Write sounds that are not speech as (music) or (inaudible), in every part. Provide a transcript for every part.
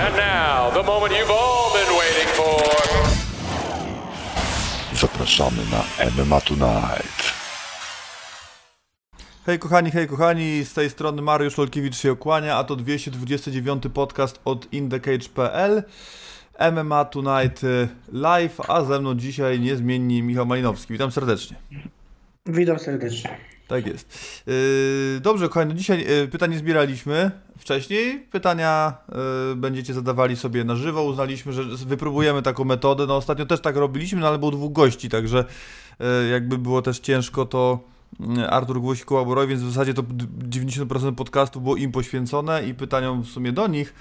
And now, the moment you've all been waiting for. Zapraszamy na MMA Tonight. Hej kochani, hej kochani, z tej strony Mariusz Lolkiewicz się okłania, a to 229 podcast od indecage.pl MMA Tonight y, Live, a ze mną dzisiaj niezmiennie Michał Malinowski. Witam serdecznie. Witam serdecznie. Tak jest. Yy, dobrze, kochani, no dzisiaj yy, pytań nie zbieraliśmy wcześniej. Pytania yy, będziecie zadawali sobie na żywo. Uznaliśmy, że wypróbujemy taką metodę. No ostatnio też tak robiliśmy, no ale było dwóch gości, także jakby było też ciężko, to Artur Gwoźdź kolaboruje, więc w zasadzie to 90% podcastu było im poświęcone i pytaniom w sumie do nich.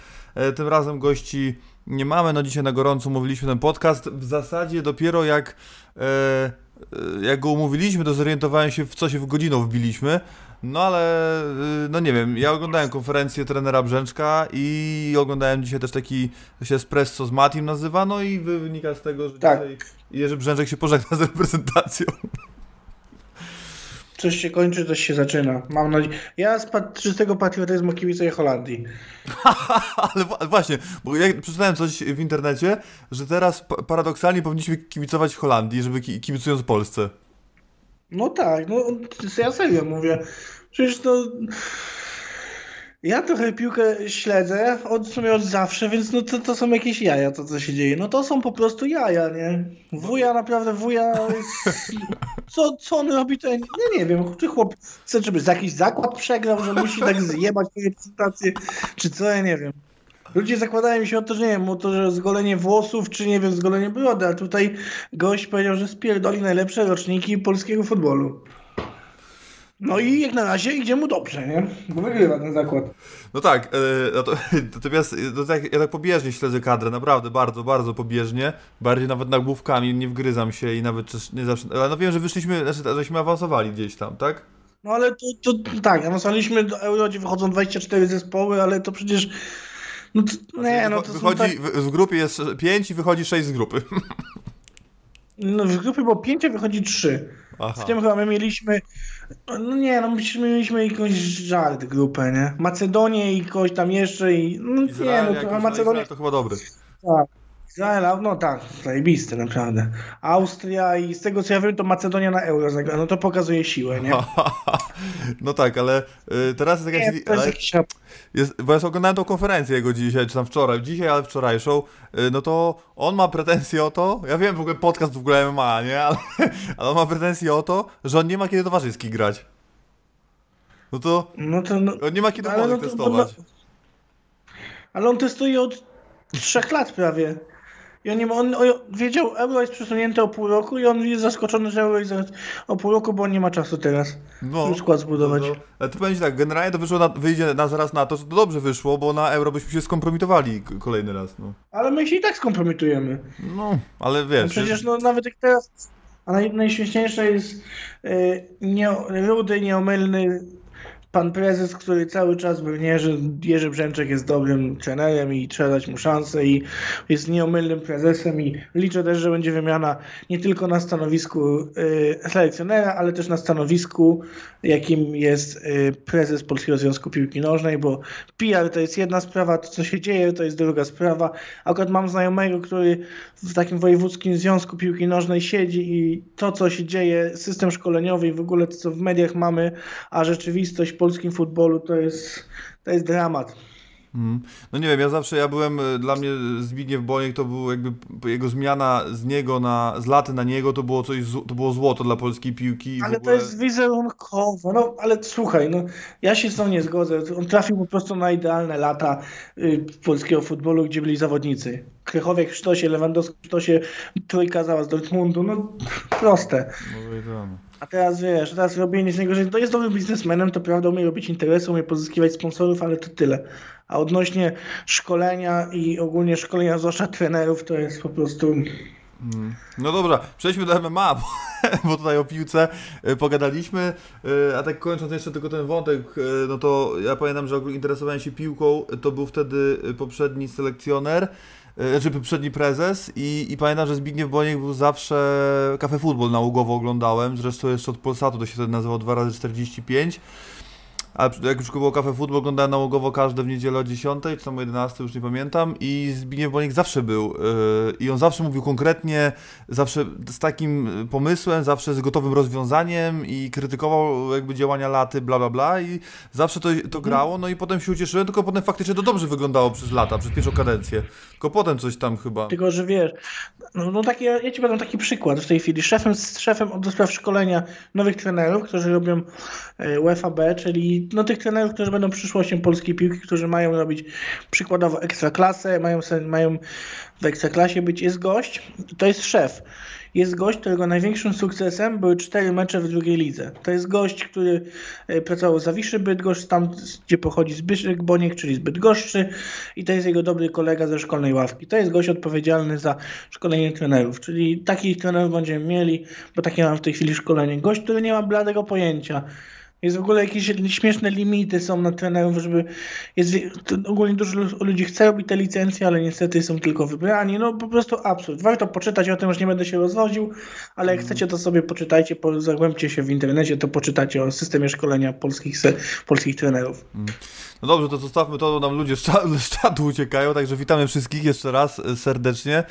Tym razem gości nie mamy, no dzisiaj na gorąco mówiliśmy ten podcast. W zasadzie dopiero jak... Yy, jak go umówiliśmy, to zorientowałem się, w co się w godzinę wbiliśmy. No ale, y, no nie wiem, ja oglądałem konferencję trenera Brzęczka i oglądałem dzisiaj też taki, się espresso z Matim nazywa, no i wynika z tego, że Tak. dzisiaj Jerzy Brzęczek się pożegna z reprezentacją. Coś się kończy, coś się zaczyna. Mam nadzieję. Ja z pat- czystego patriotyzmu kibicuję Holandii. (laughs) ale właśnie, bo ja przeczytałem coś w internecie, że teraz pa- paradoksalnie powinniśmy kibicować Holandii, żeby ki- kibicując Polsce. No tak, no ja serio mówię. Przecież to. Ja trochę piłkę śledzę od, w sumie od zawsze, więc no to, to są jakieś jaja, to co się dzieje. No to są po prostu jaja, nie? Wuja naprawdę, wuja. (laughs) Co, co on robi, to ja nie, wiem. Czy chłop chce, żeby jakiś zakład przegrał, że musi tak zjebać reprezentację, czy co, ja nie wiem. Ludzie zakładają się o to, że nie wiem, o to, że zgolenie włosów, czy nie wiem, zgolenie brody, a tutaj gość powiedział, że spierdoli najlepsze roczniki polskiego futbolu. No i jak na razie idzie mu dobrze, nie? Bo wygrywa ten zakład. No tak, e, no to, (laughs) natomiast no tak, ja tak pobieżnie śledzę kadrę, naprawdę bardzo, bardzo pobieżnie, bardziej nawet nagłówkami, nie wgryzam się i nawet nie zawsze, ale no wiem, że wyszliśmy, znaczy, żeśmy awansowali gdzieś tam, tak? No ale to, to tak, awansowaliśmy do Euro, gdzie wychodzą 24 zespoły, ale to przecież... No to, nie, no to wychodzi, tak, w, w grupie jest 5 i wychodzi 6 z grupy. (laughs) no w grupie było 5, a wychodzi 3. Aha. W tym chyba my mieliśmy. No nie, no myśmy mieliśmy jakąś żart grupę, nie? Macedonię i kogoś tam jeszcze i. No nie, Izrael, no jak trochę już na Macedonię. To chyba dobry. Tak. Izraela, no tak, zajebiste naprawdę. Austria i z tego co ja wiem, to Macedonia na euro zagra. No to pokazuje siłę, nie? (laughs) No tak, ale y, teraz jest Nie, jakaś... to jest ale jakiś... jest, bo ja oglądałem tą konferencję jego dzisiaj, czy tam wczoraj, dzisiaj, ale wczorajszą, y, no to on ma pretensje o to, ja wiem w ogóle podcast w ogóle MMA, nie, (laughs) ale, ale on ma pretensje o to, że on nie ma kiedy towarzyski grać. No to No to, no, on nie ma kiedy no to- testować. ale on testuje od trzech lat prawie. I on, nie ma, on, on wiedział, euro jest przesunięte o pół roku i on jest zaskoczony, że euro jest o pół roku, bo on nie ma czasu teraz. No, skład zbudować. No, no. Ale to powiem ci tak, generalnie to wyszło na, wyjdzie na zaraz na to, że to dobrze wyszło, bo na euro byśmy się skompromitowali kolejny raz, no. Ale my się i tak skompromitujemy. No, ale No wiesz... przecież no, nawet jak teraz. A naj, najśmieszniejsze jest y, nie, rudy, nieomylny pan prezes, który cały czas brnie, że Jerzy Brzęczek jest dobrym trenerem i trzeba dać mu szansę i jest nieomylnym prezesem i liczę też, że będzie wymiana nie tylko na stanowisku y, selekcjonera, ale też na stanowisku, jakim jest y, prezes Polskiego Związku Piłki Nożnej, bo PR to jest jedna sprawa, to co się dzieje to jest druga sprawa. Akurat mam znajomego, który w takim wojewódzkim związku piłki nożnej siedzi i to, co się dzieje, system szkoleniowy i w ogóle to, co w mediach mamy, a rzeczywistość polskim futbolu to jest, to jest dramat. Mm. No nie wiem, ja zawsze, ja byłem, y, dla mnie Zbigniew Boniek to był jakby jego zmiana z niego na, z laty na niego, to było coś, to było złoto dla polskiej piłki. Ale to ogóle... jest wizerunkowo. No, ale słuchaj, no, ja się z tą nie zgodzę. On trafił po prostu na idealne lata y, polskiego futbolu, gdzie byli zawodnicy. Krychowiek w sztosie, Lewandowski w sztosie, trójka zała z Dortmundu. No, proste. No, i to, no. A teraz wiesz, teraz robienie z niego, że to jest dobrym biznesmenem, to prawda, umie robić interesy, umie pozyskiwać sponsorów, ale to tyle. A odnośnie szkolenia i ogólnie szkolenia, zwłaszcza trenerów, to jest po prostu. Mm. No dobra, przejdźmy do MMA, (laughs) bo, bo tutaj o piłce y, pogadaliśmy, y, a tak kończąc jeszcze tylko ten wątek, y, no to ja pamiętam, że interesowałem się piłką, to był wtedy poprzedni selekcjoner, znaczy poprzedni prezes i, i pamiętam, że Zbigniew Boniek był zawsze, Cafe Football nałogowo oglądałem, zresztą jeszcze od Polsatu to się wtedy nazywało 2 razy 45 Ale jak już było Cafe Football, oglądałem nałogowo każde w niedzielę o 10, czy tam o 11, już nie pamiętam. I Zbigniew Bonik zawsze był. Yy, I on zawsze mówił konkretnie, zawsze z takim pomysłem, zawsze z gotowym rozwiązaniem i krytykował jakby działania laty, bla bla bla. I zawsze to, to grało. No i potem się ucieszyłem, tylko potem faktycznie to dobrze wyglądało przez lata, przez pierwszą kadencję. Tylko potem coś tam chyba. Tylko, że wiesz, no, no taki, ja ci podam taki przykład w tej chwili. Szefem, szefem do spraw szkolenia nowych trenerów, którzy robią e, UEFA B, czyli no, tych trenerów, którzy będą przyszłością polskiej piłki, którzy mają robić przykładowo ekstraklasę, mają, mają w ekstraklasie być, jest gość, to jest szef jest gość, którego największym sukcesem były cztery mecze w drugiej lidze. To jest gość, który e, pracował za Wiszy Bydgoszcz, tam gdzie pochodzi Zbyszek Boniek, czyli z Bydgoszczy i to jest jego dobry kolega ze szkolnej ławki. To jest gość odpowiedzialny za szkolenie trenerów, czyli takich trenerów będziemy mieli, bo takie mam w tej chwili szkolenie. Gość, który nie ma bladego pojęcia jest w ogóle jakieś śmieszne limity są na trenerów, żeby jest, ogólnie dużo ludzi chce robić te licencje, ale niestety są tylko wybrani. No po prostu absurd. Warto poczytać o tym, już nie będę się rozwodził, ale jak mm. chcecie to sobie poczytajcie, zagłębcie się w internecie, to poczytacie o systemie szkolenia polskich, polskich trenerów. No dobrze, to zostawmy to, nam ludzie z czatu uciekają, także witamy wszystkich jeszcze raz e, serdecznie.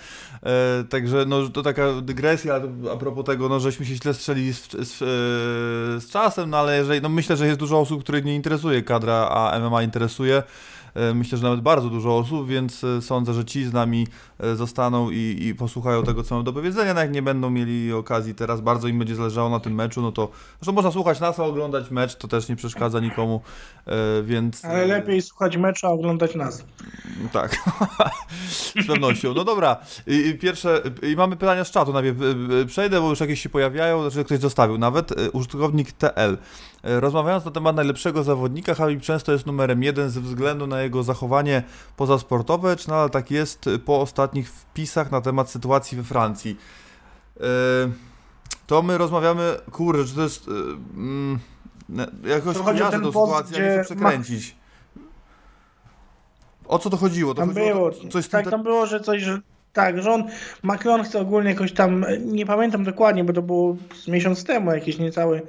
E, także no, to taka dygresja a propos tego, no, żeśmy się źle strzeli z, z, e, z czasem, no ale jeżeli, no, myślę, że jest dużo osób, których nie interesuje kadra, a MMA interesuje. E, myślę, że nawet bardzo dużo osób, więc e, sądzę, że ci z nami e, zostaną i, i posłuchają tego, co mam do powiedzenia. No jak nie będą mieli okazji teraz, bardzo im będzie zależało na tym meczu, no to zresztą można słuchać nas, a oglądać mecz, to też nie przeszkadza nikomu, więc... Ale lepiej słuchać meczu, a oglądać nas. Tak, (laughs) z pewnością. No dobra, I, pierwsze, i mamy pytania z czatu, najpierw przejdę, bo już jakieś się pojawiają, znaczy ktoś zostawił, nawet użytkownik TL. Rozmawiając na temat najlepszego zawodnika, Habib często jest numerem jeden ze względu na jego zachowanie pozasportowe, czy nadal tak jest po ostatnich wpisach na temat sytuacji we Francji? E, to my rozmawiamy, kurde, czy to jest... E, mm, jakoś kojarzę tą sytuację, nie chcę przekręcić. O co to chodziło? To tam chodziło było, to, coś tak, tam było, że coś, że tak, że on, Macron chce ogólnie jakoś tam, nie pamiętam dokładnie, bo to było miesiąc temu jakieś niecały,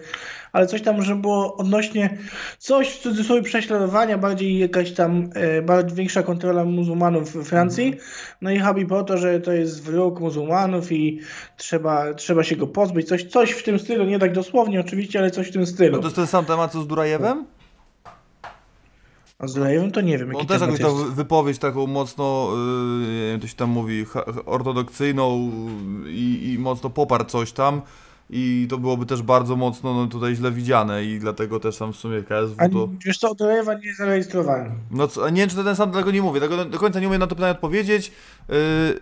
ale coś tam, że było odnośnie coś w cudzysłowie prześladowania, bardziej jakaś tam e, bardziej większa kontrola muzułmanów w Francji. Mhm. No i Habib po to, że to jest wróg muzułmanów i trzeba, trzeba się go pozbyć. Coś, coś w tym stylu, nie tak dosłownie oczywiście, ale coś w tym stylu. No to jest ten sam temat co z Durajewem? A z Durajewem to nie wiem. On też jakąś tam wypowiedź taką mocno, yy, to się tam mówi, ortodoksyjną i, i mocno poparł coś tam i to byłoby też bardzo mocno no, tutaj źle widziane i dlatego też tam w sumie KSW to... A wiesz co, to Ewa nie zarejestrowałem. No co, nie wiem, czy to ten sam, tego nie mówię, tego do końca nie umiem na to pytanie odpowiedzieć, yy,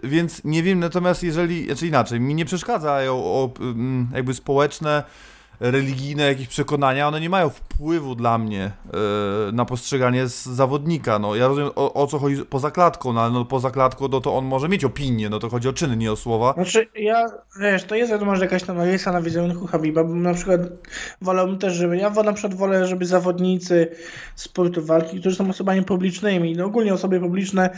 więc nie wiem, natomiast jeżeli, znaczy inaczej, mi nie przeszkadzają o, yy, jakby społeczne religijne jakieś przekonania, one nie mają wpływu dla mnie yy, na postrzeganie z zawodnika. No, ja rozumiem o, o, co chodzi poza klatką, no ale no, poza klatką no, to on może mieć opinię, no to chodzi o czyny, nie o słowa. Znaczy ja, wiesz, to jest wiadomo, że jakaś tam rysa na wizerunku Habiba, bo na przykład wolałbym też, żeby, ja na przykład wolę, żeby zawodnicy sportu walki, którzy są osobami publicznymi, no ogólnie osoby publiczne,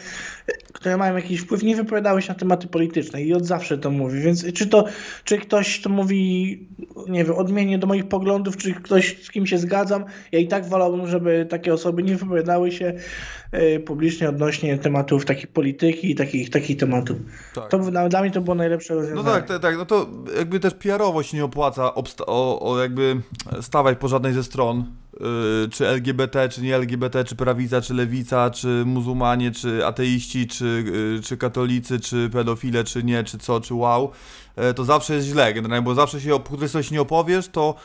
które mają jakiś wpływ, nie wypowiadały się na tematy polityczne i od zawsze to mówi, więc czy to, czy ktoś to mówi, nie wiem, odmienię do moich poglądów, czy ktoś z kim się zgadzam. Ja i tak wolałbym, żeby takie osoby nie wypowiadały się e, publicznie odnośnie tematów takich polityki i takich, takich tematów. Tak. To dla mnie to było najlepsze rozwiązanie. No tak, tak, tak. No to jakby też PR-owo się nie opłaca o, o jakby stawać po żadnej ze stron Y, czy LGBT, czy nie LGBT, czy prawica, czy lewica, czy muzułmanie, czy ateiści, czy, y, czy katolicy, czy pedofile, czy nie, czy co, czy wow, to zawsze jest źle generalnie, bo zawsze się, o której coś nie opowiesz, to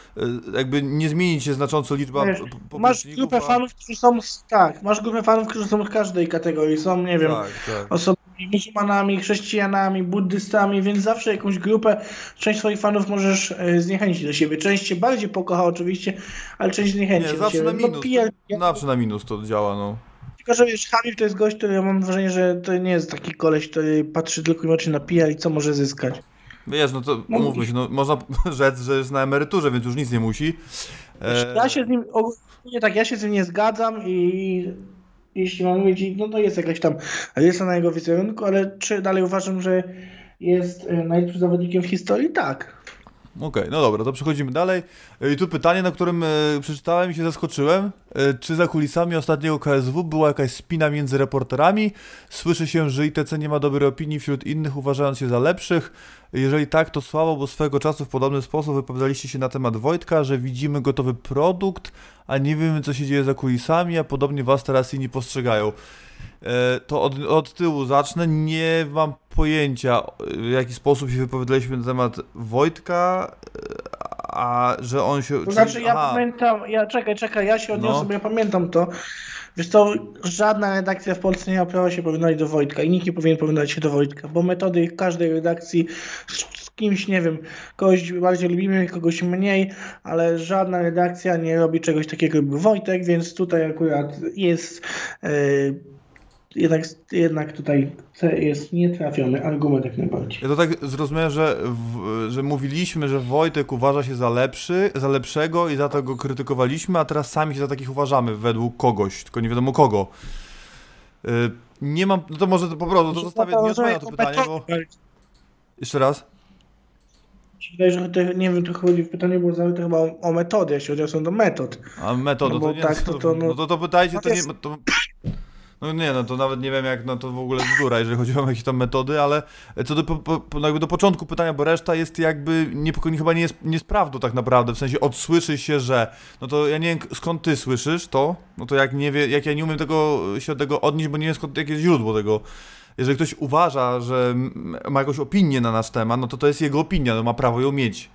jakby nie zmieni się znacząco liczba Wiesz, Masz grupę a... fanów, którzy są, tak, masz grupę fanów, którzy są w każdej kategorii, są, nie wiem, tak, tak. osoby muzułmanami, chrześcijanami, buddystami, więc zawsze jakąś grupę, część swoich fanów możesz e, zniechęcić do siebie. Część cię bardziej pokocha oczywiście, ale część zniechęci Nie, zawsze na no, minus. No, zawsze na minus to działa, no. Tylko, że wiesz, Habib to jest gość, który ja mam wrażenie, że to nie jest taki koleś, który patrzy tylko i wyłącznie na PR i co może zyskać. Wiesz, no to no, umówmy się, no, można (laughs) rzec, że jest na emeryturze, więc już nic nie musi. E... Ja się z nim, ogólnie tak, ja się z nim nie zgadzam i jeśli mam mówić, no to jest jakaś tam rysa na jego wizerunku, ale czy dalej uważam, że jest e, najlepszym zawodnikiem w historii? Tak. Okej, no dobra, to przechodzimy dalej. E, I tu pytanie, na którym e, przeczytałem i się zaskoczyłem. E, czy za kulisami ostatniego KSW była jakaś spina między reporterami? Słyszy się, że ITC nie ma dobrej opinii wśród innych, uważając się za lepszych. Jeżeli tak, to słabo, bo swego czasu w podobny sposób wypowiadaliście się na temat Wojtka, że widzimy gotowy produkt, a nie wiemy, co się dzieje za kulisami, a podobnie was teraz inni postrzegają. To od, od tyłu zacznę. Nie mam pojęcia, w jaki sposób się wypowiadaliśmy na temat Wojtka, e, a że on się. To czyli- znaczy, ja aha, pamiętam, ja czekaj, czekaj, ja się odniosę, No. ja pamiętam to. Wiesz co, żadna redakcja w Polsce nie prawa się porównać do Wojtka i nikt nie powinien porównać się do Wojtka, bo metody każdej redakcji z, kimś, nie wiem, kogoś bardziej lubimy, kogoś mniej, ale żadna redakcja nie robi czegoś takiego jak Wojtek, więc tutaj akurat jest e, jednak, jednak tutaj jest nietrafiony argument jak najbardziej. Ja to tak zrozumiałem, że, w, że mówiliśmy, że Wojtek uważa się za lepszy, za lepszego i za to go krytykowaliśmy, a teraz sami się za takich uważamy według kogoś, tylko nie wiadomo kogo. Y, Nie mam, no to może to po prostu, to zostawię, nie odpowiem na to pytanie, bo... Jeszcze raz? Wydaje, że to, nie wiem, tu chodzi w pytaniu było zawarte chyba o, o metody, ja się odniosłem do metod. A metodę, No to nie, tak, to, to- to, no- no to, to pytajcie, no to nie, jest- to, no nie, no to nawet nie wiem jak, no to w ogóle bzdura, jeżeli chodzi o jakieś tam metody, ale co do, po, po, do początku pytania, bo reszta jest jakby, nie, chyba nie jest, prawdą tak naprawdę, w sensie odsłyszy się, że, no to ja nie wiem skąd ty słyszysz to, no to jak nie wie, jak ja nie umiem tego, się od tego odnieść, bo nie wiem skąd, jakie jest źródło tego, jeżeli ktoś uważa, że ma jakąś opinię na nasz temat, no to to jest jego opinia, no ma prawo ją mieć.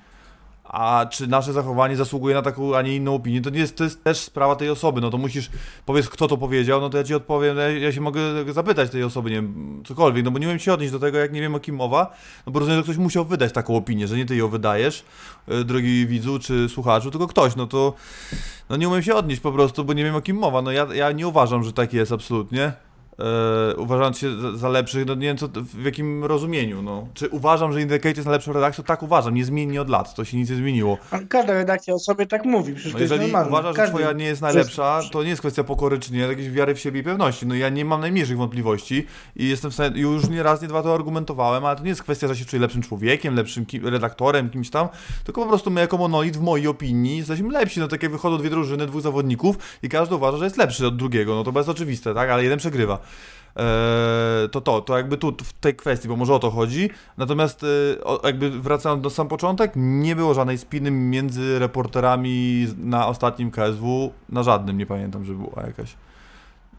A czy nasze zachowanie zasługuje na taką, a nie inną opinię, to nie jest, to jest też sprawa tej osoby, no to musisz, powiedz kto to powiedział, no to ja ci odpowiem, ja, ja się mogę zapytać tej osoby, nie wiem, cokolwiek, no bo nie wiem się odnieść do tego, jak nie wiem o kim mowa, no bo rozumiem, że ktoś musiał wydać taką opinię, że nie ty ją wydajesz, y, drogi widzu czy słuchaczu, tylko ktoś, no to, no nie umiem się odnieść po prostu, bo nie wiem o kim mowa, no ja, ja nie uważam, że tak jest absolutnie. E, uważając się za, za lepszych, no nie wiem co, w jakim rozumieniu, no. Czy uważam, że Indicate jest najlepszą redakcją? Tak uważam, niezmiennie od lat, to się nic nie zmieniło. Każda redakcja o sobie tak mówi, przecież No to jest jeżeli uważasz, że twoja nie jest najlepsza, to nie jest kwestia pokory czy nie, jakiejś wiary w siebie i pewności. No ja nie mam najmniejszych wątpliwości i jestem w stanie, już nie raz, nie dwa to argumentowałem, ale to nie jest kwestia, że się czuję lepszym człowiekiem, lepszym ki- redaktorem, kimś tam, tylko po prostu my jako monolit w mojej opinii jesteśmy lepsi. No tak jak wychodzą dwie drużyny, dwóch zawodników i każdy uważa, że jest lepszy od drugiego, no to jest oczywiste, tak, ale jeden przegrywa. Eee, to to, to jakby tu w tej kwestii, bo może o to chodzi. Natomiast e, jakby wracając do sam początek, nie było żadnej spiny między reporterami na ostatnim KSW, na żadnym nie pamiętam, że była jakaś.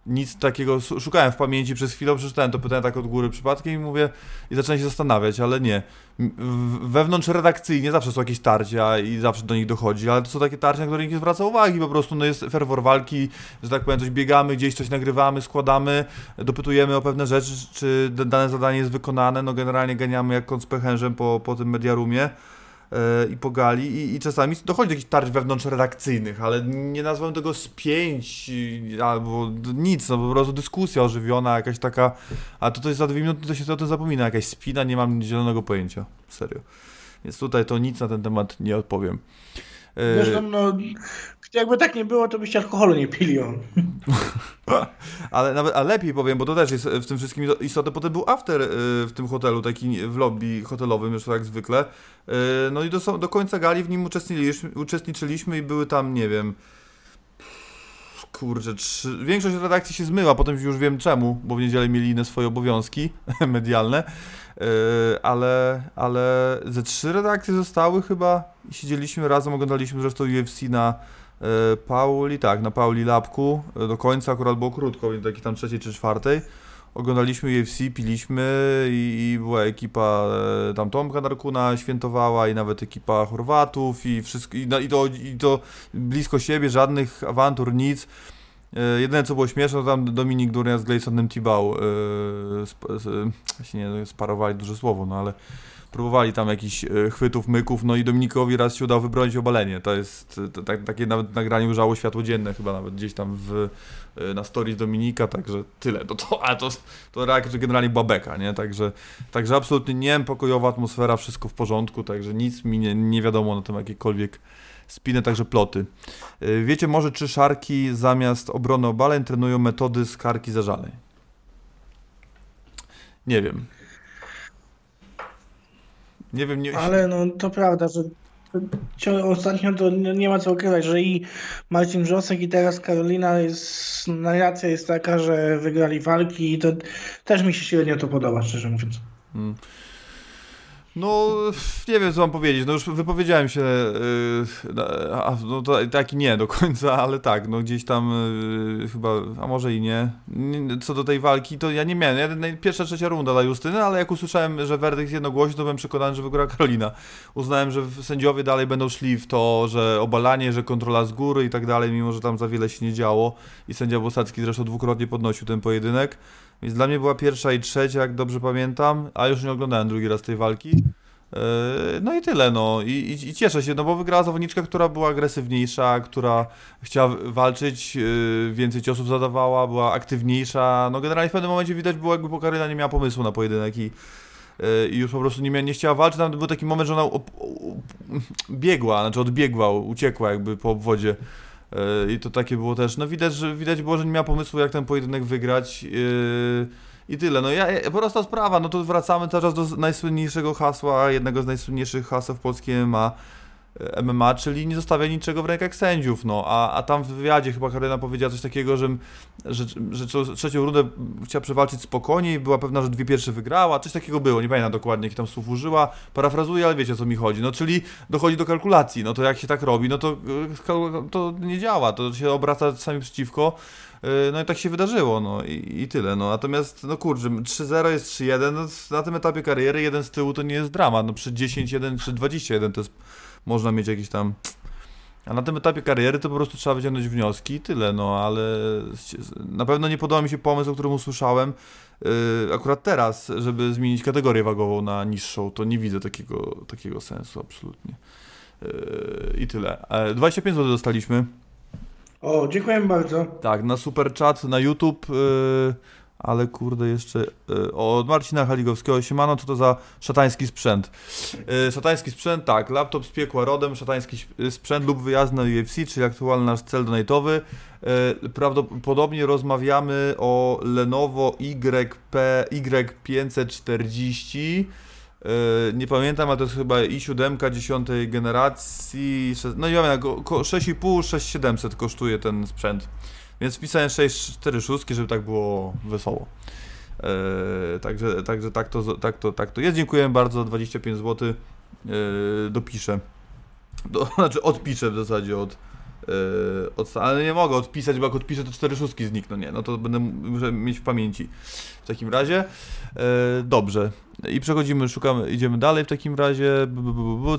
Nic takiego, szukałem w pamięci przez chwilę, przeczytałem to pytanie tak od góry przypadkiem i mówię, i zacząłem się zastanawiać, ale nie. Wewnątrz redakcyjnie zawsze są jakieś tarcia i zawsze do nich dochodzi, ale to są takie tarcia, na które nikt nie zwraca uwagi, po prostu no jest ferwor walki, że tak powiem, coś biegamy, gdzieś coś nagrywamy, składamy, dopytujemy o pewne rzeczy, czy dane zadanie jest wykonane, no generalnie ganiamy jak koń z pęcherzem po, po tym mediarumie i po gali i, i czasami dochodzi do jakichś tarć wewnątrzredakcyjnych, ale nie nazwałem tego spięć i- albo nic, no po prostu dyskusja ożywiona, jakaś taka, a to, to jest za dwie minuty, to się o tym zapomina, jakaś spina, nie mam zielonego pojęcia, serio. Więc tutaj to nic na ten temat nie odpowiem. Zresztą, no, jakby tak nie było, to byście alkoholu nie pili. (laughs) Ale nawet, a lepiej powiem, bo to też jest w tym wszystkim istotne. Potem był after y, w tym hotelu, taki w lobby hotelowym, już jak zwykle. Y, No i do, do końca gali w nim uczestniczyliśmy, uczestniczyliśmy i były tam, nie wiem. Kurczę, trzy, większość redakcji się zmyła, potem już wiem czemu, bo w niedzielę mieli inne swoje obowiązki (laughs) medialne, Y, ale, ale ze trzy redakcje zostały chyba i siedzieliśmy razem, oglądaliśmy zresztą UFC na Pauli, tak, na Pauli Labku e, do końca akurat było krótko, więc takiej tam trzeciej czy czwartej. Oglądaliśmy UFC, piliśmy i, i była ekipa e, tam Tomka Darkuna świętowała i nawet ekipa Chorwatów i wszystko, i, no, i, to, i to blisko siebie, żadnych awantur, nic. E, Jedyne co było śmieszne, to tam Dominik Durnia z Glaysonem Tibau e, sp, nie sparowali duże słowo, no ale próbowali tam jakichś e, chwytów, myków, no i Dominikowi raz się udało wybronić obalenie. To jest to, tak, takie nawet nagranie ujrzało światło dzienne chyba nawet gdzieś tam w, e, na stories Dominika, także tyle. To, to, a to, to reakcja generalnie była beka, nie? Także, także absolutnie nie pokojowa atmosfera, wszystko w porządku, także nic mi nie, nie wiadomo na tym jakiekolwiek spiny, także ploty. E, Wiecie może, czy szarki zamiast obrony obaleń trenują metody z karki zażaleń? Nie wiem. Nie wiem, nie, Ale no, to prawda, że ostatnio to nie ma co ukrywać, że i Marcin Wrzosek i teraz Karolina jest, narracja jest taka, że wygrali walki i to też mi się średnio to podoba, szczerze mówiąc. No, nie wiem co mam powiedzieć. No już wypowiedziałem się, yy, a, no to tak i nie do końca, ale tak, no gdzieś tam yy, chyba, a może i nie. Co do tej walki, to ja nie miałem. Ja, pierwsza, trzecia runda dla Justyny, ale jak usłyszałem, że werdykt jest jednogłośny, to byłem przekonany, że wygra Karolina. Uznałem, że sędziowie dalej będą szli w to, że obalanie, że kontrola z góry i tak dalej, mimo że tam za wiele się nie działo. I sędzia Bosacki zresztą dwukrotnie podnosił ten pojedynek. Więc dla mnie była pierwsza i trzecia, jak dobrze pamiętam, a już nie oglądałem drugi raz tej walki. Yy, No i tyle, no. I, i, I cieszę się, no bo wygrała zawodniczka, która była agresywniejsza, która chciała walczyć, yy, więcej ciosów zadawała, była aktywniejsza. No generalnie w pewnym momencie widać było, jakby Pokaryna nie miała pomysłu na pojedynek i, yy, i już po prostu nie, mia, nie chciała walczyć. Tam był taki moment, że ona op, op, biegła, znaczy odbiegła, uciekła jakby po obwodzie. Yy, I to takie było też, no widać, że widać było, że nie miała pomysłu, jak ten pojedynek wygrać. Yy, I tyle. No ja, prosta sprawa, no to wracamy teraz do najsłynniejszego hasła, jednego z najsłynniejszych haseł w polskim MMA, e, MMA, czyli nie zostawia niczego w rękach sędziów, no, a, a tam w wywiadzie chyba Karolina powiedziała coś takiego, że, że, że trze- trzecią rundę chciała przewalczyć spokojniej, była pewna, że dwie pierwsze wygrała, coś takiego było, nie pamiętam dokładnie, jakich tam słów użyła, parafrazuję, ale wiecie o co mi chodzi, no, czyli dochodzi do kalkulacji, no to jak się tak robi, no to, kal- to nie działa, to się obraca sami przeciwko, Yy, No i tak się wydarzyło, no i, i tyle. No. Natomiast, no kurczę, 3-0 jest 3-1, no, na tym etapie kariery jeden z tyłu to nie jest dramat. No przy 10-1 czy 21 to jest, można mieć jakieś tam... A na tym etapie kariery to po prostu trzeba wyciągnąć wnioski i tyle, no ale na pewno nie podoba mi się pomysł, o którym usłyszałem yy, akurat teraz, żeby zmienić kategorię wagową na niższą, to nie widzę takiego, takiego sensu absolutnie. Yy, I tyle. E, 25 zł dostaliśmy. O, dziękuję bardzo. Tak, na super chat, na YouTube, yy, ale kurde jeszcze yy, od Marcina Haligowskiego, siemano, co to za szatański sprzęt? Yy, szatański sprzęt, tak, laptop z piekła rodem, szatański śp- sprzęt lub wyjazd na UFC, czyli aktualny nasz cel donate'owy. Prawdopodobnie rozmawiamy o Lenovo YP, Y540, Yy, nie pamiętam, ale to jest chyba i7 10 generacji. No i ja wiem, ko- ko- 6,5, 6700 kosztuje ten sprzęt. Więc wpisałem 646, żeby tak było wesoło. Yy, także, także tak, to, tak, to, tak to jest. Dziękuję bardzo, 25 zł. Yy, dopiszę. Do, (laughs) znaczy odpiszę w zasadzie od, yy, od. Ale nie mogę odpisać, bo jak odpiszę, to 4 szóstki znikną. Nie, no to będę muszę mieć w pamięci. W takim razie. Dobrze. I przechodzimy, szukamy, idziemy dalej w takim razie.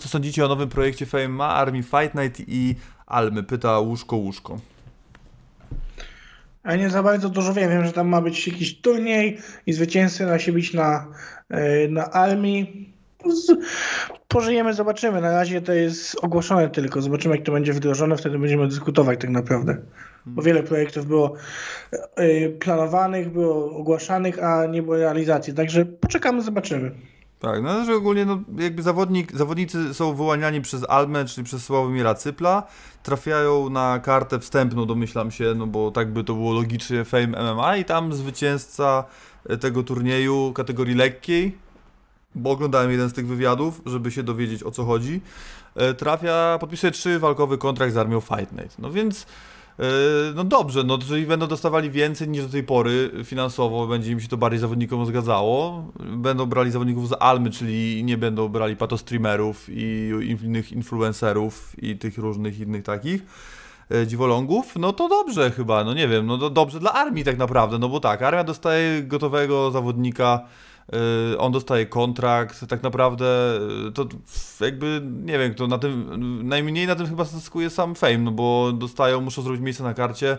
Co sądzicie o nowym projekcie Fame Army Fight Night i Almy? Pyta Łóżko Łóżko. A nie za bardzo dużo wiem. Wiem, że tam ma być jakiś turniej i zwycięzcy ma się bić na, e, na armii. Pożyjemy, zobaczymy. Na razie to jest ogłoszone tylko. Zobaczymy, jak to będzie wdrożone, wtedy będziemy dyskutować tak naprawdę. Bo wiele projektów było e, planowanych, było ogłaszanych, a nie było realizacji. Także poczekamy, zobaczymy. Tak, no że ogólnie no, jakby zawodnik, zawodnicy są wyłaniani przez Almę, czyli przez Sławomira Cypla, trafiają na kartę wstępną, domyślam się, no bo tak by to było logicznie Fame MMA i tam zwycięzca e, tego turnieju kategorii lekkiej, bo oglądałem jeden z tych wywiadów, żeby się dowiedzieć o co chodzi, e, trafia, podpisuje trzy walkowy kontrakt z armią Fight Night. No więc no dobrze, no jeżeli będą dostawali więcej niż do tej pory finansowo, będzie im się to bardziej zawodnikom zgadzało. Będą brali zawodników z Almy, czyli nie będą brali patostreamerów i innych influencerów i tych różnych innych takich e, dziwolągów, no to dobrze chyba, no nie wiem, no to dobrze dla armii tak naprawdę, no bo tak, armia dostaje gotowego zawodnika, on dostaje kontrakt, tak naprawdę y, to jakby, nie wiem, to na tym, najmniej na tym chyba zyskuje sam Fame, no bo dostają, muszą zrobić miejsce na karcie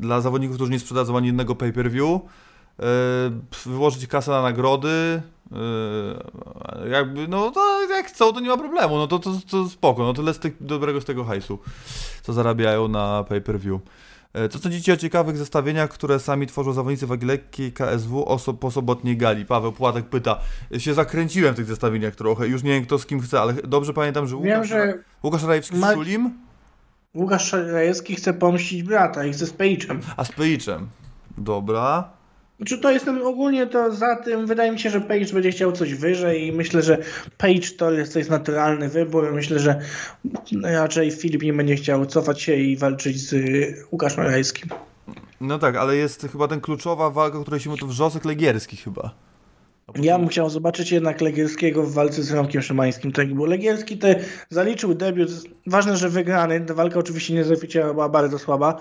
dla zawodników, którzy nie sprzedadzą ani jednego pay-per-view, y, wyłożyć kasę na nagrody, y, jakby, no to jak chcą, to nie ma problemu, no to, to, to spoko, no tyle z tych, dobrego z tego hajsu, co zarabiają na pay-per-view. E, Co sądzicie o ciekawych zestawieniach, które sami tworzą zawodnicy wagi lekkiej KSW oso po sobotniej gali? Paweł Płatek pyta. Się zakręciłem w tych zestawieniach trochę, już nie wiem kto z kim chce, ale dobrze pamiętam, że Wiem, Łukasz, że Łukasz Rajewski z Ma- Szulim, Łukasz Szarajewski chce pomścić brata i chce z a z. Dobra. Czy to jestem ogólnie to za tym, wydaje mi się, że Page będzie chciał coś wyżej i myślę, że Page to jest, to jest naturalny wybór. Myślę, że raczej Filip nie będzie chciał cofać się i walczyć z Łukaszem Rajskim. No tak, ale jest chyba ten kluczowa walka, o której się mówi, to wrzosek legierski chyba. Ja bym chciał zobaczyć jednak Legierskiego w walce z Romkiem Szymańskim, tak, bo Legierski te zaliczył debiut, ważne, że wygrany, ta walka oczywiście nie była bardzo słaba,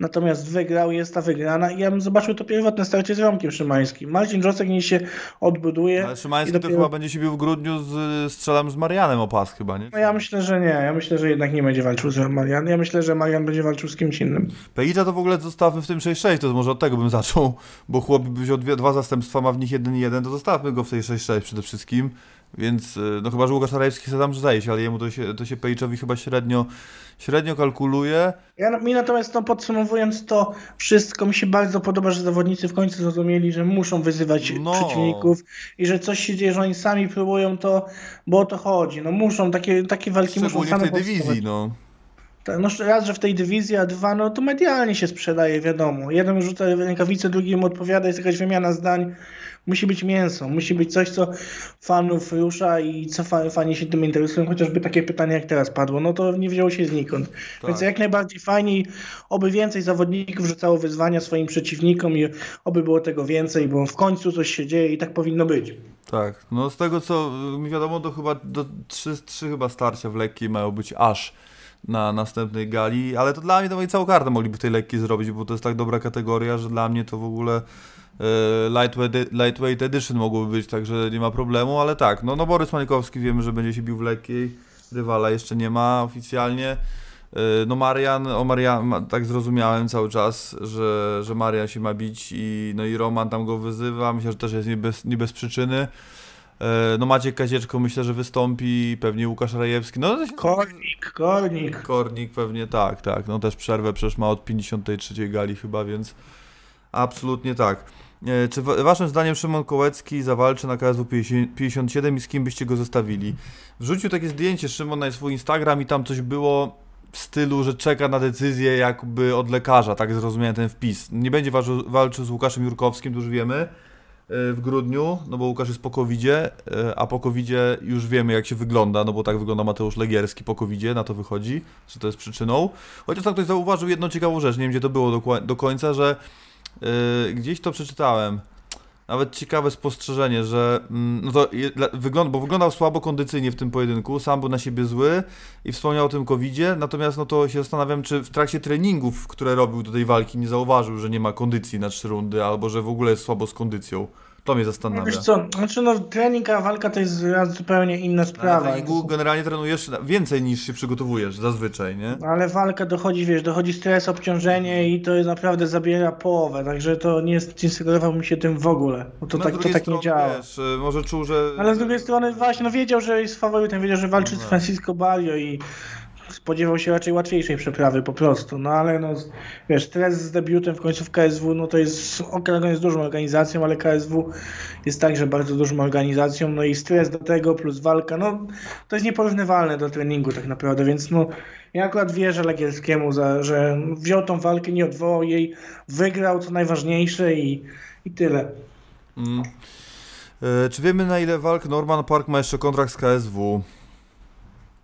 natomiast wygrał, jest ta wygrana i ja bym zobaczył to pierwotne starcie z Romkiem Szymańskim. Marcin Dżosek niech się odbuduje. Ale Szymański dopiero... to chyba będzie się bił w grudniu z strzelam z Marianem o pas chyba, nie? No ja myślę, że nie, ja myślę, że jednak nie będzie walczył z Marianem, ja myślę, że Marian będzie walczył z kimś innym. Pejicza to w ogóle zostawmy w tym 6-6, to może od tego bym zaczął, bo chłop wziął dwie, dwa zastępstwa, ma w nich 1-1, to zostawmy go w tej 6-6 przede wszystkim. Więc, y, no chyba, że Łukasz Arajewski chce tam zejść, ale jemu to się, to się Pejiczowi chyba średnio, średnio kalkuluje. Ja, mi natomiast no, podsumowując to wszystko, mi się bardzo podoba, że zawodnicy w końcu zrozumieli, że muszą wyzywać No. przeciwników i że coś się dzieje, że oni sami próbują to, bo o to chodzi. No muszą, takie, takie walki muszą same w tej powstawać. dywizji, no. Tak, No raz, że w tej dywizji, a dwa, no to medialnie się sprzedaje, wiadomo. Jeden rzuca rękawice, drugi mu odpowiada, jest jakaś wymiana zdań. Musi być mięso, musi być coś, co fanów rusza i co fa- fani się tym interesują, chociażby takie pytanie jak teraz padło, no to nie wzięło się znikąd. Więc jak najbardziej fajnie, oby więcej zawodników rzucało wyzwania swoim przeciwnikom i oby było tego więcej, bo w końcu coś się dzieje i tak powinno być. Tak, no z tego co mi wiadomo, to chyba do trzy, trzy chyba starcia w lekkiej mają być aż na następnej gali, ale to dla mnie to oni całą kartę mogliby tej lekkiej zrobić, bo to jest tak dobra kategoria, że dla mnie to w ogóle e, lightweight, lightweight edition mogłoby być, także nie ma problemu, ale tak, no, no Borys Mańkowski wiemy, że będzie się bił w lekkiej, rywala jeszcze nie ma oficjalnie. E, No Marian, o Marian, ma- tak zrozumiałem cały czas, że, że Marian się ma bić i, no i Roman tam go wyzywa, myślę, że też jest nie bez, nie bez przyczyny. E, No Maciek Kazieczko myślę, że wystąpi, pewnie Łukasz Rajewski, no Kornik, kornik. Kornik pewnie tak, tak, no też przerwę przecież ma od 53 gali chyba, więc absolutnie tak. E, Czy wa- waszym zdaniem Szymon Kołecki zawalczy na KSW 50 57 i z kim byście go zostawili? Wrzucił takie zdjęcie Szymon na swój Instagram i tam coś było w stylu, że czeka na decyzję jakby od lekarza, tak zrozumiałem ten wpis. Nie będzie walczył, z Łukaszem Jurkowskim, to już wiemy, w grudniu, no bo Łukasz jest po covidzie, e, a po covidzie już wiemy jak się wygląda, no bo tak wygląda Mateusz Legierski po covidzie, na to wychodzi, że to jest przyczyną. Chociaż tam ktoś zauważył jedną ciekawą rzecz, nie wiem gdzie to było do, końca, że e, gdzieś to przeczytałem, nawet ciekawe spostrzeżenie, że mm, no to wygląda, bo wyglądał słabo kondycyjnie w tym pojedynku, sam był na siebie zły i wspomniał o tym covidzie, natomiast no to się zastanawiam, czy w trakcie treningów, które robił do tej walki, nie zauważył, że nie ma kondycji na trzy rundy, albo że w ogóle jest słabo z kondycją. To mnie No zastanawia. wiesz co, znaczy no trening a walka to jest zupełnie inna Na sprawa. treningu generalnie trenujesz więcej niż się przygotowujesz zazwyczaj, nie? Ale walka dochodzi, wiesz, dochodzi stres, obciążenie i to naprawdę zabiera połowę, także to nie, jest- nie sugerowałbym się tym w ogóle, bo to No, tak, to tak nie strony, działa. Wiesz, y, może czuł, że... Ale z drugiej strony właśnie, no wiedział, że jest faworytem, wiedział, że walczy z Francisco Barrio i spodziewał się raczej łatwiejszej przeprawy po prostu, no ale no, wiesz, stres z debiutem w końcu w KSW, no to jest, Oktagon jest dużą organizacją, ale KSW jest także bardzo dużą organizacją, no i stres do tego plus walka, no to jest nieporównywalne do treningu tak naprawdę, więc no ja akurat wierzę Legielskiemu, za, że wziął tą walkę, nie odwołał jej, wygrał, co najważniejsze i, i tyle. Mm. E, Czy wiemy na ile walk Norman Park ma jeszcze kontrakt z KSW?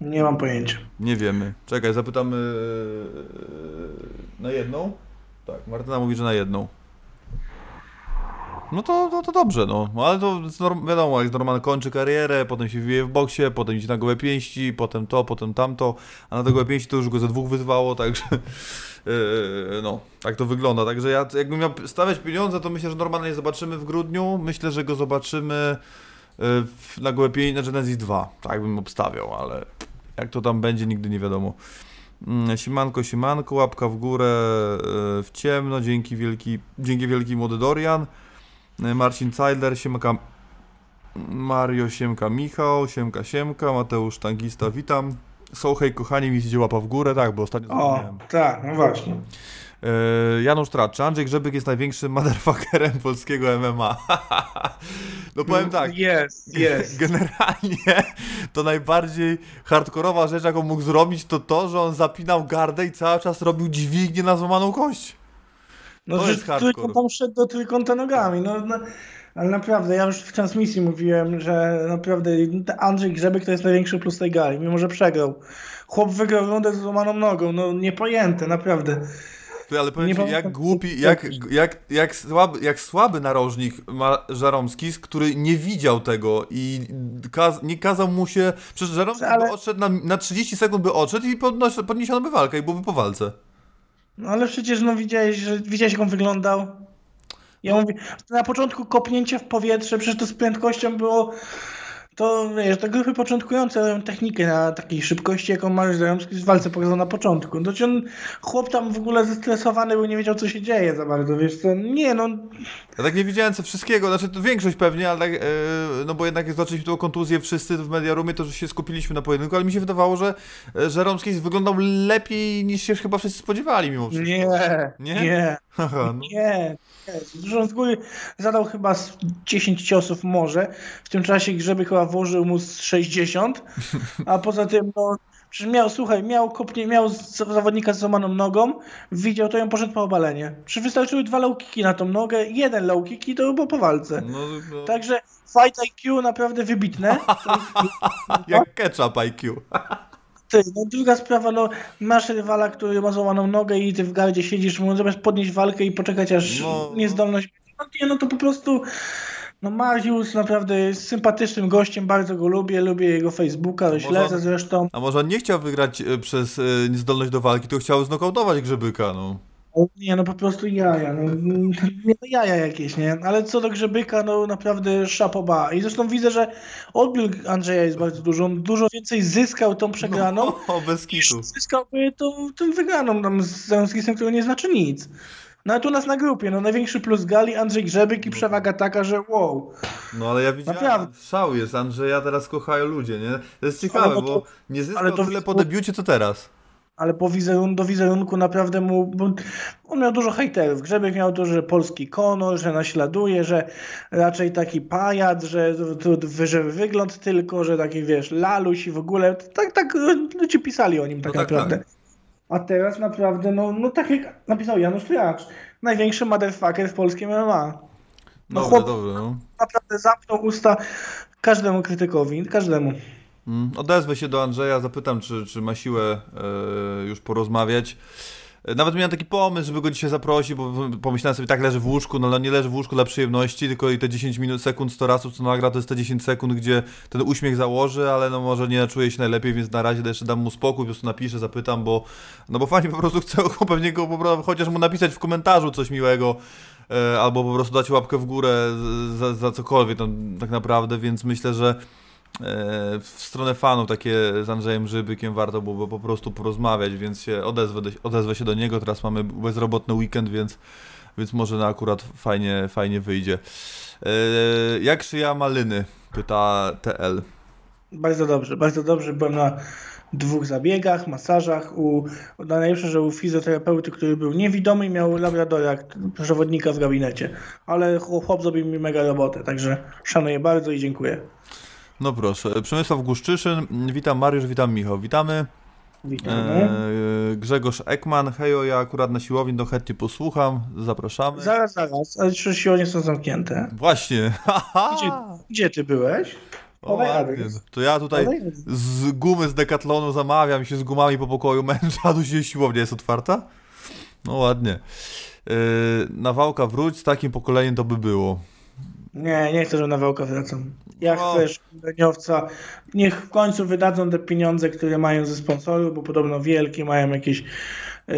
Nie mam pojęcia. Nie wiemy. Czekaj, zapytamy e, na jedną? Tak, Martyna mówi, że na jedną. No to, to, to dobrze, no. Ale to wiadomo, jak Norman kończy karierę, potem się wbije w boksie, potem idzie na gołe pięści, potem to, potem tamto, a na te gołe pięści to już go ze dwóch wyzwało, także e, (laughs) no, tak to wygląda. Także ja jakbym miał stawiać pieniądze, to myślę, że Normana nie zobaczymy w grudniu. Myślę, że go zobaczymy w, na pięści, na Genesis 2. Tak bym obstawiał, ale jak to tam będzie, nigdy nie wiadomo. Mm, Siemanko, siemanko, łapka w górę e, w ciemno, dzięki wielki, dzięki wielki młody Dorian. E, Marcin Zeidler, siemka Mario, siemka Michał, siemka, siemka, Mateusz Tangista, witam. So, hej kochani, mi idzie łapa w górę, tak, bo ostatnio O, tak, no właśnie. E, Janusz Tracz, Andrzej Grzebyk jest największym motherfuckerem polskiego MMA? (laughs) no powiem tak, Jest, jest. (laughs) Generalnie to najbardziej hardkorowa rzecz, jaką mógł zrobić, to to, że on zapinał gardę i cały czas robił dźwignię na złamaną kość. No, To że jest hardcore. trójkąt tam szedł do trójkąta nogami. No, no, ale naprawdę, ja już w transmisji mówiłem, że naprawdę Andrzej Grzebek to jest największy plus tej gali, mimo że przegrał. Chłop wygrał rundę z złamaną nogą, no niepojęte, naprawdę. Ty, ale powiem Nie ci, jak głupi, jak, jak, jak, słaby, jak słaby narożnik ma Żaromskis, który nie widział tego i kaz, nie kazał mu się... Przecież Żaromski Ale- by odszedł na, na 30 sekund by odszedł i podnos, podniesiono by walkę i byłby po walce. No ale przecież no widziałeś, że widziałeś jak on wyglądał. Ja mówię, na początku kopnięcie w powietrze, przecież to z prędkością było. To wiesz, te grupy początkujące robią technikę na takiej szybkości, jaką Mariusz Zaromski w walce pokazał na początku. No, to on, chłop tam w ogóle zestresowany, bo nie wiedział, co się dzieje za bardzo, wiesz co? Nie, no, Ja tak nie widziałem co wszystkiego, znaczy to większość pewnie, ale tak, e, no bo jednak jak zaczęliśmy tą kontuzję wszyscy w Mediarumie, to że się skupiliśmy na pojedynku, ale mi się wydawało, że e, Żeromski wyglądał lepiej niż się chyba wszyscy spodziewali mimo wszystko. nie, Nie? nie, (laughs) Haha, no. nie. Z góry zadał chyba z 10 ciosów może. W tym czasie Grzeby chyba włożył mu z 60. A poza tym, no, przecież miał, słuchaj, miał kopnie, miał zawodnika z złamaną nogą, widział to on poszedł po obalenie. Czy wystarczyły dwa low kicki na tą nogę, jeden low kick i to było po walce. No, no, Także fight IQ naprawdę wybitne. (laughs) jak ketchup IQ. (laughs) Ty, no druga sprawa, no masz rywala, który ma złamaną nogę i ty w gardzie siedzisz, mu zamiast podnieść walkę i poczekać aż No. niezdolność. No nie, no to po prostu. No Mariusz naprawdę jest sympatycznym gościem, bardzo go lubię, lubię jego Facebooka, może- śledzę zresztą. A może on nie chciał wygrać e, przez e, niezdolność do walki, to chciał znokautować Grzebyka, no. Nie, no po prostu jaja, no, nie, no jaja jakieś, nie? Ale co do Grzebyka, no naprawdę szapoba. I zresztą widzę, że odbiór Andrzeja jest bardzo dużo, on dużo więcej zyskał tą przegraną, (laughs) O, bez niż kitu. zyskałby tą, tą wygraną tam z Zająckisem, który nie znaczy nic. No ale tu nas na grupie, no największy plus gali, Andrzej Grzebyk i przewaga taka, że wow. No ale ja widziałem, Naprawdę. szał jest, Andrzeja teraz kochają ludzie, nie? To jest ciekawe, Ale to- bo nie zyskał ale to- tyle po debiucie, co teraz. Ale po wizerun, do wizerunku naprawdę mu, bo on miał dużo hejterów. Grzebyk miał to, że polski konor, że naśladuje, że raczej taki pajac, że, że wygląd tylko, że taki wiesz, laluś i w ogóle. Tak, tak ludzie pisali o nim tak No tak, naprawdę. A teraz naprawdę, no, no tak jak napisał Janusz Tracz, największy motherfucker w polskim MMA. No Dobrze, chłop- dobrze, no. Naprawdę zamknął usta każdemu krytykowi, każdemu. Mm, Odezwę się do Andrzeja, zapytam, czy, czy ma siłę e, już porozmawiać. Nawet miałem taki pomysł, żeby go dzisiaj zaprosić, bo pomyślałem sobie, tak leży w łóżku, no ale nie leży w łóżku dla przyjemności, tylko i te 10 minut, sekund, 100 razy, co nagra, to jest te 10 sekund, gdzie ten uśmiech założy, ale no może nie czuje się najlepiej, więc na razie jeszcze dam mu spokój, po prostu napiszę, zapytam, bo no bo fani po prostu chcą (laughs) pewnie go po prostu, chociaż mu napisać w komentarzu coś miłego, e, albo po prostu dać łapkę w górę za, za cokolwiek tam tak naprawdę, więc myślę, że w stronę fanów takie z Andrzejem Żybykiem warto byłoby po prostu porozmawiać, więc się odezwę, odezwę się do niego. Teraz mamy bezrobotny weekend, więc, więc może na akurat fajnie, fajnie wyjdzie. E, jak szyja maliny? Pyta TL. Bardzo dobrze, bardzo dobrze. Byłem na dwóch zabiegach, masażach. U, najlepsze, że u fizjoterapeuty, który był niewidomy miał labradora, przewodnika w gabinecie. Ale chłop zrobił mi mega robotę, także szanuję bardzo i dziękuję. No proszę. Przemysław Guszczyszyn. Witam Mariusz, witam Michał. Witamy. Witamy. E, Grzegorz Ekman. Hejo, ja akurat na siłowni, to chętnie posłucham. Zapraszamy. Zaraz, zaraz, ale trzy siłownie są zamknięte. Właśnie. (laughs) Gdzie, gdzie ty byłeś? O. To ja tutaj z gumy z Decathlonu zamawiam się z gumami po pokoju męża, a tu się siłownia jest otwarta? No ładnie. Yy, Nawałka wróć, z takim pokoleniem to by było. Nie, nie chcę, że na Wałka wracam. Ja No. chcę szkoleniowca. Niech w końcu wydadzą te pieniądze, które mają ze sponsorów, bo podobno wielkie mają jakieś yy,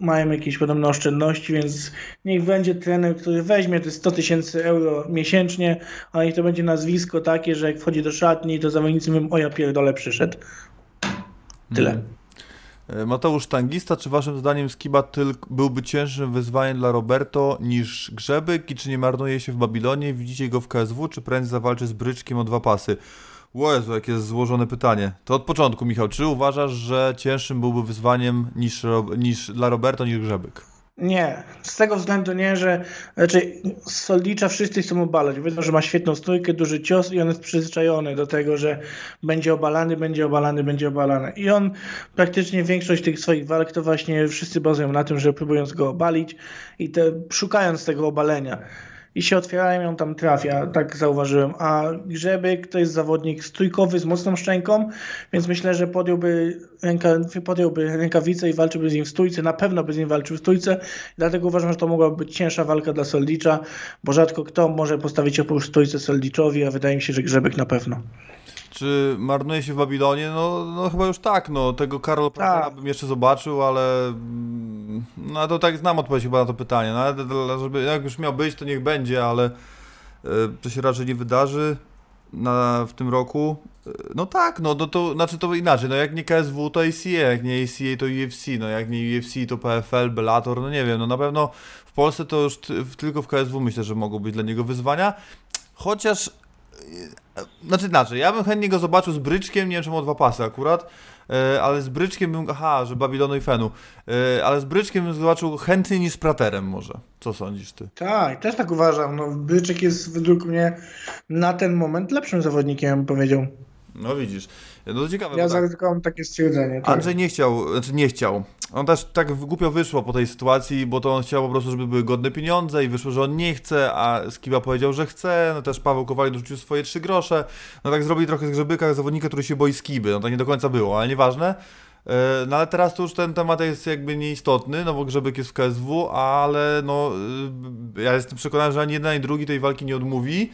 mają jakieś podobno oszczędności, więc niech będzie trener, który weźmie te 100 tysięcy euro miesięcznie, a niech to będzie nazwisko takie, że jak wchodzi do szatni, to zawodnicy mówią, o ja pierdolę, przyszedł. Tyle. Yy, Mateusz Tangista, czy waszym zdaniem Skiba Tylk byłby cięższym wyzwaniem dla Roberto niż Grzebyk i czy nie marnuje się w Babilonie? Widzicie go w KSW, czy prędzej zawalczy z Bryczkiem o dwa pasy? O jakie złożone pytanie. To od początku, Michał, czy uważasz, że cięższym byłby wyzwaniem niż, niż dla Roberto niż Grzebyk? Nie, z tego względu nie, że znaczy Soldicza wszyscy chcą obalać. Wiedzą, że ma świetną stójkę, duży cios i on jest przyzwyczajony do tego, że będzie obalany, będzie obalany, będzie obalany. I on praktycznie większość tych swoich walk to właśnie wszyscy bazują na tym, że próbując go obalić i te, szukając tego obalenia i się otwierają, ją tam trafia, tak zauważyłem. A Grzebyk to jest zawodnik stójkowy z mocną szczęką, więc myślę, że podjąłby, ręka, podjąłby rękawice i walczyłby z nim w stójce. Na pewno by z nim walczył w stójce, dlatego uważam, że to mogłaby być cięższa walka dla Soldicza, bo rzadko kto może postawić opór stójce Soldiczowi, a wydaje mi się, że Grzebyk na pewno. Czy marnuje się w Babilonie? No, no chyba już tak, no tego Karol Tak. bym jeszcze zobaczył, ale mm, no to tak znam odpowiedź chyba na to pytanie, no ale żeby, jak już miał być, to niech będzie, ale e, to się raczej nie wydarzy na, w tym roku. E, No tak, no to, to znaczy to inaczej, no jak nie KSW to ACA, jak nie ACA to UFC, no jak nie UFC to PFL, Bellator, no nie wiem, no na pewno w Polsce to już tylko w KSW myślę, że mogą być dla niego wyzwania, chociaż znaczy inaczej, ja bym chętnie go zobaczył z bryczkiem, nie wiem czy ma dwa pasy akurat, e, ale z bryczkiem bym, aha, że Babilonu i Fenu, e, ale z bryczkiem bym zobaczył chętniej niż z Praterem może. Co sądzisz ty? Tak, też tak uważam. No, Bryczek jest według mnie na ten moment lepszym zawodnikiem, powiedział. No widzisz, no to ciekawe, Ja tak, zaryzykowałem takie stwierdzenie. Tak. Andrzej nie chciał, znaczy nie chciał, on też tak głupio wyszło po tej sytuacji, bo to on chciał po prostu, żeby były godne pieniądze i wyszło, że on nie chce, a Skiba powiedział, że chce, no też Paweł Kowalik dorzucił swoje trzy grosze, no tak zrobili trochę z Grzebyka zawodnika, który się boi Skiby, no to nie do końca było, ale nieważne. E, No ale teraz to już ten temat jest jakby nieistotny, no bo Grzebyk jest w KSW, ale no y, ja jestem przekonany, że ani jeden, ani drugi tej walki nie odmówi,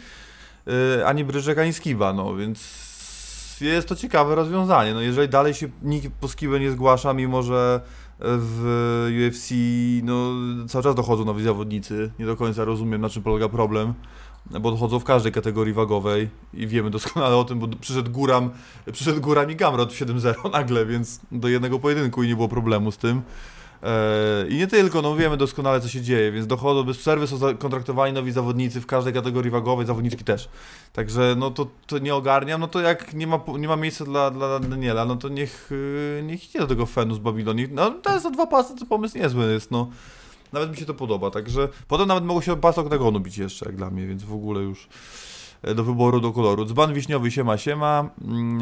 y, ani Bryżek, ani Skiba, no więc jest to ciekawe rozwiązanie. No jeżeli dalej się nikt po Skibę nie zgłasza, mimo że w UFC no, cały czas dochodzą nowi zawodnicy, nie do końca rozumiem na czym polega problem, bo dochodzą w każdej kategorii wagowej i wiemy doskonale o tym, bo przyszedł Góram, przyszedł Góram i Gamrot w 7-0 nagle, więc do jednego pojedynku i nie było problemu z tym. Eee, I nie tylko, no wiemy doskonale co się dzieje, więc dochodzą bez przerwy, są zakontraktowani nowi zawodnicy w każdej kategorii wagowej, zawodniczki też. Także no to, to nie ogarniam, no to jak nie ma, nie ma miejsca dla, dla Daniela, no to niech, yy, niech idzie do tego Fenu z Babilonii. No to jest za dwa pasy, to pomysł niezły jest, no. Nawet mi się to podoba, także potem nawet mogło się pas oktagonu bić jeszcze, jak dla mnie, więc w ogóle już e, do wyboru, do koloru. Dzban wiśniowy siema, siema. Mm,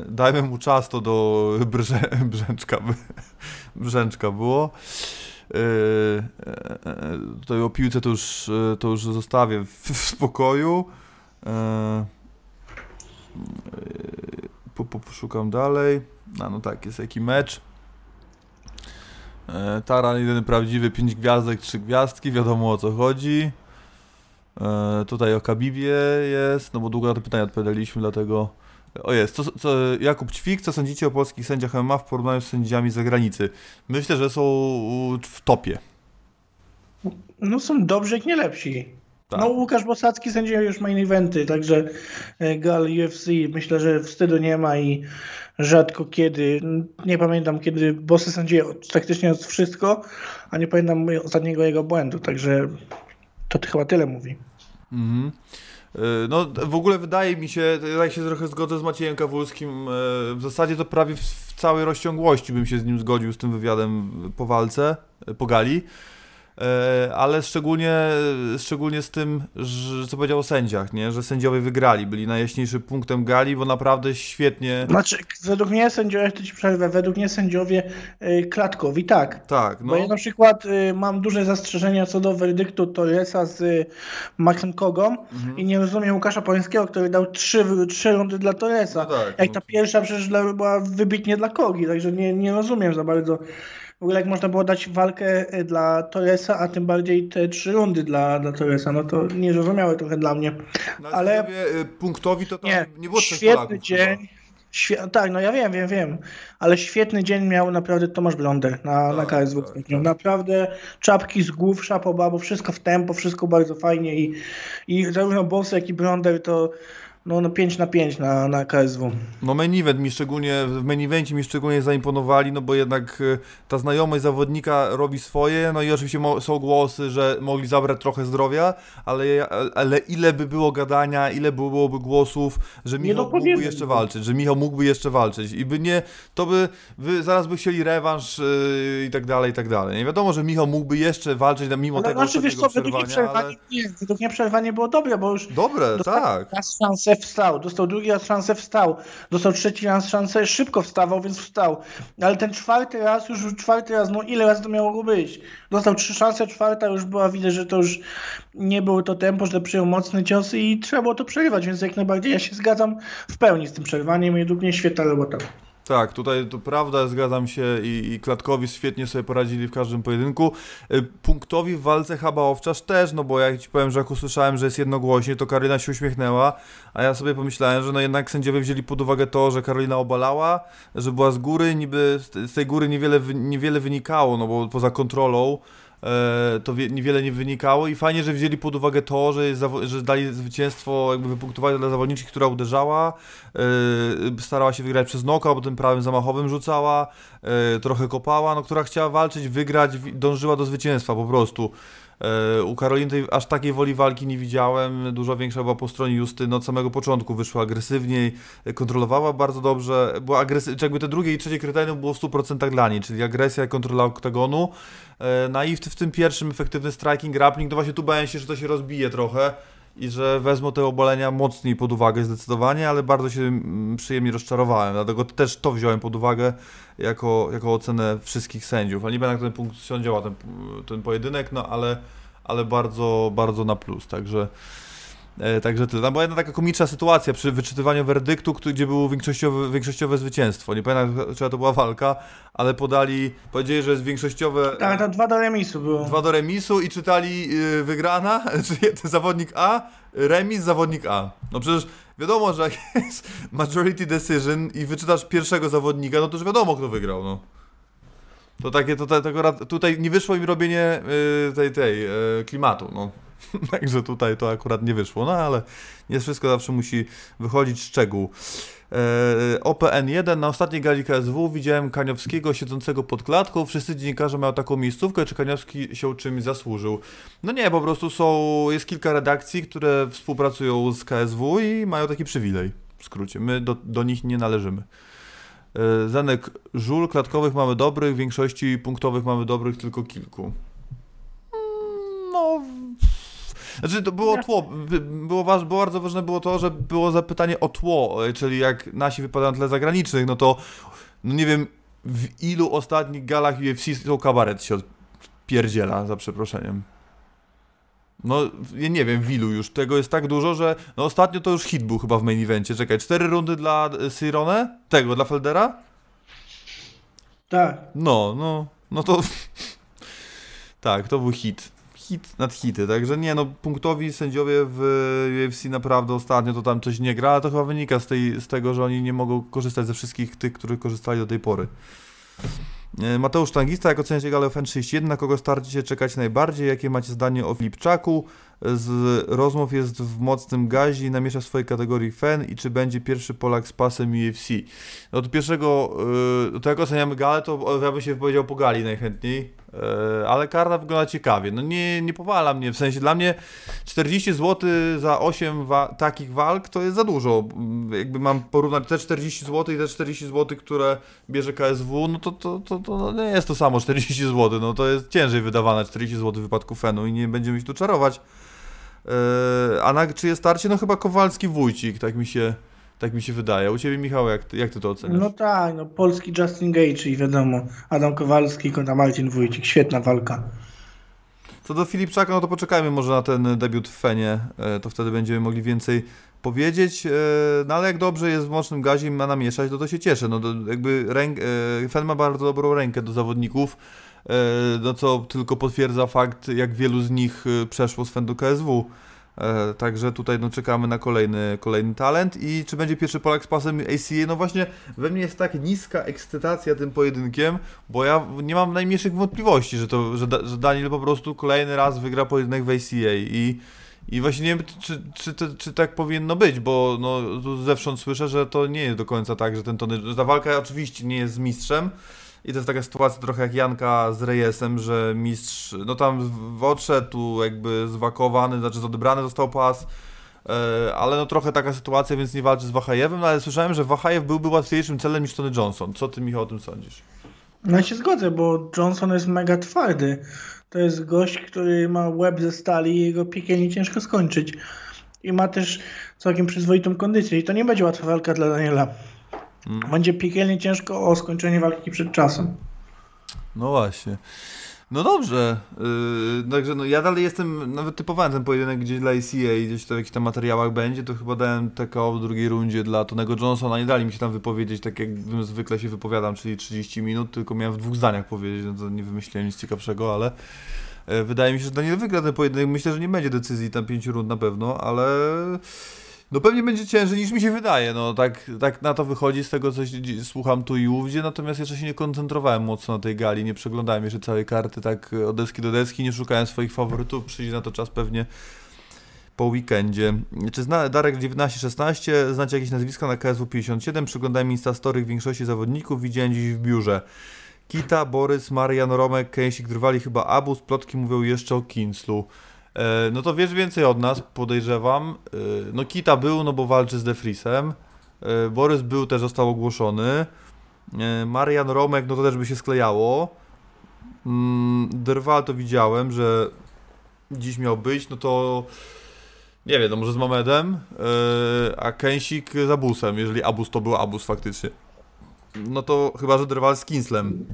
E, dajmy mu czas, to do (laughs) brze, brzęczka, (laughs) brzęczka było. E, e, tutaj o piłce to już, to już zostawię w, (laughs) w spokoju. Po, po, poszukam dalej. A no tak, jest jaki mecz. Taran jeden prawdziwy, 5 gwiazdek, 3 gwiazdki, wiadomo o co chodzi. E, tutaj o Kabibie jest, no bo długo na te pytania odpowiadaliśmy, dlatego... O jest, co, co, Jakub Ćwik, co sądzicie o polskich sędziach MMA w porównaniu z sędziami z zagranicy? Myślę, że są w topie. No są dobrzy, jak nie lepsi. Tak. No Łukasz Bosacki sędziuje już main eventy, także e, gal UFC myślę, że wstydu nie ma i rzadko kiedy, nie pamiętam kiedy Bosy sędziuje praktycznie wszystko, a nie pamiętam ostatniego jego błędu, także to chyba tyle mówi. Mhm. E, No, w ogóle wydaje mi się, ja się trochę zgodzę z Maciejem Kawulskim, e, w zasadzie to prawie w, całej rozciągłości bym się z nim zgodził z tym wywiadem po walce, e, po gali, ale szczególnie, szczególnie z tym, że, co powiedział o sędziach, nie? że sędziowie wygrali, byli najjaśniejszym punktem gali, bo naprawdę świetnie, Znaczy, według mnie sędziowie, to ci przerwę, według mnie sędziowie y, klatkowi, tak. tak, no, Bo ja na przykład y, mam duże zastrzeżenia co do werdyktu Torresa z Maxem Kogą Mhm. i nie rozumiem Łukasza Polańskiego, który dał trzy, trzy rundy dla Torresa. No tak, jak no. ta pierwsza przecież była wybitnie dla Kogi, także nie, nie rozumiem za bardzo. W ogóle jak można było dać walkę y, dla Torresa, a tym bardziej te trzy rundy dla, dla Torresa, no to niezrozumiałe trochę dla mnie. no, ale- e, punktowi to tam Nie, nie, było świetny Polaków dzień. chyba. Tak, no ja wiem, wiem, wiem, ale świetny dzień miał naprawdę Tomasz Blonder na, na Tak, KSW. tak, ostatnio. Naprawdę czapki z głów, szapoba, bo wszystko w tempo, wszystko bardzo fajnie i, i zarówno Boss, jak i Blonder to no, no 5 na 5 na, na KSW. No main event mi szczególnie, w main evencie mi szczególnie zaimponowali, no bo jednak y, ta znajomość zawodnika robi swoje, no i oczywiście są głosy, że mogli zabrać trochę zdrowia, ale, ale ile by było gadania, ile by byłoby głosów, że Michał mógłby jeszcze walczyć, że Michał mógłby jeszcze walczyć i by nie, to by, wy zaraz by chcieli rewanż y, i tak dalej, i tak dalej. Nie wiadomo, że Michał mógłby jeszcze walczyć, mimo Ale tego znaczy, wiesz co, według mnie przerwanie, ale... nie, według mnie przerwanie było dobre, bo już Dobre, tak. raz szansę wstał, dostał drugi raz szansę wstał, dostał trzeci raz szansę, szybko wstawał, więc wstał. Ale ten czwarty raz, już czwarty raz, no ile razy to miało być? Dostał trzy szanse, czwarta już była, widać, że to już nie było to tempo, że przyjął mocny cios i trzeba było to przerywać, więc jak najbardziej ja się zgadzam w pełni z tym przerwaniem i według mnie świetna robota. Tak, tutaj to prawda, zgadzam się i, i Klatkowi świetnie sobie poradzili w każdym pojedynku. Y, Punktowi w walce Haba Owczarz też, no bo jak ci powiem, że jak usłyszałem, że jest jednogłośnie, to Karolina się uśmiechnęła, a ja sobie pomyślałem, że no jednak sędziowie wzięli pod uwagę to, że Karolina obalała, że była z góry, niby z te- z tej góry niewiele, niewiele wynikało, no bo poza kontrolą to wie, niewiele nie wynikało i fajnie, że wzięli pod uwagę to, że, że dali zwycięstwo, jakby wypunktowali dla zawodniczki, która uderzała, e, starała się wygrać przez noka, bo tym prawym zamachowym rzucała, e, trochę kopała, no która chciała walczyć, wygrać, dążyła do zwycięstwa po prostu. E, U Karoliny tej, aż takiej woli walki nie widziałem, dużo większa była po stronie Justyny, od samego początku wyszła agresywniej, e, kontrolowała bardzo dobrze, była agresy- jakby te drugie i trzecie kryterium było w 100% dla niej, czyli agresja i kontrola oktagonu, E, no i w, tym pierwszym efektywny striking, grappling, to właśnie tu bałem się, że to się rozbije trochę i że wezmą te obalenia mocniej pod uwagę zdecydowanie, ale bardzo się mm, przyjemnie rozczarowałem, dlatego też to wziąłem pod uwagę jako, jako ocenę wszystkich sędziów, ale nie będę na ten punkt sądziła ten, ten pojedynek, no ale, ale bardzo, bardzo na plus, także Także tyle. Tam była jedna taka komiczna sytuacja przy wyczytywaniu werdyktu, gdzie było większościowe, większościowe zwycięstwo. Nie pamiętam, czyja to była walka, ale podali, powiedzieli, że jest większościowe Tak, to dwa do remisu było. dwa do remisu i czytali y, wygrana, (laughs) czyli zawodnik A, remis, zawodnik A. No przecież wiadomo, że jak (laughs) jest majority decision i wyczytasz pierwszego zawodnika, no to już wiadomo, kto wygrał, no. To takie, to, to, to tutaj nie wyszło im robienie y, tej, tej, y, klimatu, no. (laughs) Także tutaj to akurat nie wyszło, no ale nie wszystko zawsze musi wychodzić szczegół. E, OPN1 na ostatniej gali KSW widziałem Kaniowskiego siedzącego pod klatką. Wszyscy dziennikarze mają taką miejscówkę, czy Kaniowski się czymś zasłużył. No nie, po prostu są, jest kilka redakcji, które współpracują z KSW i mają taki przywilej. W skrócie, my do, do nich nie należymy. E, Zenek żul klatkowych mamy dobrych, w większości punktowych mamy dobrych tylko kilku. Mm, No. Znaczy to było tło. By- Było, waż, było bardzo ważne było to, że było zapytanie o tło, e, czyli jak nasi wypadają na tle zagranicznych, no to no nie wiem w ilu ostatnich galach UFC to kabaret się pierdziela, za przeproszeniem. No, ja nie wiem, w ilu już. Tego jest tak dużo, że no ostatnio to już hit był chyba w main evencie. Czekaj, cztery rundy dla e, Sirone? Tego, dla Feldera? Tak. No, no, no to... (laughs) tak, to był hit. Hit nad hity, także nie no, punktowi sędziowie w UFC naprawdę ostatnio to tam coś nie gra, ale to chyba wynika z, tej, z tego, że oni nie mogą korzystać ze wszystkich tych, których korzystali do tej pory. E, Mateusz Tangista, jak oceniacie galę FN 31, na kogo starcie czekać najbardziej? Jakie macie zdanie o Filipczaku? Z rozmów jest w mocnym gazie i namiesza w swojej kategorii FEN i czy będzie pierwszy Polak z pasem UFC? No to pierwszego, yy, to jak oceniamy galę, to ja bym się wypowiedział po gali najchętniej, yy, ale karta wygląda ciekawie. No nie, nie powala mnie, w sensie dla mnie 40 zł za 8 wa- takich walk to jest za dużo. Mm, Jakby mam porównać te 40 zł i te 40 zł, które bierze KSW, no to, to, to, to no nie jest to samo 40 zł, no to jest ciężej wydawane 40 zł w wypadku Fenu i nie będziemy się tu czarować. Yy, a na czyje starcie? No chyba Kowalski-Wójcik, tak mi się, tak mi się wydaje. U Ciebie Michał, jak ty, jak ty to oceniasz? No tak, no polski Justin Gage i wiadomo, Adam Kowalski kontra Marcin Wójcik, świetna walka. Co do Filipczaka, no to poczekajmy może na ten debiut w Fenie, e, to wtedy będziemy mogli więcej powiedzieć, e, no ale jak dobrze jest w mocnym gazie i ma namieszać, to to się cieszę, no to jakby ręk, Fen ma bardzo dobrą rękę do zawodników, no co tylko potwierdza fakt, jak wielu z nich e, przeszło z do KSW. E, Także tutaj no, czekamy na kolejny, kolejny talent i czy będzie pierwszy Polak z pasem ACA? No właśnie we mnie jest tak niska ekscytacja tym pojedynkiem, bo ja nie mam najmniejszych wątpliwości, że, to, że, że Daniel po prostu kolejny raz wygra pojedynek w ACA i, I właśnie nie wiem, czy, czy, czy, czy tak powinno być, bo no, zewsząd słyszę, że to nie jest do końca tak, że ten Tony, że ta walka oczywiście nie jest z mistrzem, i to jest taka sytuacja trochę jak Janka z Rejesem, że mistrz, no tam odszedł jakby zwakowany, znaczy odebrany został pas, e, ale no trochę taka sytuacja, więc nie walczy z Wahajewem, no ale słyszałem, że Wahajew byłby łatwiejszym celem niż Tony Johnson. Co ty, Michał, o tym sądzisz? No ja się zgodzę, bo Johnson jest mega twardy. To jest gość, który ma łeb ze stali i jego piekielnie ciężko skończyć. I ma też całkiem przyzwoitą kondycję. I to nie będzie łatwa walka dla Daniela. Mm. Będzie piekielnie ciężko o skończenie walki przed czasem. No właśnie. No dobrze, yy, także no ja dalej jestem, nawet typowałem ten pojedynek gdzieś dla ACA i gdzieś to w jakichś tam materiałach będzie, to chyba dałem TKO w drugiej rundzie dla Tonego Johnsona, nie dali mi się tam wypowiedzieć tak jak zwykle się wypowiadam, czyli 30 minut, tylko miałem w dwóch zdaniach powiedzieć, no to nie wymyśliłem nic ciekawszego, ale yy, wydaje mi się, że Daniel wygra ten pojedynek, myślę, że nie będzie decyzji tam pięciu rund na pewno, ale no pewnie będzie ciężej niż mi się wydaje, no tak, tak na to wychodzi z tego, co słucham tu i ówdzie, natomiast jeszcze się nie koncentrowałem mocno na tej gali, nie przeglądałem jeszcze całej karty tak od deski do deski, nie szukałem swoich faworytów, przyjdzie na to czas pewnie po weekendzie. Czy zna Darek 1916, znacie jakieś nazwiska na KSW 57? Przyglądałem Instastory większości zawodników, widziałem dziś w biurze. Kita, Borys, Marian, Romek, Kęsik, drwali chyba Abus, plotki mówią jeszcze o Kinslu. E, no to wiesz więcej od nas, podejrzewam. E, no Kita był, no bo walczy z Defrisem. E, Borys był, też został ogłoszony. Marian Romek, no to też by się sklejało. Mm, Derwal to widziałem, że dziś miał być, no to nie wiem, no może z Mamedem, a Kęsik z Abusem, jeżeli Abus to był Abus faktycznie. No to chyba, że Derwal z Kinslem.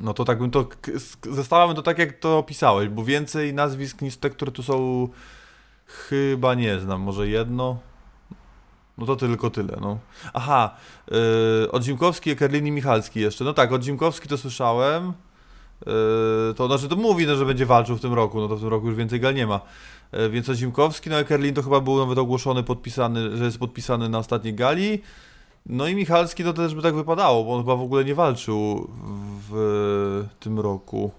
No to tak bym to. Zestawamy to tak, jak to opisałeś, bo więcej nazwisk niż te, które tu są, chyba nie znam. Może jedno. No to tylko tyle, no. Aha, yy, od Zimkowski, Kerlin i Michalski jeszcze. No tak, od Zimkowski to słyszałem. Yy, to znaczy to mówi, no, że będzie walczył w tym roku, no to w tym roku już więcej gal nie ma. Yy, więc od Zimkowski, no Ekerlin to chyba był nawet ogłoszony, podpisany, że jest podpisany na ostatniej gali. No i Michalski to też by tak wypadało, bo on chyba w ogóle nie walczył w tym roku.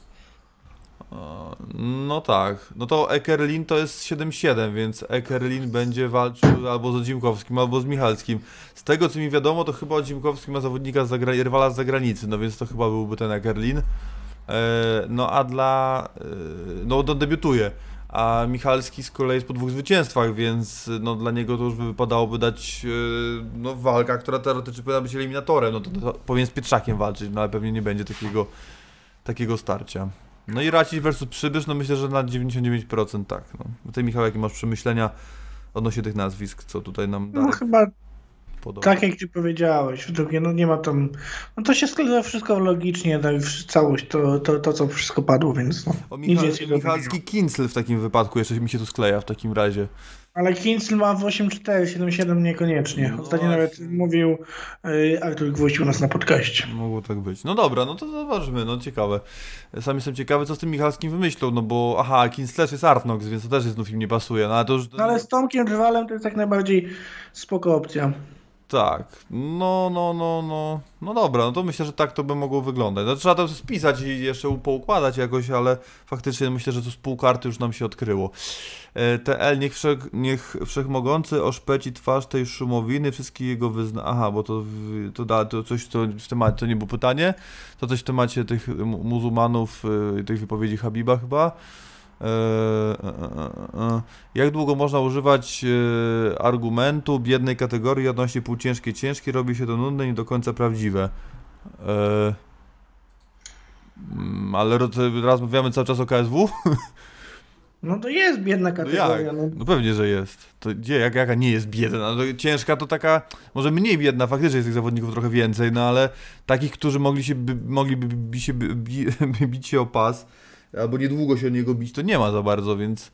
No tak, no to Ekerlin to jest 7-7, więc Ekerlin będzie walczył albo z Dzimkowskim, albo z Michalskim. Z tego co mi wiadomo, to chyba Dzimkowski ma zawodnika z zagra- rywala z zagranicy, no więc to chyba byłby ten Ekerlin. E, no a dla... E, no to debiutuje a Michalski z kolei jest po dwóch zwycięstwach, więc no, dla niego to już wypadałoby dać yy, no, walka, która teoretycznie powinna być eliminatorem, no to, to, powinien z Pietrzakiem walczyć, no ale pewnie nie będzie takiego, takiego starcia. No i Racić versus Przybysz, no myślę, że na 99% tak. No. Ty Michał, jakie masz przemyślenia odnośnie tych nazwisk, co tutaj nam No chyba podoba. Tak jak ty powiedziałeś, drugie, no nie ma tam, no to się składa wszystko logicznie, tak, całość, to, to, to co wszystko padło, więc no. O Michal, Michalski Kincel w takim wypadku jeszcze mi się tu skleja w takim razie. Ale Kincel ma w 8.4, 7.7 niekoniecznie. No Ostatnio nawet mówił y, Artur Gwóźdź u nas na podcaście. Mogło tak być. No dobra, no to zobaczmy, no ciekawe. Sam jestem ciekawy, co z tym Michalskim wymyślą, no bo aha, Kincel też jest Artnox, więc to też jest znów im nie pasuje. No, ale, to już... no, ale z Tomkiem Drwalem to jest tak najbardziej spoko opcja. Tak, no, no, no, no, no dobra, no to myślę, że tak to by mogło wyglądać. No, trzeba to spisać i jeszcze poukładać jakoś, ale faktycznie myślę, że to z pół karty już nam się odkryło. E, TL, niech, wszech, niech wszechmogący oszpeci twarz tej szumowiny, wszystkie jego wyzna... Aha, bo to, to, da, to coś to w temacie, to nie było pytanie, to coś w temacie tych muzułmanów, e, tych wypowiedzi Habiba chyba. E, e, e, jak długo można używać argumentu biednej kategorii odnośnie półciężkie, ciężkie, robi się to nudne i nie do końca prawdziwe. Mm, ale rozmawiamy cały czas o KSW? (laughs) No to jest biedna no kategoria. No, no pewnie, że jest. To gdzie, jak, jaka nie jest biedna? No, ciężka to taka, może mniej biedna, faktycznie jest tych zawodników trochę więcej, no ale takich, którzy mogli się, by, mogliby się, bi, (laughs) bić się o pas, albo niedługo się o niego bić, to nie ma za bardzo, więc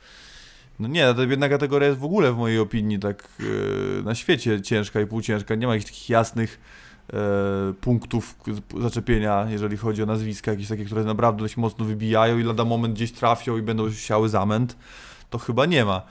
no nie, ta jedna kategoria jest w ogóle w mojej opinii tak yy, na świecie ciężka i półciężka, nie ma jakichś takich jasnych yy, punktów zaczepienia, jeżeli chodzi o nazwiska, jakieś takie, które naprawdę dość mocno wybijają i lada moment gdzieś trafią i będą siały zamęt, to chyba nie ma.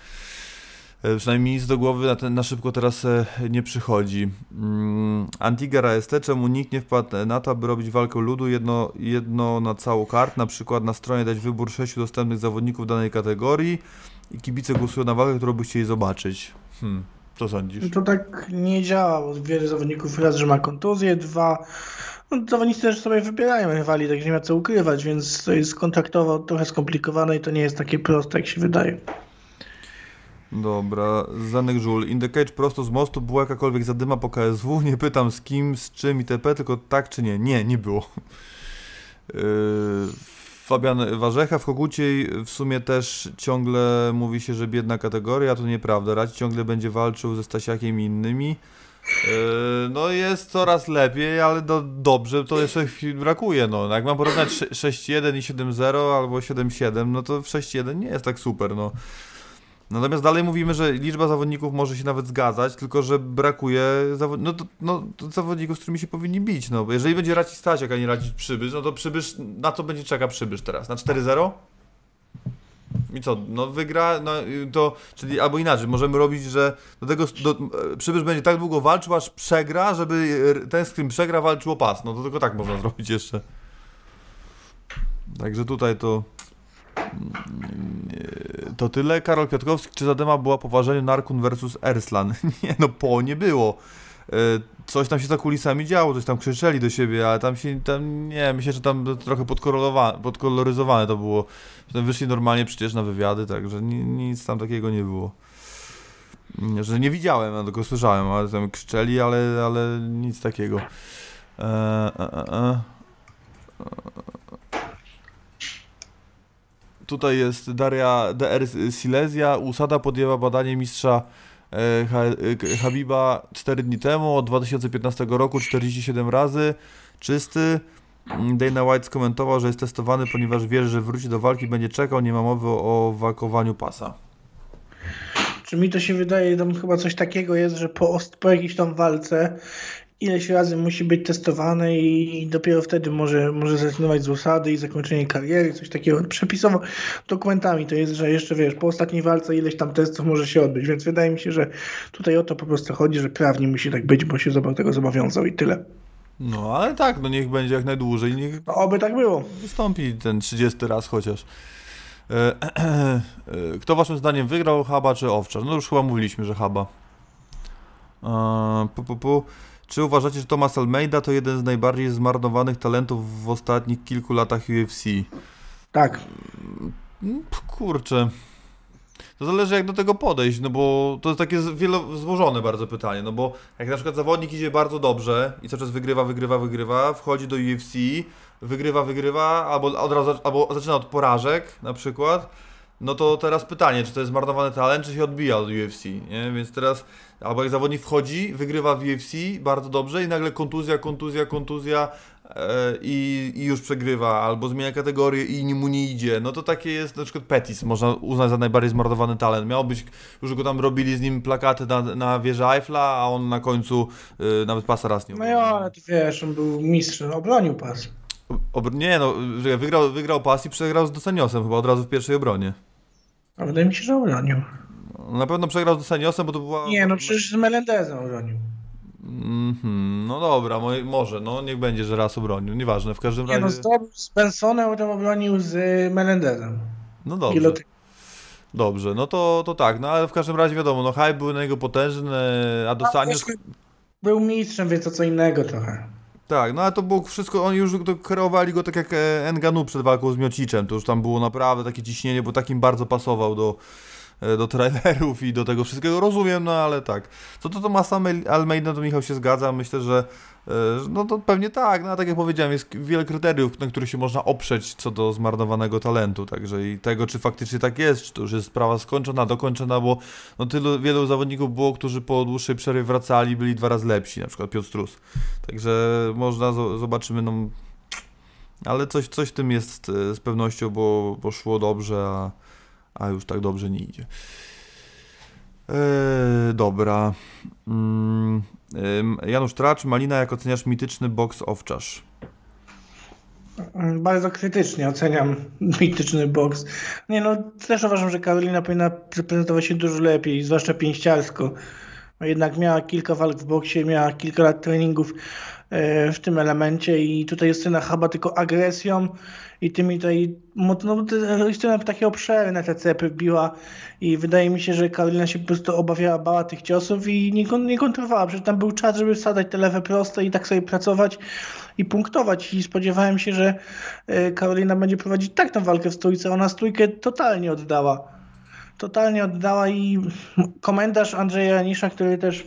E, Przynajmniej nic do głowy na, ten, na szybko teraz e, nie przychodzi. Mm, Antigera ST, czemu nikt nie wpadł na to, aby robić walkę ludu jedno, jedno na całą kart, na przykład na stronie dać wybór sześciu dostępnych zawodników danej kategorii i kibice głosują na walkę, którą by chcieli zobaczyć. Hmm, co sądzisz? To tak nie działa, bo wiele zawodników raz, że ma kontuzję, dwa. No, zawodnicy też sobie wybierają rywali, także nie ma co ukrywać, więc to jest kontraktowo trochę skomplikowane i to nie jest takie proste, jak się wydaje. Dobra, Zanek Żul. In the Cage prosto z mostu była jakakolwiek zadyma po KSW? Nie pytam z kim, z czym itp., tylko tak czy nie. Nie, nie było. Yy, Fabian Warzecha w Koguciej w sumie też ciągle mówi się, że biedna kategoria, to nieprawda. Radź ciągle będzie walczył ze Stasiakiem i innymi. Yy, No jest coraz lepiej, ale do, dobrze to jeszcze brakuje. No. Jak mam porównać sze- 6-1 i 7-0 albo 7-7, no to w 6-1 nie jest tak super. No. Natomiast dalej mówimy, że liczba zawodników może się nawet zgadzać, tylko że brakuje zawo- no, to, no, to zawodników, z którymi się powinni bić. No. Bo jeżeli będzie Raci Stasiak, a nie Raci Przybysz, no to Przybysz, na co będzie czeka Przybysz teraz? Na 4-0? I co, no wygra, no to, czyli albo inaczej, możemy robić, że do tego, do, e, Przybysz będzie tak długo walczył, aż przegra, żeby e, ten, z którym przegra, walczył o pas. No to tylko tak można (laughs) zrobić jeszcze. Także tutaj to... mm, To tyle. Karol Kwiatkowski, czy Zadema była po Narkun versus Erslan? (laughs) Nie, no po nie było. E, Coś tam się za kulisami działo, coś tam krzyczeli do siebie, ale tam się, tam, nie, myślę, że tam trochę podkoloryzowane, to było. Potem wyszli normalnie przecież na wywiady, także ni, nic tam takiego nie było. Nie, Że nie widziałem, ja tylko słyszałem, ale tam krzyczeli, ale, ale nic takiego. E, e, e, e. Tutaj jest Daria DR Silesia. Usada podjęła badanie mistrza e, e, Habiba 4 dni temu, od 2015 roku 47 razy. Czysty. Mm, Dana White skomentował, że jest testowany, ponieważ wierzy, że wróci do walki, będzie czekał, nie ma mowy o walkowaniu pasa. Czy mi to się wydaje, tam chyba coś takiego jest, że po, po jakiejś tam walce ileś razy musi być testowane i dopiero wtedy może, może zrezygnować z usady i zakończenie kariery, coś takiego. Przepisowo dokumentami to jest, że jeszcze wiesz, po ostatniej walce ileś tam testów może się odbyć, więc wydaje mi się, że tutaj o to po prostu chodzi, że prawnie musi tak być, bo się tego zobowiązał i tyle. No ale tak, no niech będzie jak najdłużej, niech No, oby tak było. wystąpi ten 30 raz chociaż. E, e, Kto waszym zdaniem wygrał, Haba czy Owczar? No już chyba mówiliśmy, że Haba. E, Pu, pu, pu. Czy uważacie, że Thomas Almeida to jeden z najbardziej zmarnowanych talentów w ostatnich kilku latach UFC? Tak. Mm, Kurczę. To zależy jak do tego podejść, no bo to jest takie wielo, złożone bardzo pytanie, no bo jak na przykład zawodnik idzie bardzo dobrze i cały czas wygrywa, wygrywa, wygrywa, wchodzi do UFC, wygrywa, wygrywa, albo od razu, albo zaczyna od porażek na przykład, no to teraz pytanie, czy to jest zmarnowany talent, czy się odbija od UFC, nie? Więc teraz, albo jak zawodnik wchodzi, wygrywa w UFC bardzo dobrze i nagle kontuzja, kontuzja, kontuzja e, i, i już przegrywa, albo zmienia kategorię i mu nie idzie, no to takie jest na przykład Petis, można uznać za najbardziej zmarnowany talent. Miał być, już go tam robili z nim plakaty na, na wieży Eiffla, a on na końcu y, nawet pasa raz nie No ja, ale ty wiesz, on był mistrzem, obronił pas. Obr- nie no, wygrał, wygrał pas i przegrał z Doseniosem chyba od razu w pierwszej obronie. A wydaje mi się, że obronił. Na pewno przegrał z Doseniosem, bo to była... Nie, no przecież z Melendezem obronił. Mhm, no dobra, mo- może, no niech będzie, że raz obronił, nieważne, w każdym Nie razie... no, zdobył z Bensonem, potem obronił z y, Melendezem. No dobrze, dobrze, no to, to tak, no ale w każdym razie wiadomo, no hype był na niego potężny, a Dosanios... Był mistrzem, więc to co innego trochę. Tak, no ale to było wszystko, oni już to kreowali go tak jak Enganu przed walką z Miociczem, to już tam było naprawdę takie ciśnienie, bo takim bardzo pasował do, do trailerów i do tego wszystkiego, rozumiem, no ale tak. Co to Tomasa Almeida, to Michał się zgadza, myślę, że e, że no to pewnie tak, no a tak jak powiedziałem, jest wiele kryteriów, na których się można oprzeć co do zmarnowanego talentu, także i tego, czy faktycznie tak jest, czy to już jest sprawa skończona, dokończona, bo no tylu, wielu zawodników było, którzy po dłuższej przerwie wracali, byli dwa razy lepsi, na przykład Piotr Strus. Także można, zo- zobaczymy, no. Ale coś, coś w tym jest e, z pewnością, bo, bo szło dobrze, a, a już tak dobrze nie idzie. Eee, dobra. Em, Janusz Tracz, Malina, jak oceniasz mityczny boks owczarz? Bardzo krytycznie oceniam (laughs) mityczny boks. Nie no, też uważam, że Karolina powinna prezentować się dużo lepiej, zwłaszcza pięściarsko. Jednak miała kilka walk w boksie, miała kilka lat treningów w tym elemencie i tutaj Justyna chyba tylko agresją i tymi tutaj, no Justyna takie obszerne te cepy biła i wydaje mi się, że Karolina się po prostu obawiała, bała tych ciosów i nie, nie kontrolowała, przecież tam był czas, żeby wsadzać te lewe proste i tak sobie pracować i punktować. I spodziewałem się, że e, Karolina będzie prowadzić tak tę walkę w stójce, ona stójkę totalnie oddała. Totalnie oddała i komentarz Andrzeja Janisza, który też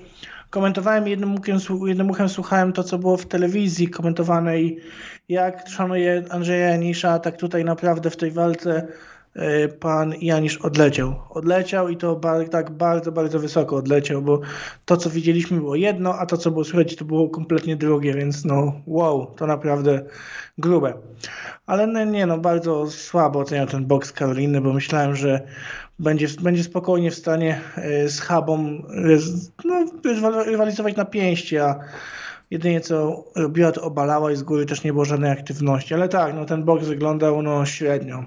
komentowałem jednym uchem, jednym uchem słuchałem to, co było w telewizji komentowane i jak szanuję Andrzeja Janisza, tak tutaj naprawdę w tej walce e, pan Janisz odleciał. Odleciał i to tak bardzo, bardzo wysoko odleciał, bo to, co widzieliśmy było jedno, a to, co było słychać, to było kompletnie drugie, więc no wow, to naprawdę grube. Ale no, nie no, bardzo słabo oceniam ten boks Karoliny, bo myślałem, że będzie, będzie spokojnie w stanie e, z Habą no, rywalizować na pięści, a jedynie co robiła to obalała i z góry też nie było żadnej aktywności. Ale tak, no ten boks wyglądał no średnio.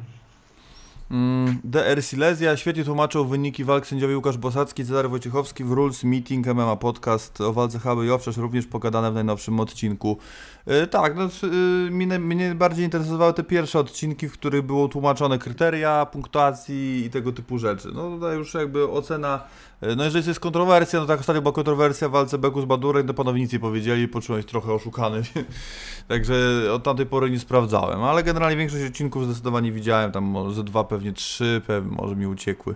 Mm, DR Silesia świetnie tłumaczył wyniki walk sędziowie Łukasz Bosacki, Cezary Wojciechowski w Rules Meeting MMA Podcast o walce Haby i Owczarz również pogadane w najnowszym odcinku. Yy, tak, no, yy, mnie, mnie, bardziej interesowały te pierwsze odcinki, w których było tłumaczone kryteria, punktuacji i tego typu rzeczy. No tutaj już jakby ocena E, no jeżeli jest kontrowersja, no tak ostatnio była kontrowersja w walce Beku z Badurem, to panowie nic nie powiedzieli, poczułem się trochę oszukany, (laughs) także od tamtej pory nie sprawdzałem, ale generalnie większość odcinków zdecydowanie widziałem, tam może dwa, pewnie trzy, pewnie, może mi uciekły.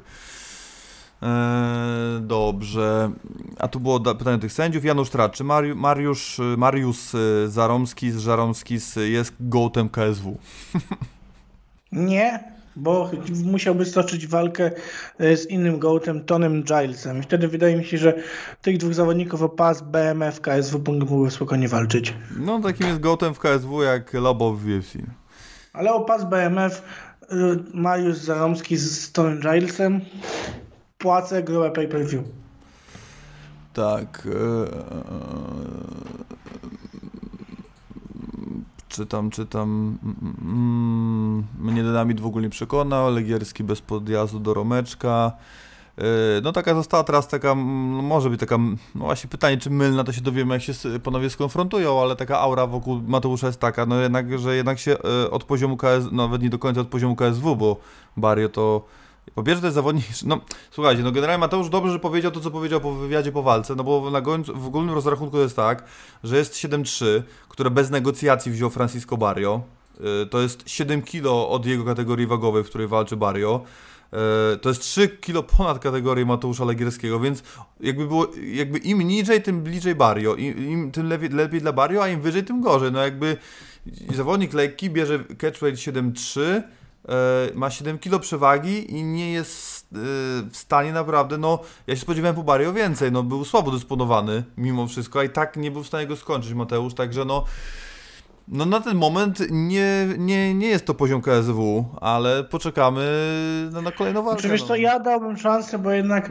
Eee, dobrze. A tu było pytanie tych sędziów. Janusz Tracz, czy Mariusz, Mariusz, Mariusz e, Zaromski z Żaromskis jest gołtem KSW? (laughs) Nie, bo musiałby stoczyć walkę e, z innym gołtem, Tonem Gilesem. I wtedy wydaje mi się, że tych dwóch zawodników o pas BMF KSW mogłyby spokojnie walczyć. No takim jest gołtem w KSW jak Lobo w UFC. Ale o pas BMF e, Mariusz Zaromski z Tonem Gilesem płacę grube pay-per-view. Tak. Yy czytam, czytam. Mm, mnie dynamit w ogóle nie przekonał. Legierski bez podjazdu do Romeczka. Yy, no taka została teraz taka, no może być taka, no właśnie pytanie, czy mylna, to się dowiemy, jak się panowie skonfrontują, ale taka aura wokół Mateusza jest taka, no jednak, że jednak się od poziomu KS, nawet nie do końca od poziomu KSW, bo Barrio to po pierwsze, to zawodnik. No, słuchajcie, no generalnie Mateusz dobrze, że powiedział to, co powiedział po wywiadzie po walce, no bo na końcu, w ogólnym rozrachunku jest tak, że jest 7-3, które bez negocjacji wziął Francisco Barrio. Y, to jest 7 kilo od jego kategorii wagowej, w której walczy Barrio. Y, to jest 3 kilo ponad kategorię Mateusza Legierskiego, więc jakby było, jakby im niżej, tym bliżej Barrio, im, im tym lepiej, lepiej dla Barrio, a im wyżej, tym gorzej. No jakby zawodnik lekki bierze catchweight 7-3, E, ma 7 kg przewagi i nie jest e, w stanie naprawdę, no ja się spodziewałem po Barrio więcej, no był słabo dysponowany mimo wszystko, a i tak nie był w stanie go skończyć Mateusz, także no no na ten moment nie, nie, nie jest to poziom KSW, ale poczekamy na, na kolejną walkę. Znaczy, wiesz no. to ja dałbym szansę, bo jednak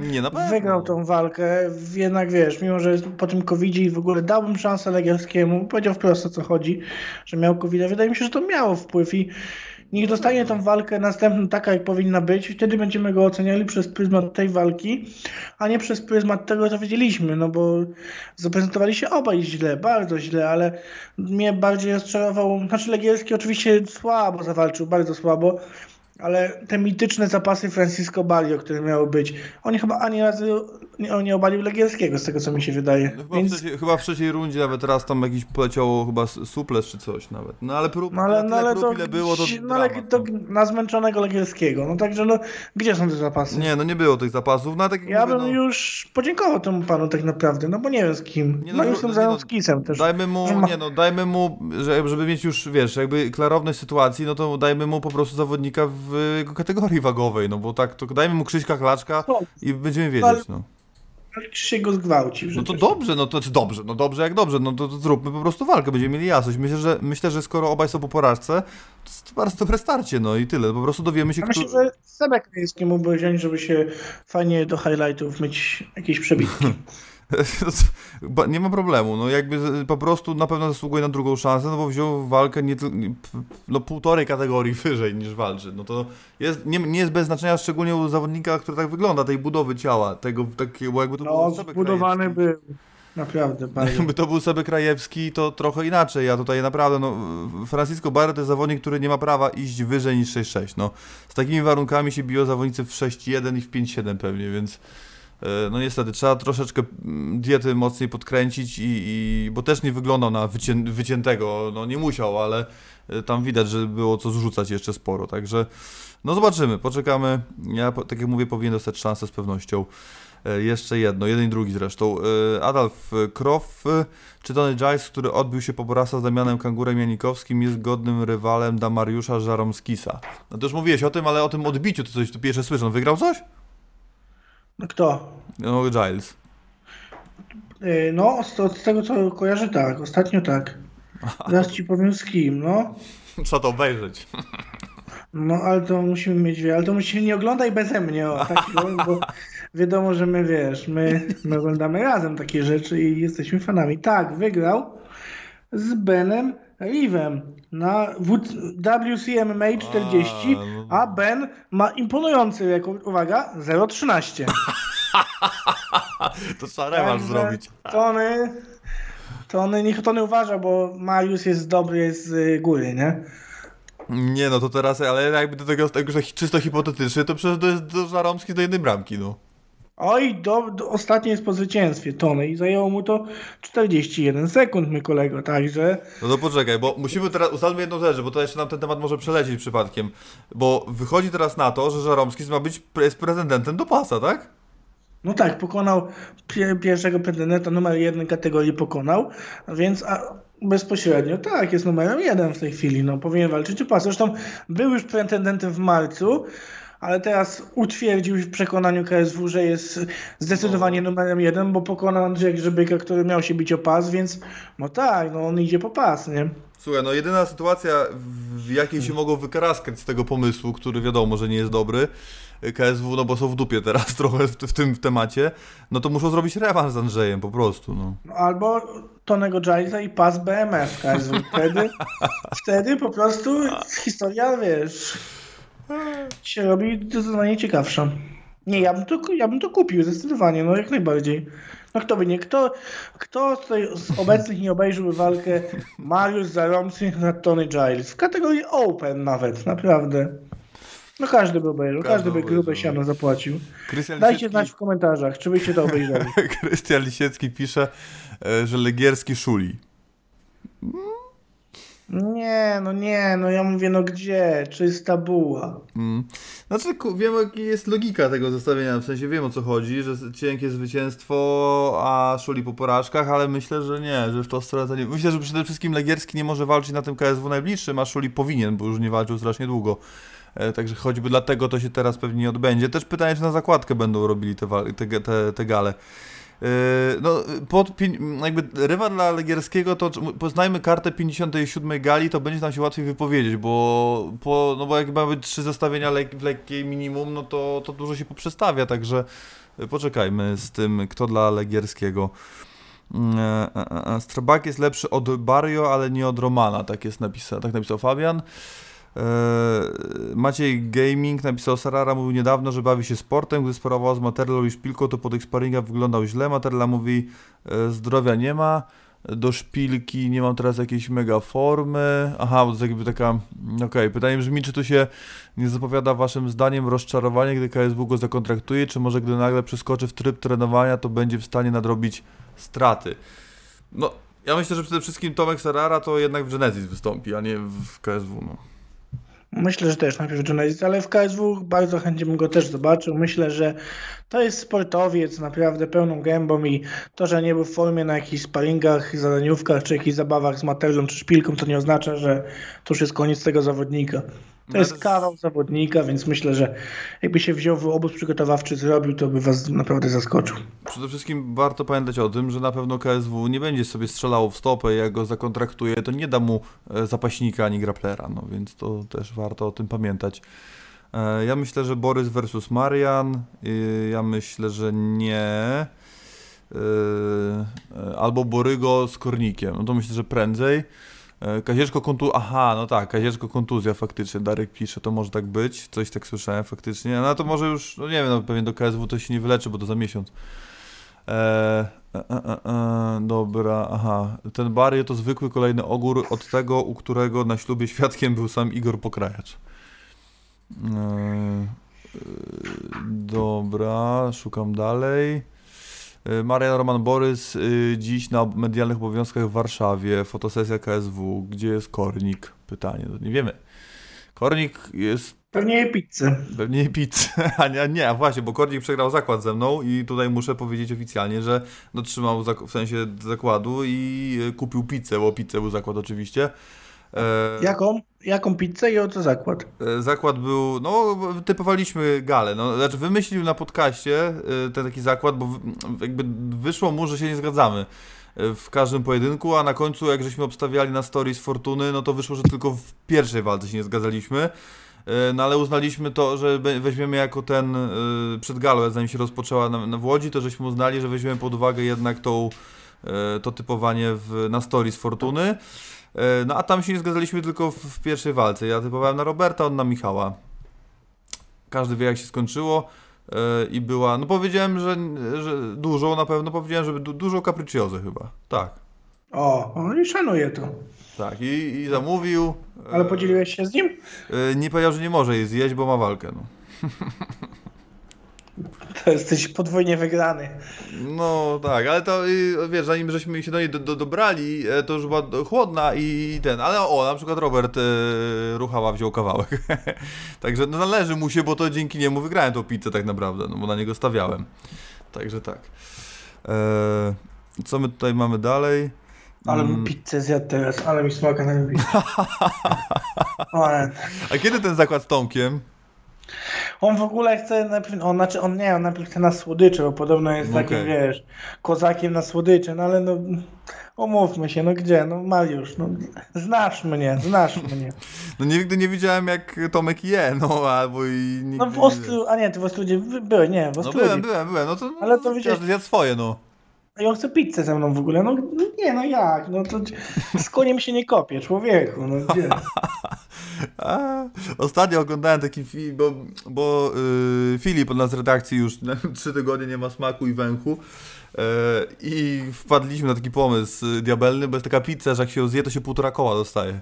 wygrał tą walkę, jednak wiesz, mimo że po tym covid i w ogóle dałbym szansę Legielskiemu, powiedział wprost o co chodzi, że miał covid wydaje mi się, że to miało wpływ i Niech dostanie tą walkę następną taka, jak powinna być. Wtedy będziemy go oceniali przez pryzmat tej walki, a nie przez pryzmat tego, co wiedzieliśmy, no bo zaprezentowali się obaj źle, bardzo źle, ale mnie bardziej rozczarował, znaczy Legielski oczywiście słabo zawalczył, bardzo słabo, ale te mityczne zapasy Francisco Balio, które miały być, oni chyba ani razu nie, nie obalił Legierskiego, z tego co mi się wydaje. No, chyba, Więc... w trzeciej, chyba w trzeciej rundzie nawet raz tam jakiś poleciało chyba suples czy coś nawet. No ale prób, no, ale, no, ale prób, to, ile było, to no, ale to no. na zmęczonego Legierskiego. No także no, gdzie są te zapasy? Nie, no nie było tych zapasów. No, tak ja mówię, bym no... już podziękował temu panu tak naprawdę, no bo nie wiem z kim. Nie, no, no jestem za no, też. Dajmy mu, ma... nie no, dajmy mu, żeby mieć już, wiesz, jakby klarowność sytuacji, no to dajmy mu po prostu zawodnika w jego kategorii wagowej, no bo tak, to dajmy mu Krzyśka Klaczka i będziemy wiedzieć, no się go zgwałcił. No to dobrze, no to dobrze, no dobrze jak dobrze, no to, to zróbmy po prostu walkę, będziemy mieli jasność. Myślę, że myślę, że skoro obaj są po porażce, to jest bardzo dobre starcie, no i tyle. Po prostu dowiemy się, ja kto... Myślę, że Sebek Krajewski mógłby wziąć, żeby się fajnie do highlightów mieć jakieś przebitki. (laughs) (laughs) Nie ma problemu, no jakby po prostu na pewno zasługuje na drugą szansę, no bo wziął walkę nie, no półtorej kategorii (laughs) wyżej niż walczy, no to jest, nie, nie jest bez znaczenia, szczególnie u zawodnika, który tak wygląda, tej budowy ciała, tego takiego, jakby to No, był zbudowany Krajewski. był. Naprawdę (laughs) bardzo. Jakby to był Sebek Krajewski, to trochę inaczej, a tutaj naprawdę, no, Francisco Barre to jest zawodnik, który nie ma prawa iść wyżej niż 6-6, no. Z takimi warunkami się biją zawodnicy w 6-1 i w 5-7 pewnie, więc no niestety, trzeba troszeczkę mm, diety mocniej podkręcić i, i bo też nie wyglądał na wycię, wyciętego, no nie musiał, ale e, tam widać, że było co zrzucać jeszcze sporo, także no zobaczymy, poczekamy, ja tak jak mówię, powinien dostać szansę z pewnością. E, Jeszcze jedno, jeden i drugi zresztą. E, Adolf Kroff, e, czy Tony Giles, który odbił się po Borasa z Damianem Kangurem Janikowskim, jest godnym rywalem Damariusza Żaromskisa? No to już mówiłeś o tym, ale o tym odbiciu to coś tu pierwsze słyszę. On wygrał coś? Kto? No Giles. Yy, No, z, z tego co kojarzę, tak. Ostatnio tak. Zaraz ci powiem z kim, no. (laughs) Trzeba to obejrzeć. No, ale to musimy mieć, ale to musimy nie oglądaj beze mnie, o, takiego, bo wiadomo, że my, wiesz, my, my oglądamy razem takie rzeczy i jesteśmy fanami. Tak, wygrał z Benem Rivem na W- WCMMA 40, A, no. a Ben ma imponujący rekord, uwaga, 0,13. (laughs) To trzeba rewanż zrobić. Tony, Tony, niech Tony uważa, bo Mariusz jest dobry z y, góry, nie? Nie no, to teraz, ale jakby do tego, tego że czysto hipotetycznie, to przecież to jest do Żaromski do jednej bramki, no. Oj, do, do, ostatnio jest po zwycięstwie Tony i zajęło mu to 41 sekund, mój kolego, także No to poczekaj, bo musimy teraz ustalmy jedną rzecz, bo to jeszcze nam ten temat może przelecieć przypadkiem. Bo wychodzi teraz na to, że Żaromski ma być jest pretendentem do pasa, tak? no tak, pokonał pie, pierwszego pretendenta, numer jeden kategorii pokonał, więc bezpośrednio tak, jest numerem jeden w tej chwili, no powinien walczyć o pas. Zresztą był już pretendentem w marcu, ale teraz utwierdził w przekonaniu KSW, że jest zdecydowanie numerem jeden, bo pokonał Andrzeja Grzebyka, który miał się bić o pas, więc no tak, no on idzie po pas, nie? Słuchaj, no jedyna sytuacja, w jakiej się mogą wykaraskać z tego pomysłu, który wiadomo, że nie jest dobry, KSW, no bo są w dupie teraz (laughs) trochę w, w tym temacie, no to muszą zrobić rewanż z Andrzejem po prostu, no. No, albo Tonego Gilesa i pas BMF KSW. Wtedy, wtedy po prostu historia, wiesz, się robi zdecydowanie ciekawsza. Nie, ja bym to, ja bym to kupił, zdecydowanie, no jak najbardziej. No kto by nie, kto, kto tutaj z obecnych nie obejrzyłby walkę Mariusz Zaromski na Tony Giles? W kategorii Open nawet, naprawdę. No każdy by obejrzał, Każdy każdy by grube obejrzał. siano zapłacił. Krystian Dajcie Lisiecki, znać w komentarzach, czy byście to obejrzeli. (laughs) Krystian Lisiecki pisze, e, że Legierski szuli. Nie, no nie, no ja mówię, no gdzie? Czysta buła. Mm. Znaczy, wiem jaka jest logika tego zestawienia, w sensie wiem o co chodzi, że cienkie zwycięstwo, a szuli po porażkach, ale myślę, że nie, że w tą stronę to nie... Myślę, że przede wszystkim Legierski nie może walczyć na tym KSW najbliższym, a szuli powinien, bo już nie walczył strasznie długo. E, Także choćby dlatego to się teraz pewnie nie odbędzie. Też pytanie, czy na zakładkę będą robili te, te, te, te gale. Yy, No, pod, jakby rywal dla Legierskiego, to poznajmy kartę 57 gali, to będzie nam się łatwiej wypowiedzieć, bo, po, no bo jak mamy trzy zestawienia lek, w lekkiej minimum, no to, to dużo się poprzestawia, także y, poczekajmy z tym, kto dla Legierskiego. Mm, e, e, e, Strabak jest lepszy od Barrio, ale nie od Romana, tak jest napisał, tak napisał Fabian. E, Maciej Gaming napisał, Sarara mówił niedawno, że bawi się sportem, gdy sparował z Materlą i Szpilką, to po tych sparingach wyglądał źle. Materla mówi, e, zdrowia nie ma, do Szpilki nie mam teraz jakiejś mega formy. Aha, to jest jakby taka, okej, pytanie brzmi, czy tu się nie zapowiada waszym zdaniem rozczarowanie, gdy KSW go zakontraktuje, czy może gdy nagle przeskoczy w tryb trenowania, to będzie w stanie nadrobić straty. No, ja myślę, że przede wszystkim Tomek Sarara to jednak w Genesis wystąpi, a nie w KSW, no. Myślę, że też najpierw Genesis, ale w KSW bardzo chętnie bym go też zobaczył. Myślę, że to jest sportowiec naprawdę pełną gębą i to, że nie był w formie na jakichś sparingach, zadaniówkach, czy jakichś zabawach z Materlą, czy szpilką, to nie oznacza, że to już jest koniec tego zawodnika. To No, jest kawał zawodnika, więc myślę, że jakby się wziął w obóz przygotowawczy zrobił, to by was naprawdę zaskoczył. Przede wszystkim warto pamiętać o tym, że na pewno KSW nie będzie sobie strzelało w stopę, jak go zakontraktuje, to nie da mu e, zapaśnika ani graplera, no więc to też warto o tym pamiętać. E, Ja myślę, że Borys versus Marian, y, ja myślę, że nie. e, albo Borygo z Kornikiem. No to myślę, że prędzej. E, Kazieczko kontuzja, aha, no tak, Kazieczko kontuzja faktycznie, Darek pisze, to może tak być, coś tak słyszałem faktycznie, no to może już, no nie wiem, no pewnie do KSW to się nie wyleczy, bo to za miesiąc. E, e, e, e, dobra, aha, ten Barry to zwykły kolejny ogór od tego, u którego na ślubie świadkiem był sam Igor Pokrajacz. E, e, dobra, szukam dalej. E, Marian Roman Borys y, dziś na medialnych obowiązkach w Warszawie, fotosesja KSW. Gdzie jest Kornik? Pytanie, to nie wiemy. Kornik jest Pewnie je pizzę. pewnie nie pizza, (laughs) a nie, nie, a właśnie, bo Kornik przegrał zakład ze mną i tutaj muszę powiedzieć oficjalnie, że dotrzymał zak- w sensie zakładu i y, kupił pizzę, bo pizzę był zakład oczywiście. E, Jaką? Jaką pizzę i o co zakład? E, Zakład był, no typowaliśmy galę, no, znaczy wymyślił na podcaście e, ten taki zakład, bo jakby wyszło mu, że się nie zgadzamy w każdym pojedynku, a na końcu jak żeśmy obstawiali na stories Fortuny, no to wyszło, że tylko w pierwszej walce się nie zgadzaliśmy, no ale uznaliśmy to, że we- weźmiemy jako ten przed galą, zanim się rozpoczęła na, na Łodzi, to żeśmy uznali, że weźmiemy pod uwagę jednak tą, to typowanie w, na stories Fortuny. E, No a tam się nie zgadzaliśmy tylko w, pierwszej walce. Ja typowałem na Roberta, on na Michała. Każdy wie jak się skończyło e, i była, no powiedziałem, że, że dużo na pewno, powiedziałem, że du, dużo capricciozy chyba. Tak, O, o i szanuję to. tak i, i zamówił. e, Ale podzieliłeś się z nim? e, Nie powiedział, że nie może jej zjeść, bo ma walkę. No, (laughs) (laughs) To jesteś podwójnie wygrany. no tak, ale to wiesz, zanim żeśmy się do niej do, do, dobrali, e, to już była chłodna i ten, ale o, na przykład Robert e, Ruchała wziął kawałek. (laughs) Także no, należy mu się, bo to dzięki niemu wygrałem tą pizzę tak naprawdę, no bo na niego stawiałem. Także tak. E, co my tutaj mamy dalej? Ale Mm. pizzę zjadł teraz, ale mi smaka na (laughs) A kiedy ten zakład z Tomkiem? On w ogóle chce, najpierw, on, znaczy on nie, on najpierw chce na słodycze, bo podobno jest Okej. takim, wiesz, kozakiem na słodycze, no ale no, umówmy się, no gdzie, no Mariusz, no znasz mnie, znasz mnie. (laughs) No nigdy nie widziałem jak Tomek je, no albo i No w Ostru, a nie, ty w Ostródzie by- byłeś, nie, w No byłem, byłem, byłem, no to Ale to widziałeś- zjadł swoje, no. I on chce pizzę ze mną w ogóle, no no nie, no jak, no to z koniem się nie kopie, człowieku, no gdzie. (laughs) Ostatnio oglądałem taki film, bo, bo y, Filip od nas z redakcji już (laughs) trzy tygodnie nie ma smaku i węchu e, i wpadliśmy na taki pomysł y, diabelny, bo jest taka pizza, że jak się ją zje, to się półtora koła dostaje.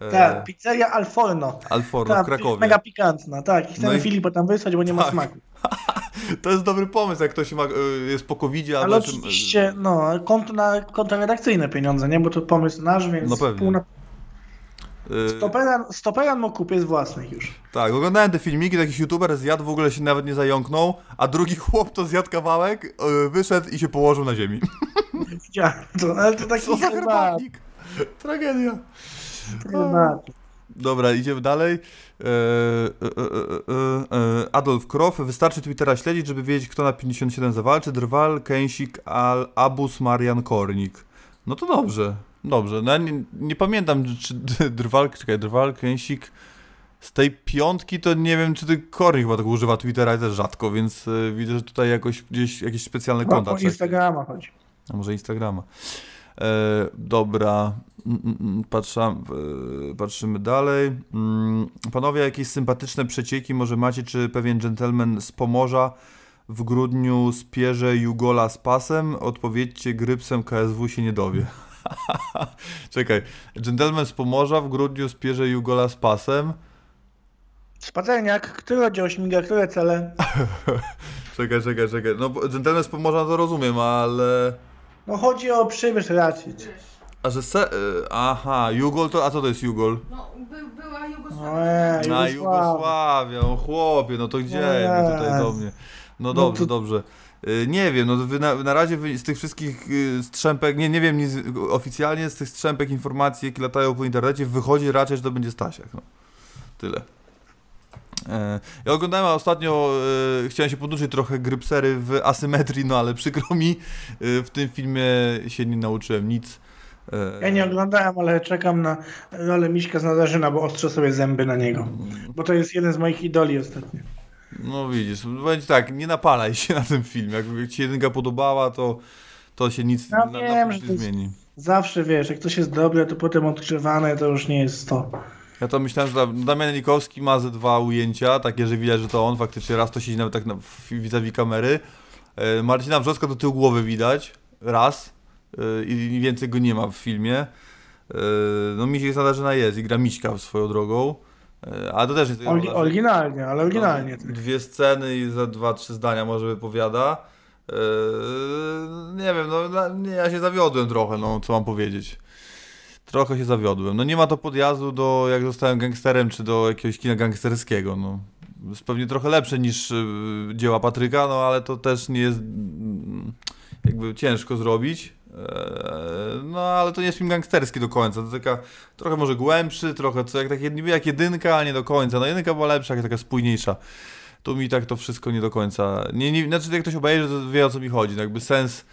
E, Tak, pizzeria Alforno. Alforno w Tak, Krakowie. mega pikantna, tak. I chcemy No i- Filipa tam wysłać, bo nie ma Tak. smaku. (laughs) To jest dobry pomysł, jak ktoś ma, y, jest po covid Ale czym- oczywiście, no, konto na konto redakcyjne pieniądze, nie? Bo to pomysł nasz, więc No pewnie. pół na... y, Stoperan, stoperan mu kupię z własnych już. Tak, oglądałem te filmiki, jakiś youtuber zjadł, w ogóle się nawet nie zająknął, a drugi (laughs) chłop to zjadł kawałek, y, wyszedł i się położył na ziemi. (laughs) Widziałem to, ale to taki Co za chyba... herbatnik? Tragedia. chyba- Dobra, idziemy dalej. E, e, e, Adolf Krof. Wystarczy Twittera śledzić, żeby wiedzieć, kto na 57 zawalczy. Drwal, Kęsik, Al, Abus, Marian, Kornik. No to dobrze. Dobrze. No ja nie, nie pamiętam, czy Drwal, czekaj, Drwal, Kęsik. Z tej piątki to nie wiem, czy ty Kornik chyba tak używa Twittera też rzadko, więc widzę, że tutaj jakoś gdzieś jakieś specjalne Chyba konta. trzeba- Instagrama chodzi. a może Instagrama. E, dobra, Mm, mm, mm, patrza, e, patrzymy dalej. Panowie, jakieś sympatyczne przecieki może macie, czy pewien gentleman z Pomorza w grudniu spierze Jugola z pasem? Odpowiedźcie, grypsem KSW się nie dowie. (laughs) Czekaj, gentleman z Pomorza w grudniu spierze Jugola z pasem? Spacerniak, który oddział śmiga, które cele? (laughs) Czekaj, czekaj, czekaj. No, gentleman z Pomorza to rozumiem, ale... No chodzi o przybysz raczyć. A że se... e, Aha, Jugol to... A co to jest Jugol? No, by, była Ojej, Jugosławia. Na Jugosławia. O chłopie, no to gdzie? No tutaj do mnie. No No dobrze, to- dobrze. Y, Nie wiem, no wy na, na razie wy, z tych wszystkich y, strzępek, nie, nie wiem nic oficjalnie, z tych strzępek informacji, jakie latają po internecie, wychodzi raczej, że to będzie Stasiak. No. Tyle. E, Ja oglądałem a ostatnio, e, chciałem się poduczyć trochę grypsery w asymetrii, no ale przykro mi, e, w tym filmie się nie nauczyłem nic. E, Ja nie oglądałem, ale czekam na rolę Miśka z Nadarzyna, bo ostrzę sobie zęby na niego. Bo to jest jeden z moich idoli ostatnio. No widzisz, będzie tak, nie napalaj się na tym filmie. Jak, jak ci jedynka podobała, to, to się nic Ja na, na wiem, że nie to jest- zmieni. Zawsze wiesz, jak coś jest dobre, to potem odgrzewane to już nie jest to. Ja to myślałem, że Dam- Damian Nikowski ma ze dwa ujęcia, takie, że widać, że to on faktycznie raz to siedzi nawet tak na, vis-a-vis kamery. E, Marcina Wrzoska do tyłu głowy widać, raz e, i więcej go nie ma w filmie. E, no Misiek Zadarzyna jest i gra Miśka swoją drogą, ale to też jest... Oryginalnie, ale oryginalnie. No, dwie sceny i za dwa, trzy zdania może wypowiada. Nie wiem, no ja się zawiodłem trochę, no co mam powiedzieć. Trochę się zawiodłem. No nie ma to podjazdu do jak zostałem gangsterem, czy do jakiegoś kina gangsterskiego, no. Jest pewnie trochę lepsze niż y, dzieła Patryka, no ale to też nie jest mm, jakby ciężko zrobić. Eee, no ale to nie jest film gangsterski do końca, to taka trochę może głębszy, trochę co jak, tak, jak jedynka, ale nie do końca. No jedynka była lepsza, jak taka spójniejsza. Tu mi tak to wszystko nie do końca. Nie, nie, znaczy jak ktoś obejrzy, to wie o co mi chodzi. No, jakby sens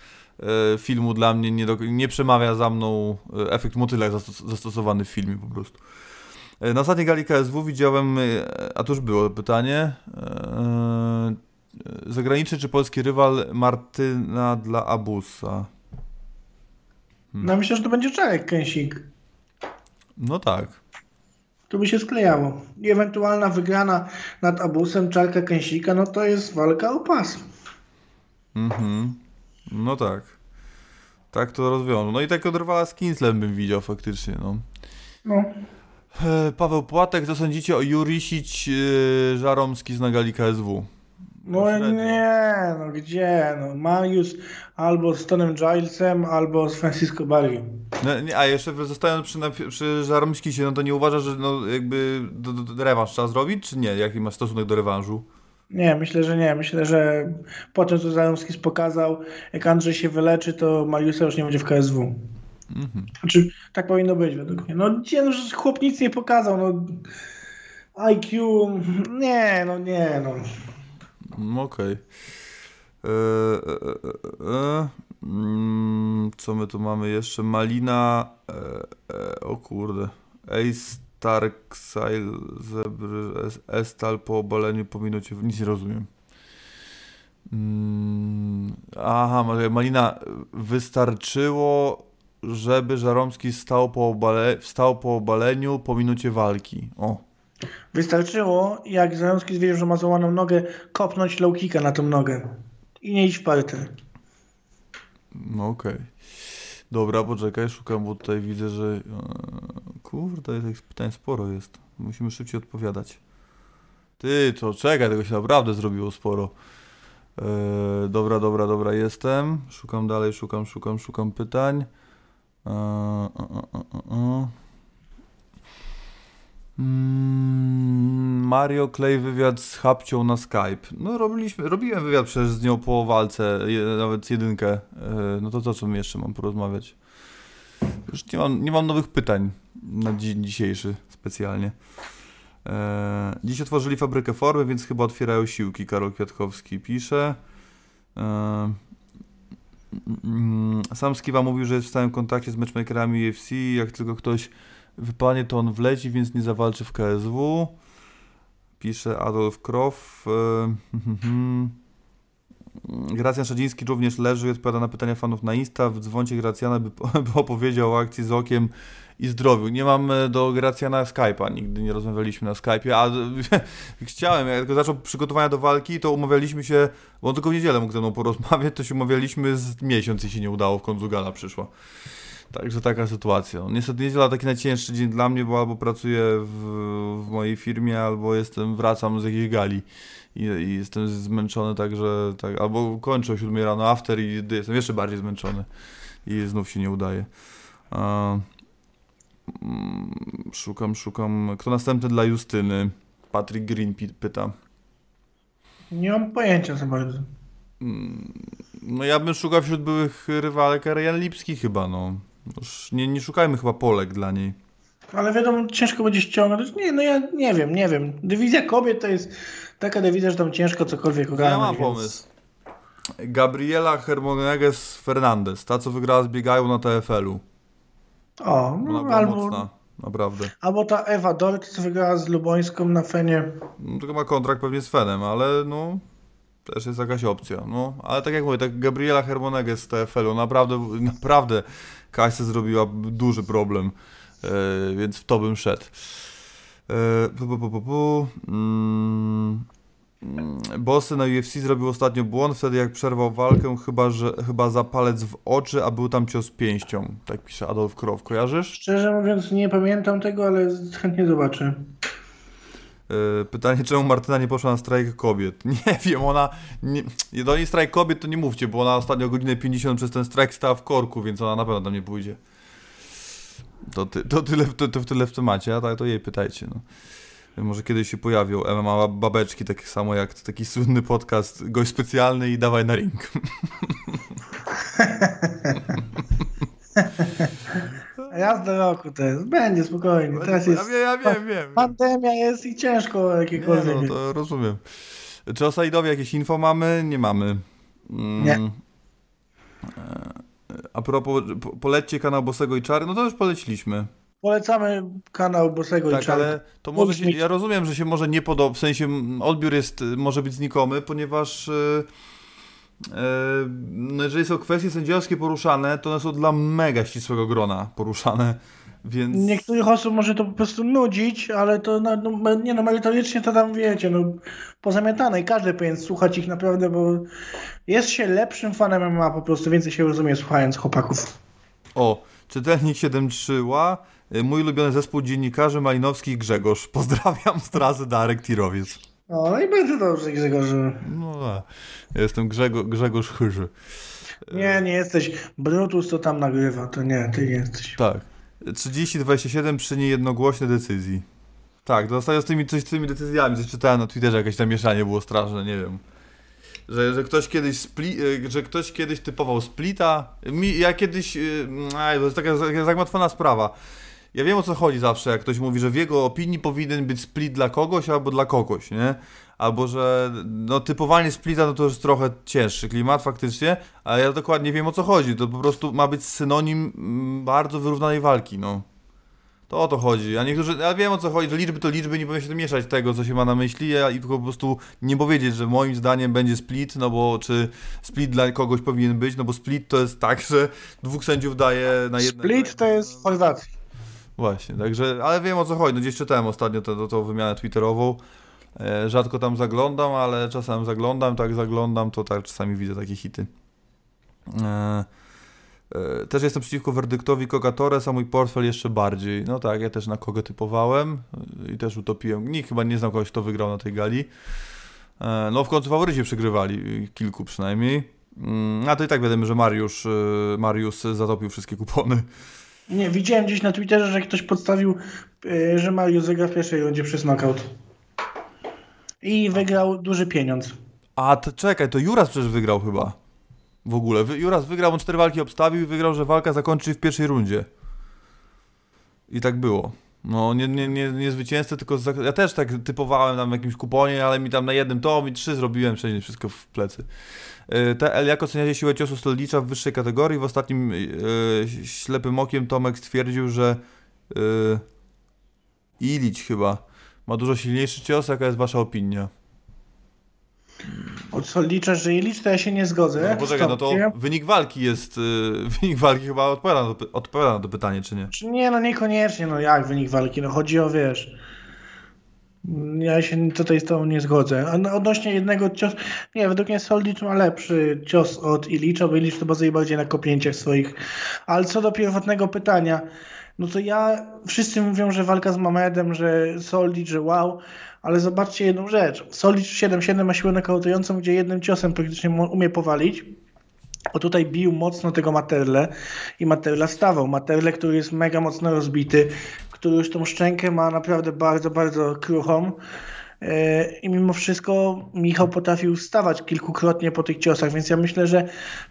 filmu dla mnie nie, do, nie przemawia za mną e, efekt motyla zastos, zastosowany w filmie po prostu. E, na ostatniej gali KSW widziałem, e, a to już było pytanie, e, e, zagraniczny czy polski rywal Martyna dla Abusa? No myślę, że to będzie Czarek Kęsik. No tak. Tu by się sklejało. I ewentualna wygrana nad Abusem Czarka Kęsika, no to jest walka o pas. Mhm. No tak. Tak to rozwiązano. No i tak od rywala z Kinslem bym widział faktycznie, no. No. E, Paweł Płatek, co sądzicie o Jurisić e, Żaromski z Nagali KSW? No Średnio. nie, no gdzie? No Mariusz albo z Tonem Gilesem, albo z Francisco Barrio. No, nie, a jeszcze zostając przy, przy Żaromskisie, no to nie uważasz, że no jakby do, do, do rewanż trzeba zrobić, czy nie? Jaki masz stosunek do rewanżu? Nie, myślę, że nie. Myślę, że po tym, co Zaromskis pokazał, jak Andrzej się wyleczy, to Mariusza już nie będzie w KSW. Mhm. Znaczy, tak powinno być według mnie. No gdzie, no że chłop nic nie pokazał, no IQ, nie, no nie, no. Mm, Okej. E, e, e, e, mm, Co my tu mamy jeszcze? Malina. E, e, o kurde. Ace Stark Sail Zebry Es- Estal po obaleniu po minucie. Nic nie rozumiem. Mm, aha, Malina. Wystarczyło, żeby Żaromski stał po, obale, wstał po obaleniu po minucie walki. O. Wystarczyło, jak Zaromski wiedział, że ma złamaną nogę, kopnąć low kicka na tą nogę. I nie iść w parter. No okej. Dobra, poczekaj, szukam, bo tutaj widzę, że... e, Kurde, tych pytań sporo jest. Musimy szybciej odpowiadać. Ty, co, czekaj, tego się naprawdę zrobiło sporo. E, dobra, dobra, dobra, jestem. Szukam dalej, szukam, szukam, szukam pytań. E, e, e, e, e. Mm, Mario Clay wywiad z Hapcią na Skype. No robiliśmy, robiłem wywiad przecież z nią po walce, je, nawet z jedynkę. E, No to co mi jeszcze mam porozmawiać? Już nie mam, nie mam nowych pytań na dzień dzisiejszy specjalnie. E, dziś otworzyli fabrykę formy, więc chyba otwierają siłki. Karol Kwiatkowski pisze. E, mm, sam Skiwa mówił, że jest w stałym kontakcie z matchmakerami UFC. Jak tylko ktoś wypanie, to on wleci, więc nie zawalczy w KSW. Pisze Adolf Kroff. E, Gracjan Szadziński również leży i odpowiada na pytania fanów na Insta. W dzwoncie Gracjana, by, (laughs) by opowiedział o akcji z okiem i zdrowiu. Nie mam e, do Gracjana Skype'a, nigdy nie rozmawialiśmy na Skype'ie, a (laughs) chciałem, jak tylko zaczął przygotowania do walki, to umawialiśmy się, bo on tylko w niedzielę mógł ze mną porozmawiać, to się umawialiśmy z miesiąc i się nie udało, w końcu gala przyszła. Także taka sytuacja. Niestety niedziela taki najcięższy dzień dla mnie, bo albo pracuję w, w mojej firmie, albo jestem, wracam z jakiejś gali i, i jestem zmęczony, także tak, albo kończę o 7 rano after i jestem jeszcze bardziej zmęczony i znów się nie udaje. Mm, szukam, szukam. Kto następny dla Justyny? Patrick Green pyta. Nie mam pojęcia za bardzo. Mm, No ja bym szukał wśród byłych rywalek Jan Lipski chyba, no. Już nie, nie szukajmy chyba Polek dla niej. Ale wiadomo, ciężko będzie ściągnąć. Nie, no ja nie wiem, nie wiem. Dywizja kobiet to jest taka dywizja, że tam ciężko cokolwiek ogarnąć. Ja mam więc- pomysł. Gabriela Hermoneges Fernandez, ta co wygrała z biegają na TFL-u. O, no, albo, mocna. naprawdę. Albo ta Ewa Dort, co wygrała z Lubońską na Fenie. No, tylko ma kontrakt pewnie z Fenem, ale no też jest jakaś opcja. No, ale tak jak mówię, tak Gabriela Hermoneges z TFL-u naprawdę, naprawdę Kasia zrobiła duży problem, e, więc w to bym szedł. E, pu, pu, pu, pu. Mm, mm, Bossy na UFC zrobił ostatnio błąd wtedy jak przerwał walkę, chyba, że, chyba za palec w oczy, a był tam cios pięścią. Tak pisze Adolf Krow, kojarzysz? Szczerze mówiąc, nie pamiętam tego, ale (laughs) chętnie zobaczę. E, Pytanie, czemu Martyna nie poszła na strajk kobiet? (laughs) Nie wiem, ona. Nie, do niej strajk kobiet to nie mówcie, bo ona ostatnio godzinę 50 przez ten strajk stała w korku, więc ona na pewno tam nie pójdzie. To, ty, to, tyle, to, to tyle w temacie, a tak to jej pytajcie. No. Może kiedyś się pojawią MMA babeczki, tak samo jak taki słynny podcast, gość specjalny i dawaj na ring. (laughs) (laughs) Raz do roku to jest. Będzie spokojnie. Teraz jest. Ja wiem, ja wiem, wiem. Pandemia jest i ciężko Nie, jakiekolwiek. no, to rozumiem. Czy o Saidowie jakieś info mamy? Nie mamy. Mm. Nie. E, A propos, po, polećcie kanał Bosego i Czary, no to już poleciliśmy. Polecamy kanał Bosego i Tak, Czarka. ale to może się, ja rozumiem, że się może nie podoba, w sensie odbiór jest, y, może być znikomy, ponieważ y, y, no jeżeli są kwestie sędziowskie poruszane, to one są dla mega ścisłego grona poruszane, więc... Niektórych osób może to po prostu nudzić, ale to no, no, nie no, merytorycznie to tam wiecie, no pozamiatane i każdy powinien słuchać ich naprawdę, bo jest się lepszym fanem MMA, po prostu więcej się rozumie słuchając chłopaków. O, czytelnik 73ła, y, mój ulubiony zespół dziennikarzy Malinowski i Grzegorz. Pozdrawiam z trasy Darek Tirowiec. O, no i bardzo dobrze Grzegorz. No, ja jestem Grzego, Grzegorz Chyży. Nie, nie jesteś. Brutus to tam nagrywa, to nie, ty nie jesteś. Tak. 30-27 przy niejednogłośnej decyzji. Tak, to ostatnio z tymi, coś z tymi decyzjami, coś czytałem na Twitterze, jakieś tam mieszanie było straszne, nie wiem. Że, że ktoś kiedyś spli, y, że ktoś kiedyś typował splita. Mi, ja kiedyś, y, aj, to jest taka zagmatwana sprawa. Ja wiem o co chodzi zawsze, jak ktoś mówi, że w jego opinii powinien być split dla kogoś albo dla kogoś, nie? Albo że no typowanie splita no to już trochę cięższy klimat faktycznie, ale ja dokładnie wiem o co chodzi. To po prostu ma być synonim mm, bardzo wyrównanej walki, no. To o to chodzi. A niektórzy, ja wiem o co chodzi, że liczby to liczby, nie powinien się mieszać tego, co się ma na myśli, a i tylko po prostu nie powiedzieć, że moim zdaniem będzie split, no bo czy split dla kogoś powinien być, no bo split to jest tak, że dwóch sędziów daje na jednego. Split to jest w Chorwacji. Właśnie, także, ale wiem o co chodzi. No gdzieś czytałem ostatnio tę wymianę twitterową. E, rzadko tam zaglądam, ale czasem zaglądam, tak zaglądam, to tak czasami widzę takie hity. E, e, też jestem przeciwko werdyktowi Coca Torres, a mój portfel jeszcze bardziej. No tak, ja też na kogo typowałem i też utopiłem. Nikt chyba nie znał kogoś, kto wygrał na tej gali. No w końcu faworyci przegrywali, kilku przynajmniej. Mm, A to i tak wiadomo, że Mariusz, y, Mariusz zatopił wszystkie kupony. Nie, widziałem gdzieś na Twitterze, że ktoś podstawił, yy, że Mario zagra w pierwszej rundzie przez knockout. I wygrał duży pieniądz. A to czekaj, to Juras przecież wygrał chyba. W ogóle. Juras wygrał, on cztery walki obstawił i wygrał, że walka zakończy w pierwszej rundzie. I tak było. No, nie, nie, nie, nie zwycięzcę, tylko za, ja też tak typowałem tam w jakimś kuponie, ale mi tam na jednym to mi trzy zrobiłem, wcześniej wszystko w plecy. Yy, TL, jak oceniacie siłę ciosu Stolnicza w wyższej kategorii? W ostatnim yy, ślepym okiem Tomek stwierdził, że yy, Ilić chyba ma dużo silniejszy cios. Jaka jest wasza opinia? Od co liczasz, że licz, to ja się nie zgodzę. No, poczekaj, no to wynik walki jest. y, (laughs) Wynik walki chyba odpowiada na, to, odpowiada na to pytanie, czy nie? Czy Nie, no niekoniecznie, no jak wynik walki, no chodzi o, wiesz... Ja się tutaj z tobą nie zgodzę. A no, odnośnie jednego ciosu, nie, według mnie Soldic ma lepszy cios od Ilicza, bo Ilicz to bazuje bardziej na kopnięciach swoich. Ale co do pierwotnego pytania, no to ja, wszyscy mówią, że walka z Mamedem, że Soldic, że wow, ale zobaczcie jedną rzecz. Soldic 7-7 ma siłę nakautującą, gdzie jednym ciosem praktycznie umie powalić. O tutaj bił mocno tego Materle i Materla wstawał. Materle, który jest mega mocno rozbity, który już tą szczękę ma naprawdę bardzo, bardzo kruchą. E, I mimo wszystko Michał potrafił wstawać kilkukrotnie po tych ciosach, więc ja myślę, że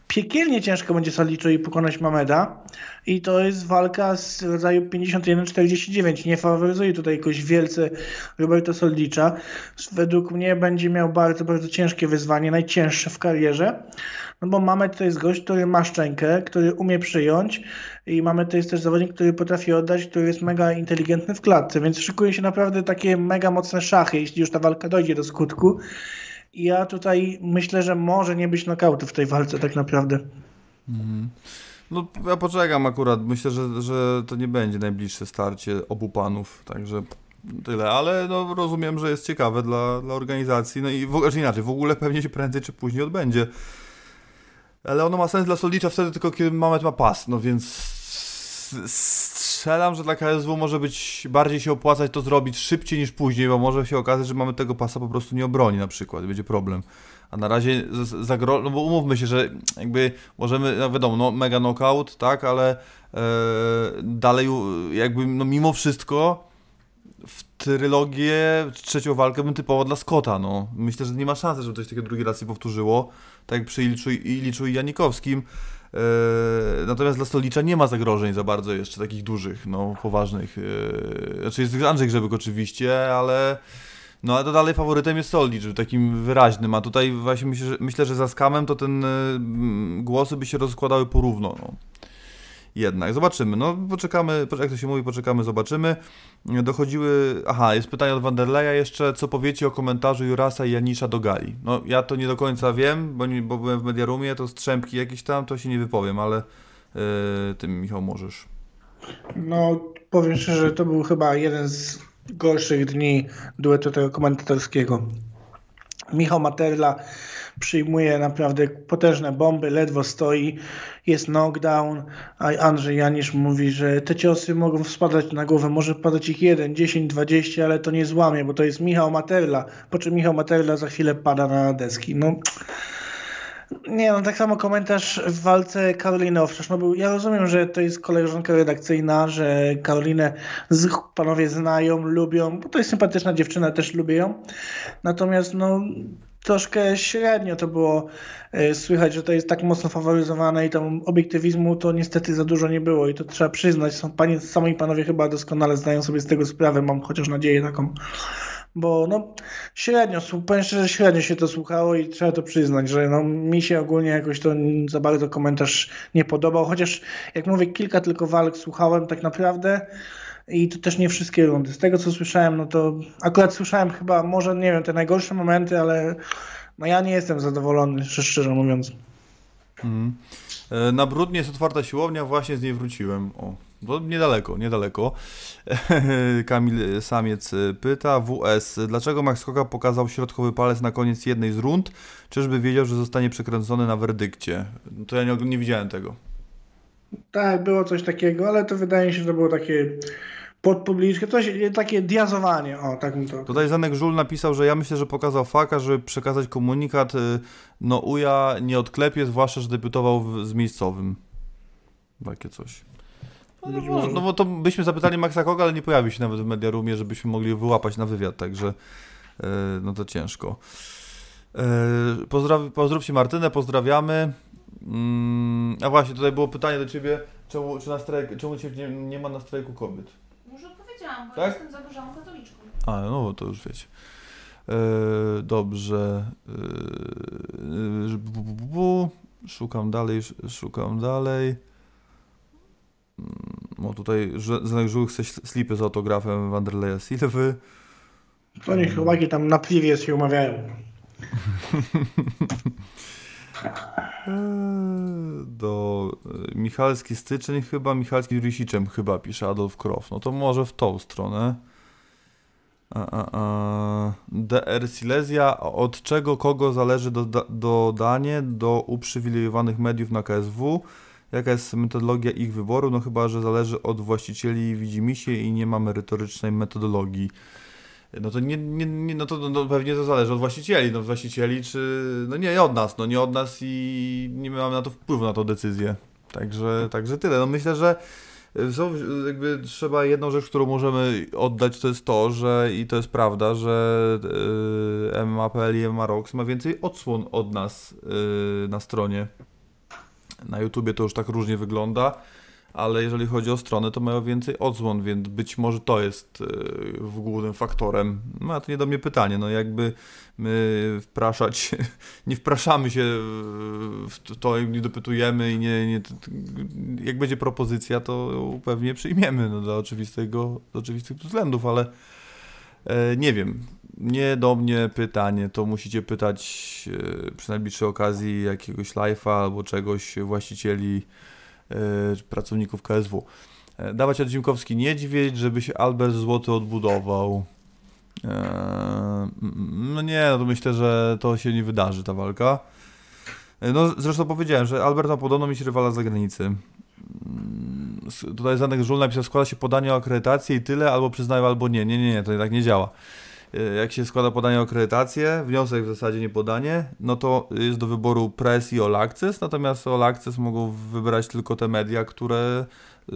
piekielnie ciężko będzie Saliczowi pokonać Mameda. I to jest walka z rodzaju 51-49. Nie faworyzuje tutaj jakoś wielce Roberto Soldicza. Według mnie będzie miał bardzo, bardzo ciężkie wyzwanie, najcięższe w karierze. No bo mamy to jest gość, który ma szczękę, który umie przyjąć i mamy to jest też zawodnik, który potrafi oddać, który jest mega inteligentny w klatce, więc szykuje się naprawdę takie mega mocne szachy, jeśli już ta walka dojdzie do skutku. I ja tutaj myślę, że może nie być knockoutu w tej walce tak naprawdę. No ja poczekam akurat, myślę, że, że to nie będzie najbliższe starcie obu panów, także tyle, ale no rozumiem, że jest ciekawe dla, dla organizacji, no i w, znaczy inaczej, w ogóle pewnie się prędzej czy później odbędzie. Ale ono ma sens dla Solicza wtedy tylko, kiedy Mamet ma pas, no więc strzelam, że dla KSW może być, bardziej się opłacać to zrobić szybciej niż później, bo może się okazać, że mamy tego pasa po prostu nie obroni na przykład, będzie problem. A na razie zagro... no bo umówmy się, że jakby możemy, no wiadomo, no mega knockout, tak, ale e, dalej jakby, no mimo wszystko w trylogię, trzecią walkę bym typowo dla Scotta, no. Myślę, że nie ma szansy, żeby coś takiego drugi raz się powtórzyło, tak jak przy Iliczu, Iliczu i Janikowskim. E, natomiast dla Stolicza nie ma zagrożeń za bardzo jeszcze takich dużych, no, poważnych. E, znaczy jest Andrzej Grzebyk oczywiście, ale no ale to dalej faworytem jest Solicz, takim wyraźnym, a tutaj właśnie myślę, że, myślę, że za skamem to ten e, głosy by się rozkładały porówno, no. Jednak, zobaczymy, no poczekamy, jak to się mówi, poczekamy, zobaczymy. Dochodziły, aha, jest pytanie od Wanderleja jeszcze, co powiecie o komentarzu Jurasa i Janisza do gali? No ja to nie do końca wiem, bo, nie, bo byłem w Mediarumie, to strzępki jakieś tam, to się nie wypowiem, ale yy, ty Michał możesz. No, powiem szczerze, to był chyba jeden z gorszych dni duetu tego komentatorskiego. Michał Materla przyjmuje naprawdę potężne bomby, ledwo stoi, jest knockdown, a Andrzej Janisz mówi, że te ciosy mogą spadać na głowę, może padać ich 1, 10, 20, ale to nie złamie, bo to jest Michał Materla, po czym Michał Materla za chwilę pada na deski. No, nie, no tak samo komentarz w walce Karoliny Owczarz. No był, ja rozumiem, że to jest koleżanka redakcyjna, że Karolinę z, panowie znają, lubią, bo to jest sympatyczna dziewczyna, też lubię ją. Natomiast no troszkę średnio to było e, słychać, że to jest tak mocno faworyzowane i tam obiektywizmu to niestety za dużo nie było i to trzeba przyznać. Są, panie, sami panowie chyba doskonale zdają sobie z tego sprawę, mam chociaż nadzieję taką bo no średnio, powiem szczerze, średnio się to słuchało i trzeba to przyznać, że no, mi się ogólnie jakoś to za bardzo komentarz nie podobał, chociaż jak mówię, kilka tylko walk słuchałem tak naprawdę i to też nie wszystkie rundy. Z tego co słyszałem, no to akurat słyszałem chyba, może nie wiem, te najgorsze momenty, ale no ja nie jestem zadowolony, szczerze- mówiąc. E, Na Brudnie jest otwarta siłownia, właśnie z niej wróciłem. O, to niedaleko, niedaleko. (laughs) Kamil Samiec e, pyta, WS, dlaczego Max Koka pokazał środkowy palec na koniec jednej z rund? Czyżby wiedział, że zostanie przekręcony na werdykcie? No To ja nie, nie widziałem tego. Tak, było coś takiego, ale to wydaje mi się, że to było takie pod publiczkę, coś, takie diazowanie, o, tak mi to... Tutaj Zenek Żul napisał, że ja myślę, że pokazał faka, żeby przekazać komunikat, y, no uja nie odklepie, zwłaszcza, że debiutował w, z miejscowym. Takie coś. No, no, może. no bo to byśmy zapytali Maxa Koga, ale nie pojawił się nawet w Mediarumie, żebyśmy mogli wyłapać na wywiad, także y, no to ciężko. Y, Pozdraw, pozdrówcie Martynę, pozdrawiamy. Mm, a właśnie, tutaj było pytanie do Ciebie, czemu, czy na strajk, czemu cię nie, nie ma na strajku kobiet? Odpowiedziałam, bo Tak? jestem zaburzałą katoliczką. A, no to już wiecie. E, dobrze. E, bu, bu, bu, bu. Szukam dalej, sz- szukam dalej. Mm, O tutaj Zenek Żółk chce slipy z autografem Wanderleya Silwy. To niech chłopaki tam na pliwie się umawiają. (laughs) Do e, Michalski styczeń chyba, Michalski z chyba pisze Adolf Krof. No to może w tą stronę. A, a, a. DR Silesia, od czego kogo zależy doda- dodanie do uprzywilejowanych mediów na KSW? Jaka jest metodologia ich wyboru? No chyba, że zależy od właścicieli widzimisię i nie ma merytorycznej metodologii. No to nie, nie, nie no to no pewnie to zależy od właścicieli, no właścicieli czy, no nie od nas, no nie od nas i nie mamy na to wpływu na tą decyzję. Także, także tyle. No myślę, że y, są, jakby trzeba jedną rzecz, którą możemy oddać, to jest to, że i to jest prawda, że y, MMA.pl i MMA Rocks ma więcej odsłon od nas y, na stronie. Na YouTubie to już tak różnie wygląda, ale jeżeli chodzi o stronę, to mają więcej odsłon, więc być może to jest e, w głównym faktorem. No a to nie do mnie pytanie, no jakby my wpraszać, (laughs) nie wpraszamy się w to, nie dopytujemy i nie, nie jak będzie propozycja, to pewnie przyjmiemy, no dla oczywistego, dla oczywistych względów, ale e, nie wiem, nie do mnie pytanie, to musicie pytać e, przy najbliższej okazji jakiegoś live'a albo czegoś właścicieli pracowników KSW. E, dawać Odzinkowski niedźwiedź, żeby się Albert Złoty odbudował. No nie, no to myślę, że to się nie wydarzy ta walka. No zresztą powiedziałem, że Albert ma podobno mieć rywala z zagranicy. Mm, tutaj Zanek Żul napisał, składa się podanie o akredytację i tyle, albo przyznają, albo nie. Nie, nie, nie, to tak nie działa. E, jak się składa podanie o akredytację, wniosek w zasadzie nie podanie, no to jest do wyboru Press i All Access, natomiast All Access mogą wybrać tylko te media, które yy,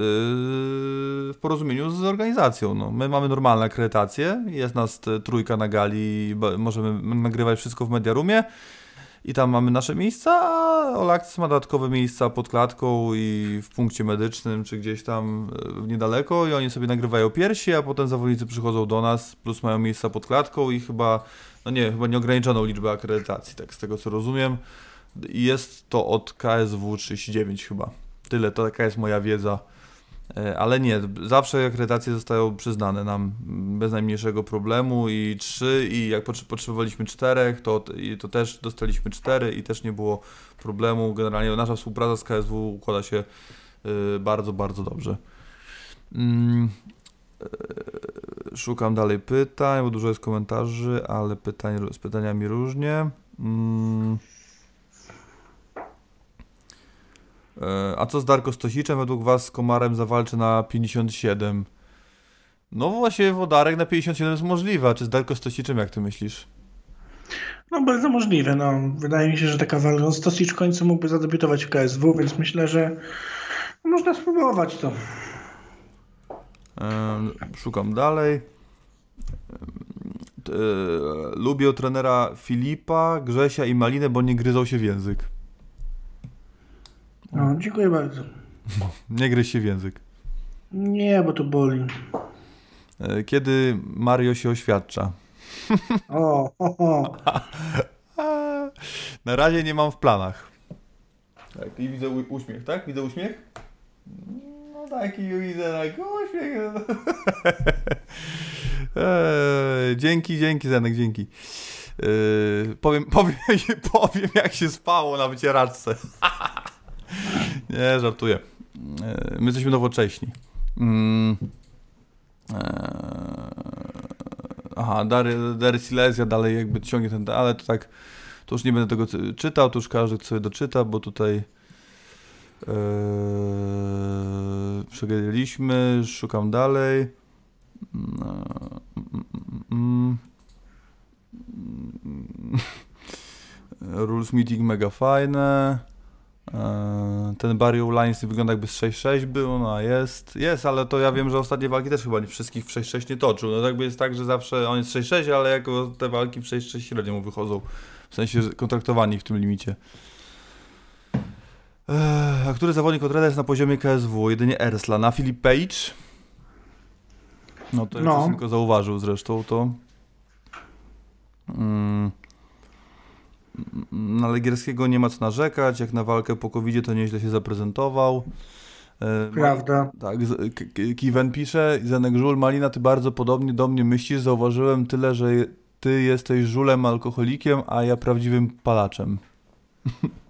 w porozumieniu z organizacją. No, my mamy normalne akredytacje, jest nas trójka na gali, możemy nagrywać wszystko w Mediarumie, i tam mamy nasze miejsca, a Olax ma dodatkowe miejsca pod klatką i w punkcie medycznym, czy gdzieś tam e, niedaleko i oni sobie nagrywają piersi, a potem zawodnicy przychodzą do nas, plus mają miejsca pod klatką i chyba, no nie, chyba nieograniczoną liczbę akredytacji, tak z tego co rozumiem. Jest to od KSW 39 chyba. Tyle, to taka jest moja wiedza ale nie, zawsze akredytacje zostają przyznane nam bez najmniejszego problemu i trzy i jak potrzebowaliśmy czterech, to, to też dostaliśmy cztery i też nie było problemu. Generalnie nasza współpraca z KSW układa się e, bardzo, bardzo dobrze. Mm, e, szukam dalej pytań, bo dużo jest komentarzy, ale pytań, z pytaniami różnie. Mm. E, a co z Darko Stosiczem? Według was z Komarem zawalczy na 57? No właśnie, Wodarek na 57 jest możliwe, a czy z Darko Stosiczem jak ty myślisz? No bardzo możliwe, no. Wydaje mi się, że taka walka Stosicz w końcu mógłby zadebiutować w KSW, więc myślę, że można spróbować to. Szukam dalej. E, lubię trenera Filipa, Grzesia i Malinę, bo nie gryzą się w język. No, dziękuję bardzo. Nie gryź się w język. Nie, bo to boli. E, kiedy Mario się oświadcza? O, o, o. (laughs) Na razie nie mam w planach. Tak, i widzę uśmiech, tak? Widzę uśmiech? No taki widzę, tak, uśmiech. (laughs) eee, dzięki, dzięki Zenek, dzięki. Eee, powiem, (laughs) powiem, powiem jak się spało na wycieraczce. (laughs) Nie, żartuję. E, my jesteśmy nowocześni. Mm. E, aha, Dary, Dary Silesia dalej jakby ciągnie ten, ale to tak, to już nie będę tego czytał, to już każdy sobie doczyta, bo tutaj yy, przegadaliśmy, szukam dalej. (laughs) Rules meeting mega fajne. Eee, ten Barry Lines wygląda jakby z 6-6 był, no a jest, jest, ale to ja wiem, że ostatnie walki też chyba nie wszystkich w 6-6 nie toczył. No jakby jest tak, że zawsze on jest 6-6, ale jako te walki w 6-6 średnio mu wychodzą. W sensie kontraktowani w tym limicie. Eee, a który zawodnik od Reda jest na poziomie KSW? Jedynie Ersla. Na Filip Page? No to no. tylko zauważył zresztą to. Mm. Na Legierskiego nie ma co narzekać, jak na walkę po covid to nieźle się zaprezentował. E, Prawda. Tak, Kiwen pisze, Zenek Żul, Malina, ty bardzo podobnie do mnie myślisz, zauważyłem tyle, że ty jesteś żulem alkoholikiem, a ja prawdziwym palaczem. (laughs)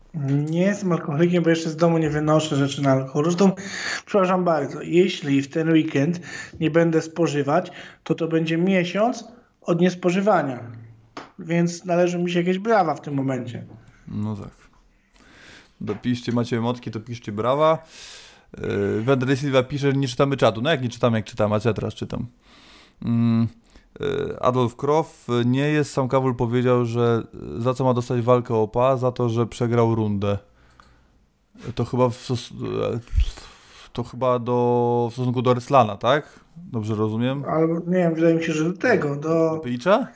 Nie jestem alkoholikiem, bo jeszcze z domu nie wynoszę rzeczy na alkohol. Zresztą, przepraszam bardzo, jeśli w ten weekend nie będę spożywać, to to będzie miesiąc od niespożywania więc należy mi się jakieś brawa w tym momencie. No tak. Dopiszcie, macie emotki, to piszcie brawa. Yy, Wendry Silva pisze, że nie czytamy czatu. No jak nie czytam, jak czytam, a co ja teraz czytam? Yy, Adolf Kroff, nie jest, sam Kawul powiedział, że za co ma dostać walkę OPA? Za to, że przegrał rundę. To chyba w, to chyba do, w stosunku do Reslana, tak? Dobrze rozumiem? Albo nie wiem, wydaje mi się, że do tego, do... Picza?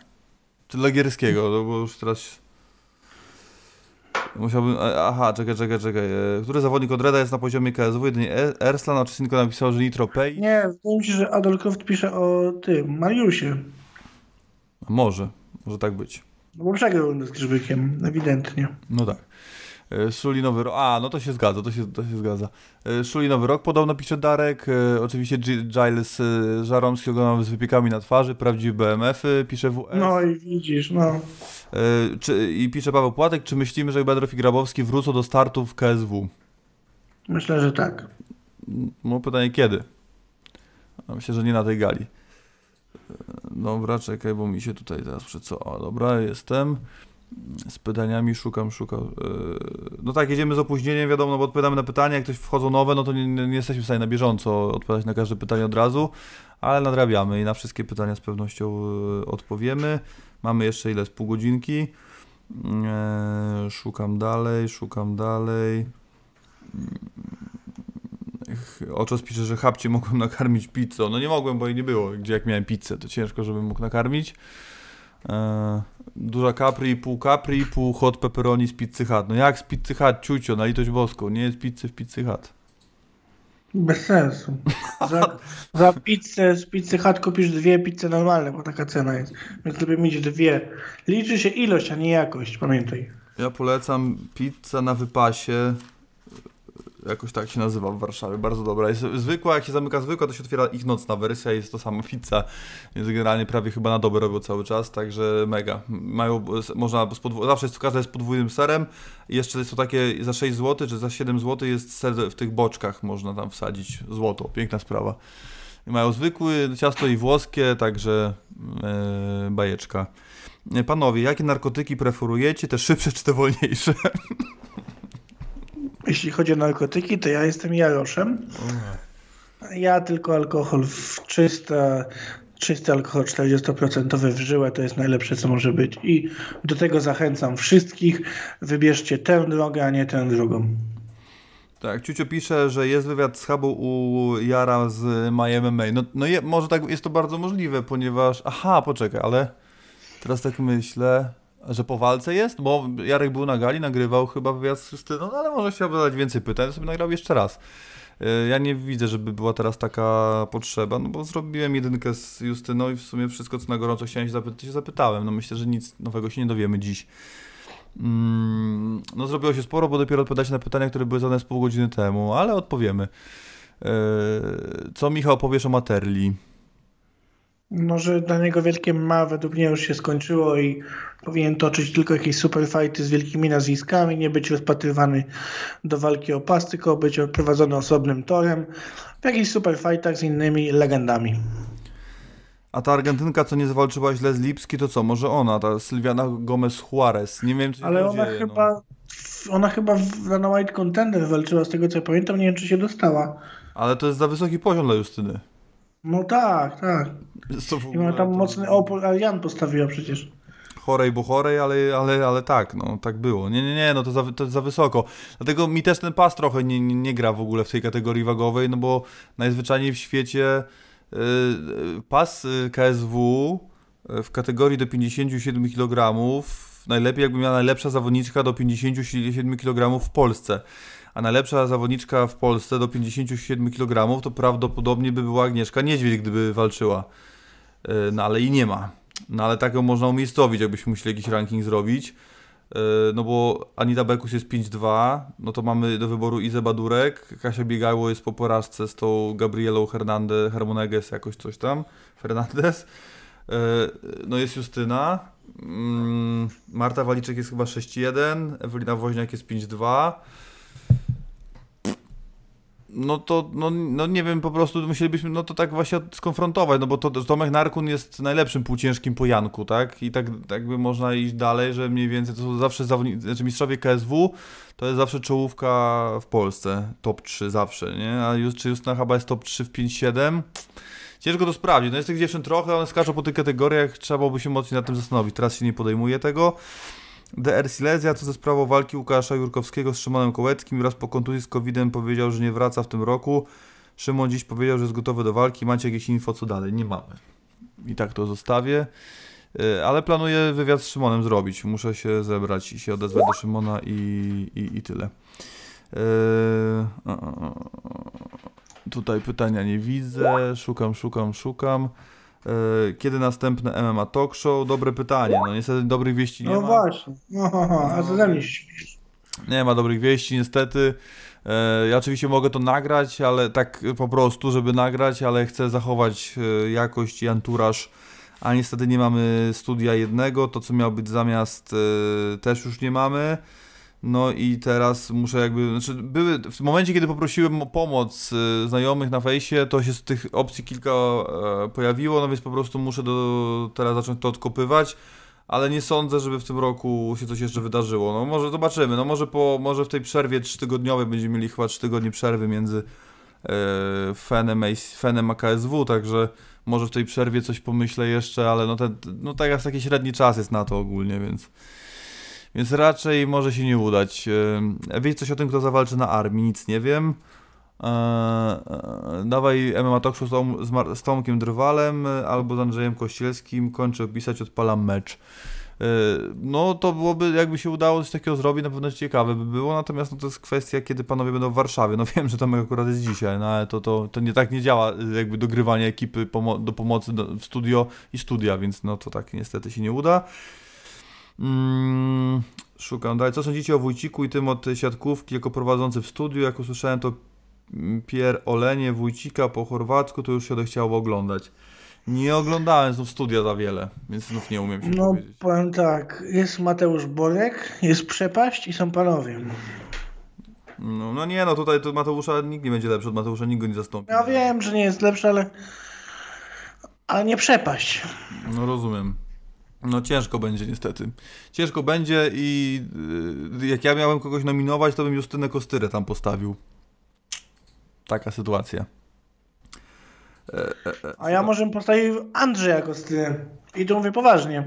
Czy Legierskiego, no bo już teraz... Musiałbym. Aha, czekaj, czekaj, czekaj. e, Który zawodnik od Reda jest na poziomie KSW? Jedynie E- Erslan, a Czesinko napisał, że Nitro Pay. Nie, wydaje mi się, że Adolf Croft pisze o tym, Mariusie. Może, może tak być. No bo przegrał z Grzybykiem, ewidentnie. No tak. E, Szuli Nowy Rok. A, no to się zgadza, to się, to się zgadza. E, Szuli Nowy Rok podobno pisze Darek. E, Oczywiście Giles Żaromski oglądamy z wypiekami na twarzy. Prawdziwe BMF-y, pisze WS. No i widzisz, no. Czy, I pisze Paweł Płatek, czy myślimy, że Bedrow i Grabowski wrócą do startu w KSW? Myślę, że tak. No pytanie kiedy? A Myślę, że nie na tej gali. Dobra, czekaj, bo mi się tutaj teraz przed co. O, dobra, jestem. Z pytaniami szukam, szukam. e, No tak, jedziemy z opóźnieniem, wiadomo, no bo odpowiadamy na pytania, jak ktoś wchodzą nowe, no to nie, nie jesteśmy w stanie na bieżąco odpowiadać na każde pytanie od razu, ale nadrabiamy i na wszystkie pytania z pewnością e, odpowiemy. Mamy jeszcze ile? Z pół godzinki. E, Szukam dalej, szukam dalej. Oczos pisze, że chapcie mogłem (laughs) nakarmić pizzą. No nie mogłem, bo jej nie było. Gdzie jak miałem pizzę, to ciężko, żebym mógł nakarmić. Eee, duża capri, pół capri, pół hot pepperoni z pizzy hut. No jak z pizzy hut, ciucio, na litość boską. Nie jest pizzy w pizzy hut. Bez sensu. Za, za pizzę z pizzy Hut kupisz dwie pizze normalne, bo taka cena jest. Więc lepiej mieć dwie. Liczy się ilość, a nie jakość, pamiętaj. Ja polecam pizza na wypasie. Jakoś tak się nazywa w Warszawie, bardzo dobra. Jest zwykła, jak się zamyka zwykła, to się otwiera ich nocna wersja, jest to sama pizza. Więc generalnie prawie chyba na dobę robią cały czas, także mega. Mają, można, zawsze jest, każda jest podwójnym serem. Jeszcze są takie za 6 zł, czy za 7 zł jest ser w tych boczkach, można tam wsadzić złoto. Piękna sprawa. I mają zwykły ciasto i włoskie, także e, bajeczka. E, Panowie, jakie narkotyki preferujecie? Te szybsze czy te wolniejsze? (laughs) Jeśli chodzi o narkotyki, to ja jestem Jaroszem. Ja tylko alkohol w czyste, czysty alkohol 40% w żyłę to jest najlepsze, co może być. I do tego zachęcam wszystkich. Wybierzcie tę drogę, a nie tę drugą. Tak, Ciucio pisze, że jest wywiad z hubu u Jara z MyMMA. No, no je, może tak jest to bardzo możliwe, ponieważ... Aha, poczekaj, ale teraz tak myślę, że po walce jest, bo Jarek był na gali, nagrywał chyba wywiad z Krystyną, no ale może chciałby zadać więcej pytań, sobie nagrał jeszcze raz. Y, Ja nie widzę, żeby była teraz taka potrzeba, no bo zrobiłem jedynkę z Justyną i w sumie wszystko, co na gorąco chciałem się zapytać, się zapytałem. No myślę, że nic nowego się nie dowiemy dziś. Mm, no zrobiło się sporo, bo dopiero odpowiadacie na pytania, które były zadane z pół godziny temu, ale odpowiemy. Eee, Co Michał powiesz o Materli? No, że dla niego wielkie ma według mnie już się skończyło i powinien toczyć tylko jakieś superfighty z wielkimi nazwiskami, nie być rozpatrywany do walki o pas, tylko być prowadzony osobnym torem w jakichś superfightach z innymi legendami. A ta Argentynka, co nie zawalczyła źle z Lipski, to co? Może ona, ta Sylwiana Gomez Juarez. Nie wiem, się Ale ona dzieje, chyba, ona chyba w Dana White Contender walczyła, z tego co pamiętam, nie wiem czy się dostała. No. Ale to jest za wysoki poziom dla Justyny. No tak, tak. To w I ma tam to mocny opór, ale Jan postawiła przecież. Chorej, bo chorej, ale, ale, ale tak, no tak było. Nie, nie, nie, no to za, to za wysoko. Dlatego mi też ten pas trochę nie, nie, nie gra w ogóle w tej kategorii wagowej, no bo najzwyczajniej w świecie yy, pas y, KSW y, w kategorii do 57 kg najlepiej jakby miała najlepsza zawodniczka do 57 kg w Polsce. A najlepsza zawodniczka w Polsce do 57 kg to prawdopodobnie by była Agnieszka Niedźwiedź, gdyby walczyła. Yy, No ale i nie ma. No ale tak ją można umiejscowić, jakbyśmy musieli jakiś ranking zrobić. Yy, No bo Anita Bekus jest 5-2, no to mamy do wyboru Izę Badurek, Kasia Biegało jest po porażce z tą Gabrielą Hernandez, Hermoneges, jakoś coś tam, (laughs) Fernandez. Yy, No jest Justyna, Mm, Marta Waliczek jest chyba 6-1, Ewelina Woźniak jest 5-2. No to, no, no nie wiem, po prostu musielibyśmy, no to tak właśnie skonfrontować, no bo to, Tomek Narkun jest najlepszym półciężkim po Janku, tak? I tak jakby można iść dalej, że mniej więcej to są zawsze zawodnicy, znaczy mistrzowie KSW, to jest zawsze czołówka w Polsce, top 3 zawsze, nie? A już, czy Justyna chyba jest top 3 w 5-7? Ciężko to sprawdzić, no jest tych dziewczyn trochę, one skaczą po tych kategoriach, trzeba byłoby się mocniej nad tym zastanowić, teraz się nie podejmuje tego. DR Silesia, co ze sprawą walki Łukasza Jurkowskiego z Szymonem Kołeckim, raz po kontuzji z COVID-em powiedział, że nie wraca w tym roku. Szymon dziś powiedział, że jest gotowy do walki. Macie jakieś info, co dalej? Nie mamy. I tak to zostawię. E, Ale planuję wywiad z Szymonem zrobić. Muszę się zebrać i się odezwać do Szymona i, i, i tyle. E, a. Tutaj pytania nie widzę. Szukam, szukam, szukam. E, Kiedy następne MMA Talk Show? Dobre pytanie. No niestety dobrych wieści nie No ma. właśnie. No, a co ze mnie śmiesz? Nie ma dobrych wieści, niestety. E, Ja oczywiście mogę to nagrać, ale tak po prostu, żeby nagrać, ale chcę zachować e, jakość i anturaż. A niestety nie mamy studia jednego. To, co miało być zamiast, też już nie mamy. No i teraz muszę jakby. Znaczy były, w momencie, kiedy poprosiłem o pomoc e, znajomych na fejsie, to się z tych opcji kilka e, pojawiło, no więc po prostu muszę do, teraz zacząć to odkopywać ale nie sądzę, żeby w tym roku się coś jeszcze wydarzyło. No może zobaczymy, no może, po, może w tej przerwie trzytygodniowej będziemy mieli chyba 3 tygodnie przerwy między e, Fenem, Fenem a KSW, także może w tej przerwie coś pomyślę jeszcze, ale no, ten, no teraz taki średni czas jest na to ogólnie, więc więc raczej może się nie udać. E, Wiecie coś o tym, kto zawalczy na armii? Nic nie wiem. E, e, dawaj MMA Talk z, Tom, z, Mar- z Tomkiem Drwalem e, albo z Andrzejem Kościelskim. Kończę opisać, odpalam mecz. E, No to byłoby, jakby się udało coś takiego zrobić, na pewno ciekawe by było, natomiast no, to jest kwestia, kiedy panowie będą w Warszawie. No (laughs) wiem, że tam akurat jest dzisiaj, no ale to, to, to nie tak nie działa, jakby dogrywanie ekipy pomo- do pomocy do, w studio i studia, więc no to tak niestety się nie uda. Mm, szukam dalej. Co sądzicie o Wójciku i tym od siatkówki jako prowadzący w studiu? Jak usłyszałem to mm, Pier Olenie Wójcika po chorwacku, to już się odechciało oglądać. Nie oglądałem znów studia za wiele, więc znów nie umiem się No powiedzieć. powiem tak, jest Mateusz Borek, jest Przepaść i są panowie. No, no nie, no tutaj to Mateusza nikt nie będzie lepszy od Mateusza, nikt go nie zastąpi. Ja wiem, że nie jest lepszy, ale... Ale nie Przepaść. No rozumiem. No ciężko będzie niestety. Ciężko będzie i y, jak ja miałem kogoś nominować, to bym Justynę Kostyrę tam postawił. Taka sytuacja. A ja może bym postawił Andrzeja Kostyny. I to mówię poważnie.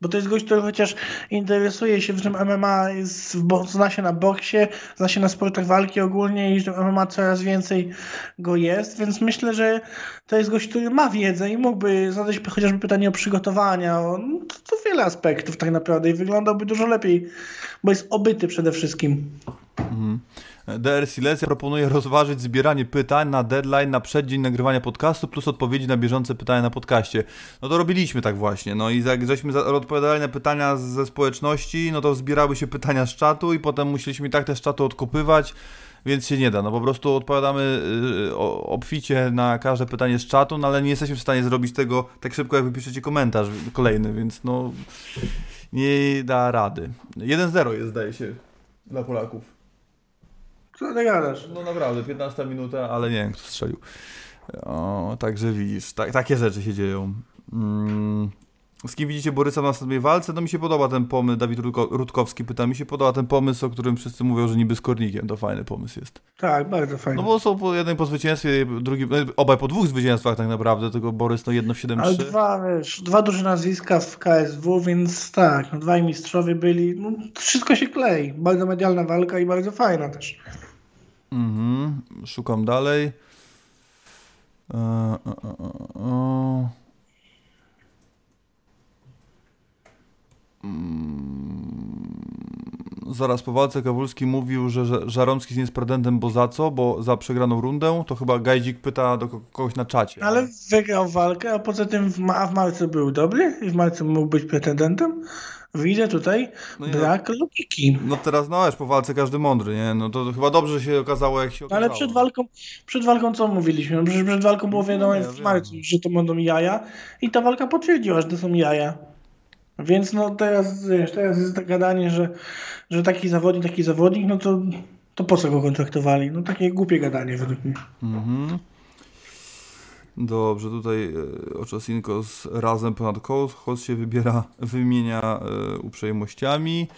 Bo to jest gość, który chociaż interesuje się w tym MMA, jest, zna się na boksie, zna się na sportach walki ogólnie i że MMA coraz więcej go jest, więc myślę, że to jest gość, który ma wiedzę i mógłby zadać chociażby pytanie o przygotowania, o no, to, to wiele aspektów tak naprawdę i wyglądałby dużo lepiej, bo jest obyty przede wszystkim. DR Silesia proponuje rozważyć zbieranie pytań na deadline na przeddzień nagrywania podcastu plus odpowiedzi na bieżące pytania na podcaście. No to robiliśmy tak właśnie, no i jak żeśmy odpowiadali na pytania ze społeczności, no to zbierały się pytania z czatu i potem musieliśmy i tak te z czatu odkopywać, więc się nie da. No po prostu odpowiadamy y, obficie na każde pytanie z czatu, no ale nie jesteśmy w stanie zrobić tego tak szybko, jak wypiszecie komentarz kolejny, więc no nie da rady. 1-0 jest, zdaje się, dla Polaków. Co ty gadasz? No naprawdę, 15 minuta, ale nie wiem, kto strzelił. O, także widzisz, tak, takie rzeczy się dzieją. Mm. Z kim widzicie Borysa w następnej walce? No mi się podoba ten pomysł, Dawid Rutko, Rutkowski pyta, mi się podoba ten pomysł, o którym wszyscy mówią, że niby z Kornikiem, to fajny pomysł jest. Tak, bardzo fajnie. No bo są po jednym po zwycięstwie, drugim, no, obaj po dwóch zwycięstwach tak naprawdę, tylko Borys no jedno w Ale 7-3. dwa, wiesz, dwa duże nazwiska w KSW, więc tak, no dwaj mistrzowie byli, no wszystko się klei. Bardzo medialna walka i bardzo fajna też. Mhm, szukam dalej. E, e, e. Mm, Zaraz po walce Kawulski mówił, że Żaromski jest prezydentem, bo za co? Bo za przegraną rundę? To chyba Gajdzik pyta do ko- kogoś na czacie. Ale wygrał walkę, a poza tym w, ma- w marcu był dobry i w marcu mógł być pretendentem. Widzę tutaj No brak logiki. No teraz, no wiesz, po walce każdy mądry, nie? No to chyba dobrze się okazało, jak się okazało. Ale przed walką, przed walką co mówiliśmy? No przecież przed walką było No wiadomo nie, ja w marcu, że to będą jaja i ta walka potwierdziła, że to są jaja. Więc no teraz, wiesz, teraz jest to gadanie, że, że taki zawodnik, taki zawodnik, no to, to po co go kontraktowali? No takie głupie gadanie według mnie. Mhm. Dobrze, tutaj e, Oczosinko z razem ponad kołd. Się wybiera, (laughs) wymienia e, uprzejmościami.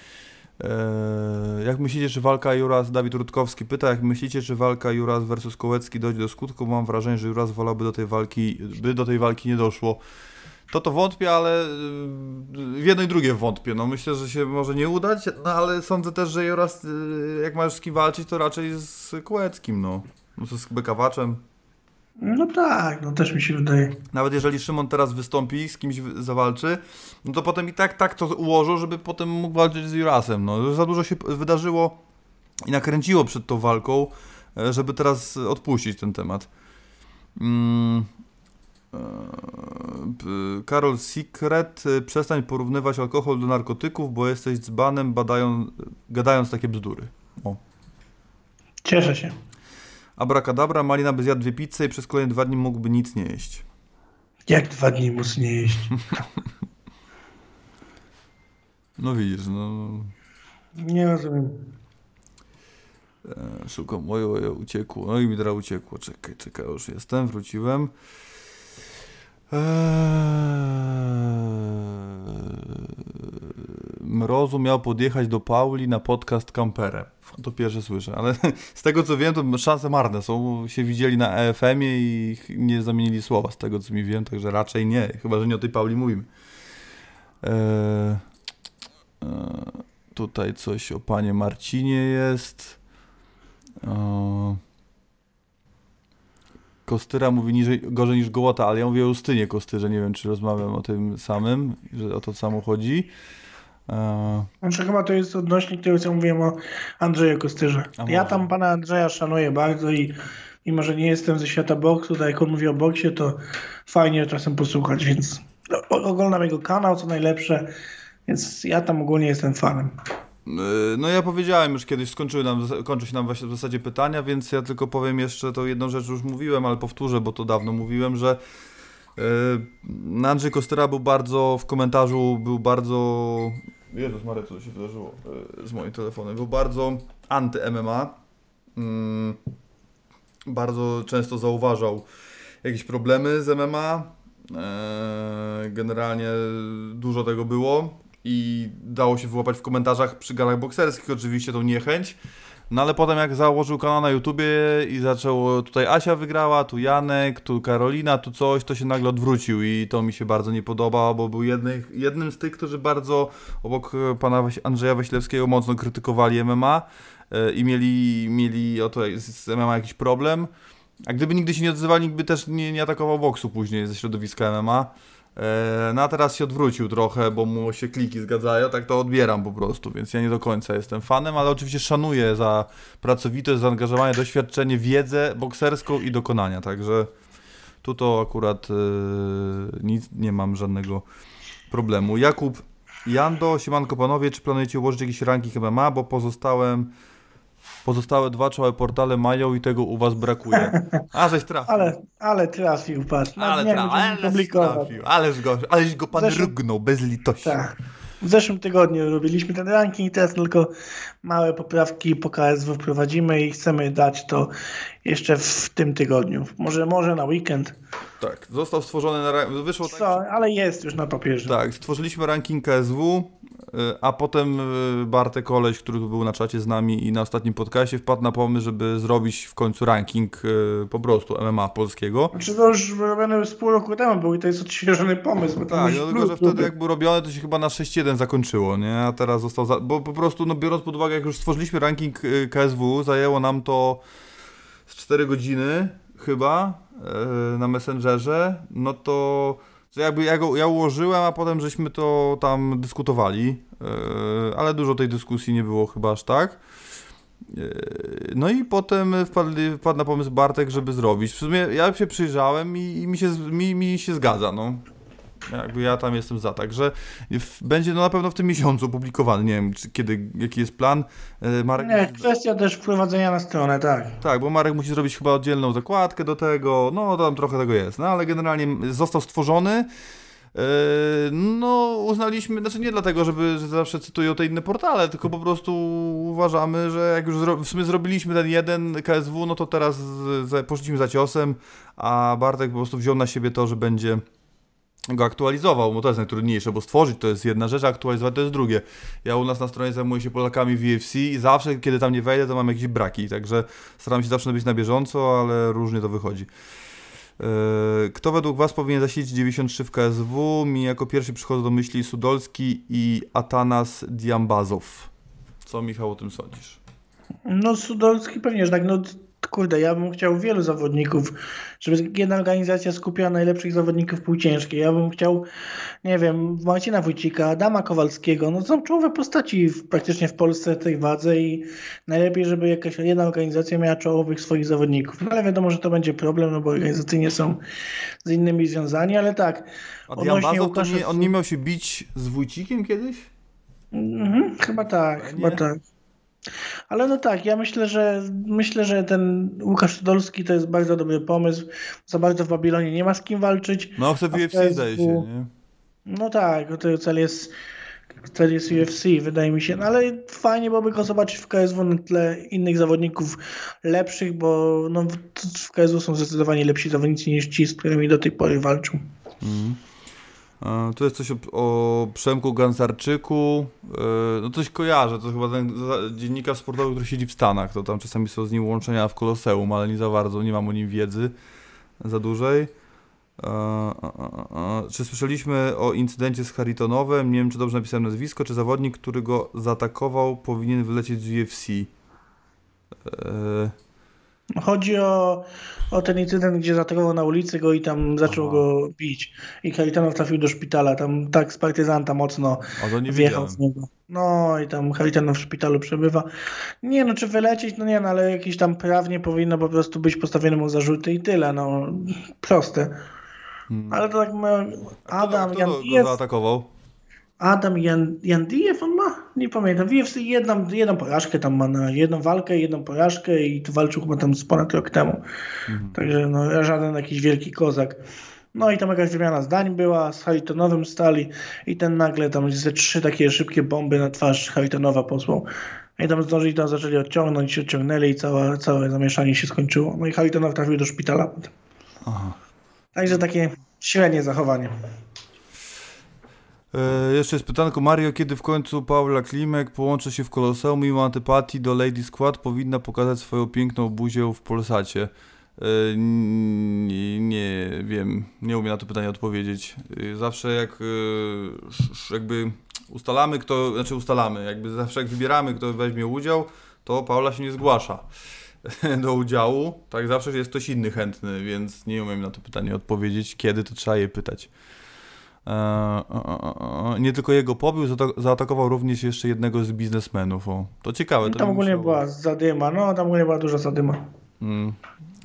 E, jak myślicie, czy walka Juras, Dawid Rutkowski pyta, jak myślicie, czy walka Juras versus Kołecki dojdzie do skutku? Mam wrażenie, że Juras wolałby do tej walki, by do tej walki nie doszło. To to wątpię, ale w jedno i drugie wątpię. No myślę, że się może nie udać, no ale sądzę też, że Juras, jak masz z kim walczyć, to raczej z Kołeckim, no. No z Bekawaczem. No tak, no też mi się wydaje. Nawet jeżeli Szymon teraz wystąpi, z kimś zawalczy, no to potem i tak tak to ułożą, żeby potem mógł walczyć z Jurasem. No, za dużo się wydarzyło i nakręciło przed tą walką, e, żeby teraz odpuścić ten temat. Mm. e, Karol Secret, e, przestań porównywać alkohol do narkotyków, bo jesteś dzbanem badają, gadając takie bzdury. O. Cieszę się. Abracadabra, Malina by zjadł dwie pizze i przez kolejne dwa dni mógłby nic nie jeść. Jak dwa dni mus nie jeść. (laughs) No widzisz, no... Nie rozumiem. E, Szukam, moje, moje uciekło. No i mi teraz uciekło. Czekaj, czekaj, już jestem, wróciłem. Eee, Mrozu miał podjechać do Pauli na podcast Kamperę. To pierwsze słyszę, ale (laughs) z tego co wiem, to szanse marne są. Się widzieli na EFM-ie i nie zamienili słowa z tego co mi wiem, także raczej nie. Chyba, że nie o tej Pauli mówimy. Eee, tutaj coś o panie Marcinie jest. Kostyra mówi niżej, gorzej niż Gołota, ale ja mówię o Justynie Kostyrze, nie wiem czy rozmawiam o tym samym, że o to samo chodzi. E, Znaczy chyba to jest odnośnik tego, co mówiłem o Andrzeju Kostyrze. Ja tam pana Andrzeja szanuję bardzo i mimo, że nie jestem ze świata boksu, tak jak on mówi o boksie, to fajnie czasem posłuchać, więc o- oglądam jego kanał, co najlepsze, więc ja tam ogólnie jestem fanem. e, no ja powiedziałem już kiedyś, skończyły nam, kończy się nam właśnie w zasadzie pytania, więc ja tylko powiem jeszcze tą jedną rzecz, już mówiłem, ale powtórzę, bo to dawno mówiłem, że e, Andrzej Kostyra był bardzo, w komentarzu był bardzo... Jezus Maria, co się wydarzyło e, z moim telefonem? Był bardzo anty-MMA. Mm, bardzo często zauważał jakieś problemy z MMA. Eee, Generalnie dużo tego było i dało się wyłapać w komentarzach przy galach bokserskich oczywiście tą niechęć. No ale potem jak założył kanał na YouTubie i zaczęło, tutaj Asia wygrała, tu Janek, tu Karolina, tu coś, to się nagle odwrócił i to mi się bardzo nie podoba, bo był jednych, jednym z tych, którzy bardzo obok e, pana Andrzeja Waślewskiego mocno krytykowali MMA e, i mieli, mieli oto z MMA jakiś problem. A gdyby nigdy się nie odzywali, nikt by też nie, nie atakował boksu później ze środowiska MMA. E, No a teraz się odwrócił trochę, bo mu się kliki zgadzają, tak to odbieram po prostu, więc ja nie do końca jestem fanem, ale oczywiście szanuję za pracowitość, zaangażowanie, doświadczenie, wiedzę bokserską i dokonania, także tu to akurat e, nic, nie mam żadnego problemu. Jakub Jando, siemanko panowie, czy planujecie ułożyć jakiś ranking MMA, bo pozostałem Pozostałe dwa czołe portale mają i tego u was brakuje. A, żeś trafił. Ale, ale trafił, patrz. No, ale nie tra- publikować. trafił. Ależ go, ależ go pan Zresztą- rugnął, bez litości. Tak. W zeszłym tygodniu robiliśmy ten ranking, teraz tylko małe poprawki po KSW wprowadzimy i chcemy dać to jeszcze w tym tygodniu. Może, może na weekend. Tak, został stworzony na... Wyszło tak, Co, ale jest już na papierze. tak, stworzyliśmy ranking KSW, a potem y, Bartek Koleś, który był na czacie z nami i na ostatnim podcastie wpadł na pomysł, żeby zrobić w końcu ranking y, po prostu MMA polskiego. Znaczy to już robione z pół roku temu był i to jest odświeżony pomysł. Bo Tak, no tylko, że wtedy jak był robione, to się chyba na 6-1 zakończyło, nie? A teraz został, za... bo po prostu, no biorąc pod uwagę, jak już stworzyliśmy ranking KSW, zajęło nam to z 4 godziny chyba na Messengerze, no to że jakby ja, go, ja ułożyłem, a potem żeśmy to tam dyskutowali, y, ale dużo tej dyskusji nie było chyba aż tak. Y, No i potem wpadł, na pomysł Bartek, żeby zrobić. W sumie ja się przyjrzałem i, i mi, się, mi, mi się zgadza, no. Jakby ja tam jestem za, także w, będzie no na pewno w tym miesiącu opublikowany. Nie wiem, czy, kiedy, jaki jest plan. E, Marek Nie, musi, kwestia też wprowadzenia na stronę, tak. tak, bo Marek musi zrobić chyba oddzielną zakładkę do tego. No tam trochę tego jest, no ale generalnie został stworzony. E, No, uznaliśmy, znaczy nie dlatego, żeby że zawsze cytują te inne portale, tylko po prostu uważamy, że jak już zro, w sumie zrobiliśmy ten jeden KSW, no to teraz z, poszliśmy za ciosem, a Bartek po prostu wziął na siebie to, że będzie go aktualizował, bo to jest najtrudniejsze, bo stworzyć to jest jedna rzecz, a aktualizować to jest drugie. Ja u nas na stronie zajmuję się Polakami w i zawsze, kiedy tam nie wejdę, to mam jakieś braki, także staram się zawsze być na bieżąco, ale różnie to wychodzi. Yy, Kto według Was powinien zasiedzieć 93 w KSW? Mi jako pierwszy przychodzą do myśli Sudolski i Atanas Diambazow. Co Michał o tym sądzisz? No Sudolski pewnie, że tak, no kurde, ja bym chciał wielu zawodników, żeby jedna organizacja skupiła najlepszych zawodników półciężkiej. Ja bym chciał, nie wiem, Marcina Wójcika, Adama Kowalskiego. No są czołowe postaci w, praktycznie w Polsce tej wadze i najlepiej, żeby jakaś jedna organizacja miała czołowych swoich zawodników. No ale wiadomo, że to będzie problem, no bo organizacyjnie są z innymi związani, ale tak. Odnośnie Łukasza- nie, on nie miał się bić z Wójcikiem kiedyś? Mhm, chyba tak, chyba tak. Ale no tak, ja myślę, że myślę, że ten Łukasz Tudolski to jest bardzo dobry pomysł. Za bardzo w Babilonie nie ma z kim walczyć. No, w UFC zdaje się, nie? No tak, to cel jest, cel jest UFC, wydaje mi się. No ale fajnie byłoby go zobaczyć w KSW na tle innych zawodników lepszych, bo no, w- KSW są zdecydowanie lepsi zawodnicy niż ci, z którymi do tej pory walczył. E, Tu jest coś o, o Przemku Gansarczyku. E, No coś kojarzę, to chyba ten dziennikarz sportowy, który siedzi w Stanach. To tam czasami są z nim łączenia w Koloseum, ale nie za bardzo, nie mam o nim wiedzy za dużej. E, Czy słyszeliśmy o incydencie z Haritonowem? Nie wiem, czy dobrze napisałem nazwisko. Czy zawodnik, który go zaatakował, powinien wylecieć z UFC? Chodzi o, o ten incydent, gdzie zaatakował na ulicy go i tam zaczął Aha. go bić. I Haritanow trafił do szpitala. Tam tak z partyzanta mocno A wjechał z niego. No i tam Haritanow w szpitalu przebywa. Nie no, czy wylecieć? No nie no, ale jakieś tam prawnie powinno po prostu być postawione mu zarzuty i tyle. No, proste. Hmm. Ale to tak. Adam, kto Jan go, zaatakował? Adam Jan, Jan Dijew on ma? Nie pamiętam. W UFC jedną, jedną porażkę tam ma na jedną walkę, jedną porażkę i tu walczył chyba tam z ponad rok temu. Także no żaden jakiś wielki kozak. No i tam jakaś wymiana zdań była z Haritonowym stali i ten nagle tam ze trzy takie szybkie bomby na twarz Haritonowa posłał. I tam zdążyli tam zaczęli odciągnąć, odciągnęli i całe, całe zamieszanie się skończyło. No i Haritonow trafił do szpitala. Aha. Także takie średnie zachowanie. E, jeszcze jest pytanko, Mario, kiedy w końcu Paula Klimek połączy się w Koloseum mimo antypatii do Lady Squad powinna pokazać swoją piękną buzię w Polsacie? E, nie, nie wiem, nie umiem na to pytanie odpowiedzieć. E, Zawsze jak e, jakby ustalamy kto, znaczy ustalamy, jakby zawsze jak wybieramy kto weźmie udział, to Paula się nie zgłasza (laughs) do udziału, tak zawsze jest ktoś inny chętny, więc nie umiem na to pytanie odpowiedzieć, kiedy to trzeba je pytać. E, nie tylko jego pobił, zaata- zaatakował również jeszcze jednego z biznesmenów. O, to ciekawe. To Tam nie ogólnie była zadyma, no tam ogólnie była duża zadyma. Mm,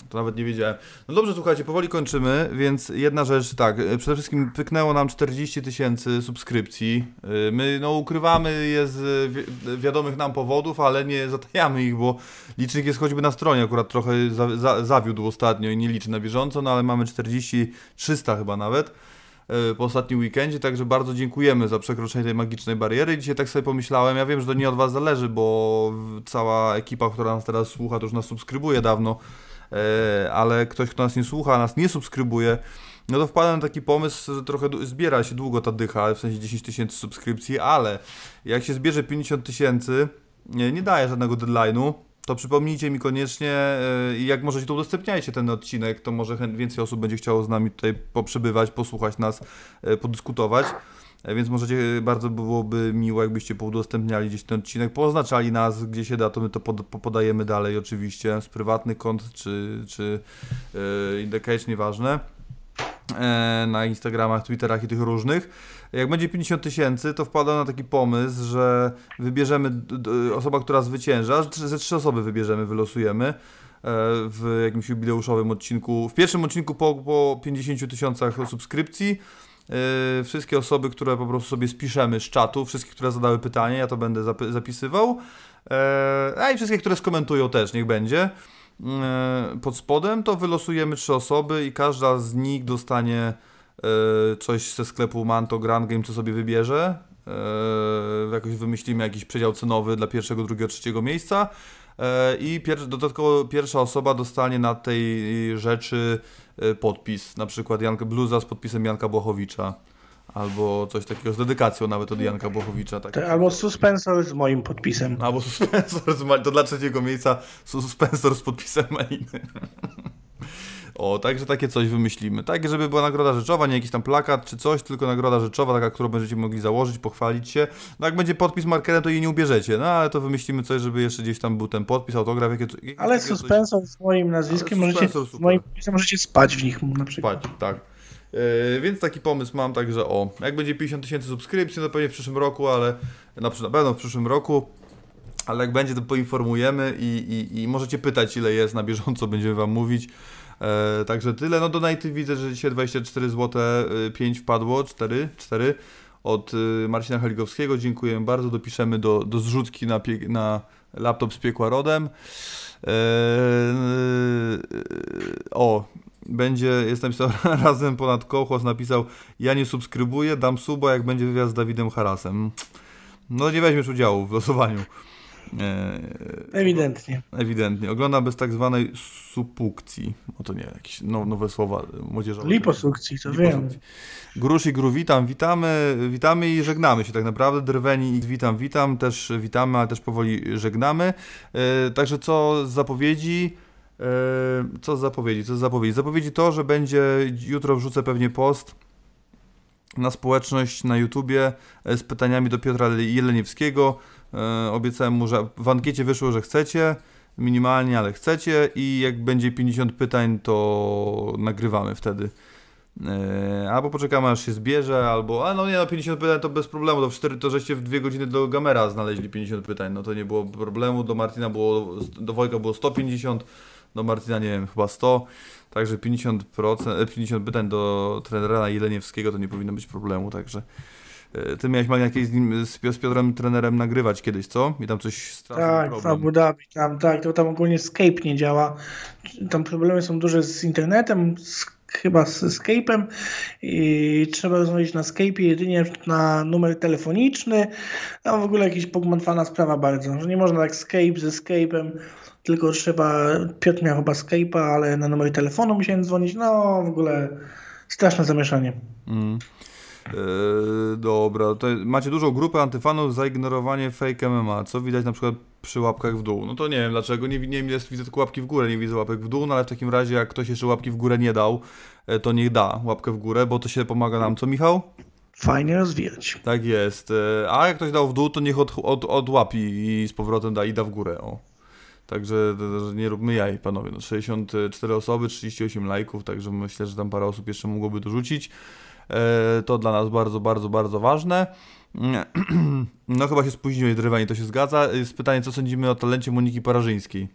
to nawet nie wiedziałem. No dobrze, słuchajcie, powoli kończymy, więc jedna rzecz, tak, e, przede wszystkim pyknęło nam 40 tysięcy subskrypcji. E, My, no, ukrywamy je z wi- wiadomych nam powodów, ale nie zatajamy ich, bo licznik jest choćby na stronie, akurat trochę za, za, zawiódł ostatnio i nie liczy na bieżąco, no ale mamy 40, 300 chyba nawet po ostatnim weekendzie, także bardzo dziękujemy za przekroczenie tej magicznej bariery. I dzisiaj tak sobie pomyślałem, ja wiem, że to nie od Was zależy, bo cała ekipa, która nas teraz słucha, to już nas subskrybuje dawno, e, ale ktoś, kto nas nie słucha, nas nie subskrybuje, no to wpadłem na taki pomysł, że trochę zbiera się długo ta dycha, w sensie 10 tysięcy subskrypcji, ale jak się zbierze 50 tysięcy, nie, nie daje żadnego deadline'u, to przypomnijcie mi koniecznie e, i jak możecie, to udostępniajcie ten odcinek, to może więcej osób będzie chciało z nami tutaj poprzebywać, posłuchać nas, e, podyskutować. E, Więc możecie, bardzo byłoby miło, jakbyście poudostępniali gdzieś ten odcinek, poznaczali nas, gdzie się da, to my to pod, po- podajemy dalej oczywiście, z prywatnych kont, czy, czy yy, in the cage, nieważne, na Instagramach, Twitterach i tych różnych. Jak będzie 50 tysięcy, to wpadam na taki pomysł, że wybierzemy osoba, która zwycięża, ze trzy osoby wybierzemy, wylosujemy e, w jakimś jubileuszowym odcinku, w pierwszym odcinku po, po 50 tysiącach subskrypcji. E, Wszystkie osoby, które po prostu sobie spiszemy z czatu, wszystkie, które zadały pytanie, ja to będę zapisywał. E, A i wszystkie, które skomentują też, niech będzie. E, Pod spodem to wylosujemy trzy osoby i każda z nich dostanie e, coś ze sklepu Manto Grand Game, co sobie wybierze. E, Jakoś wymyślimy jakiś przedział cenowy dla pierwszego, drugiego, trzeciego miejsca. I pier- dodatkowo pierwsza osoba dostanie na tej rzeczy podpis, na przykład Janka Bluza z podpisem Janka Błachowicza. Albo coś takiego z dedykacją nawet od Janka Błachowicza. Tak. Albo suspensor z moim podpisem. Albo suspensor z. To dla trzeciego miejsca suspensor z podpisem Maliny. (laughs) O, także takie coś wymyślimy. Takie, żeby była nagroda rzeczowa, nie jakiś tam plakat czy coś, tylko nagroda rzeczowa, taka, którą będziecie mogli założyć, pochwalić się. No jak będzie podpis markerem, to jej nie ubierzecie. No ale to wymyślimy coś, żeby jeszcze gdzieś tam był ten podpis, autograf, jakie, jakieś Ale takiego coś- suspensor z moim nazwiskiem możecie, suspensor z moim podpisem możecie spać w nich na przykład. spać, tak. Yy, więc taki pomysł mam, także o, jak będzie 50 tysięcy subskrypcji, no pewnie w przyszłym roku, ale na, na pewno w przyszłym roku, ale jak będzie, to poinformujemy i, i, i możecie pytać, ile jest na bieżąco, (laughs) będziemy wam mówić. E, także tyle, no donaty widzę, że dzisiaj 24 zł 5 wpadło, 4, 4 od y, Marcina Haligowskiego, dziękuję bardzo, dopiszemy do, do zrzutki na, pie, na laptop z piekła rodem. O, będzie, jest napisał (laughs) razem ponad kołchos, napisał ja nie subskrybuję, dam suba, jak będzie wywiad z Dawidem Harasem. No nie weźmiesz udziału w losowaniu. E, Ewidentnie. ewidentnie. Oglądam bez tak zwanej supukcji. O to nie, jakieś no, nowe słowa młodzieżowe. Liposukcji, to wiem. Grusz i Gru, witam, witamy, witamy i żegnamy się tak naprawdę. Drweni i witam, witam, też witamy, ale też powoli żegnamy. E, także co z zapowiedzi? E, co z zapowiedzi? Co z zapowiedzi? Zapowiedzi to, że będzie, jutro wrzucę pewnie post na społeczność na YouTubie e, z pytaniami do Piotra Jeleniewskiego. E, obiecałem mu, że w ankiecie wyszło, że chcecie, minimalnie, ale chcecie i jak będzie 50 pytań, to nagrywamy wtedy. E, albo poczekamy aż się zbierze, albo a no nie no 50 pytań to bez problemu, to w 4 to żeście w 2 godziny do Gamera znaleźli 50 pytań, no to nie było problemu, do Martina było, do Wojka było 150, do Martina nie wiem, chyba 100, także 50%, e, 50 pytań do trenera Jeleniewskiego to nie powinno być problemu, także e, ty miałeś Malin jakieś z, nim, z Pio- z Piotrem trenerem nagrywać kiedyś, co? I tam coś straszny Tak, w. Abu Dhabi, tam, tak, to tam ogólnie Skype nie działa. Tam problemy są duże z internetem, z, chyba z Skype'em i trzeba rozmawiać na Skype'ie jedynie na numer telefoniczny. A w ogóle jakaś pogmatwana sprawa bardzo, że nie można tak Skype ze Skype'em, tylko trzeba, Piotr miał chyba Skype'a, ale na numer telefonu musiałem dzwonić, no w ogóle straszne zamieszanie. Mm. Yy, dobra, to macie dużą grupę antyfanów za ignorowanie fake MMA, co widać na przykład przy łapkach w dół. No to nie wiem dlaczego, nie, nie jest, widzę tylko łapki w górę, nie widzę łapek w dół, no ale w takim razie jak ktoś jeszcze łapki w górę nie dał, e, to niech da łapkę w górę, bo to się pomaga nam, co Michał? Fajnie rozwijać. Tak jest, e, a jak ktoś dał w dół, to niech od, od, odłapi i z powrotem da i da w górę, o. Także to- to nie róbmy jaj, panowie. No, 64 osoby, 38 lajków, także myślę, że tam parę osób jeszcze mogłoby dorzucić. E, To dla nas bardzo, bardzo, bardzo ważne. (clears throat) No chyba się spóźniłeś, Drywani, to się zgadza. Jest pytanie, co sądzimy o talencie Moniki Parażyńskiej?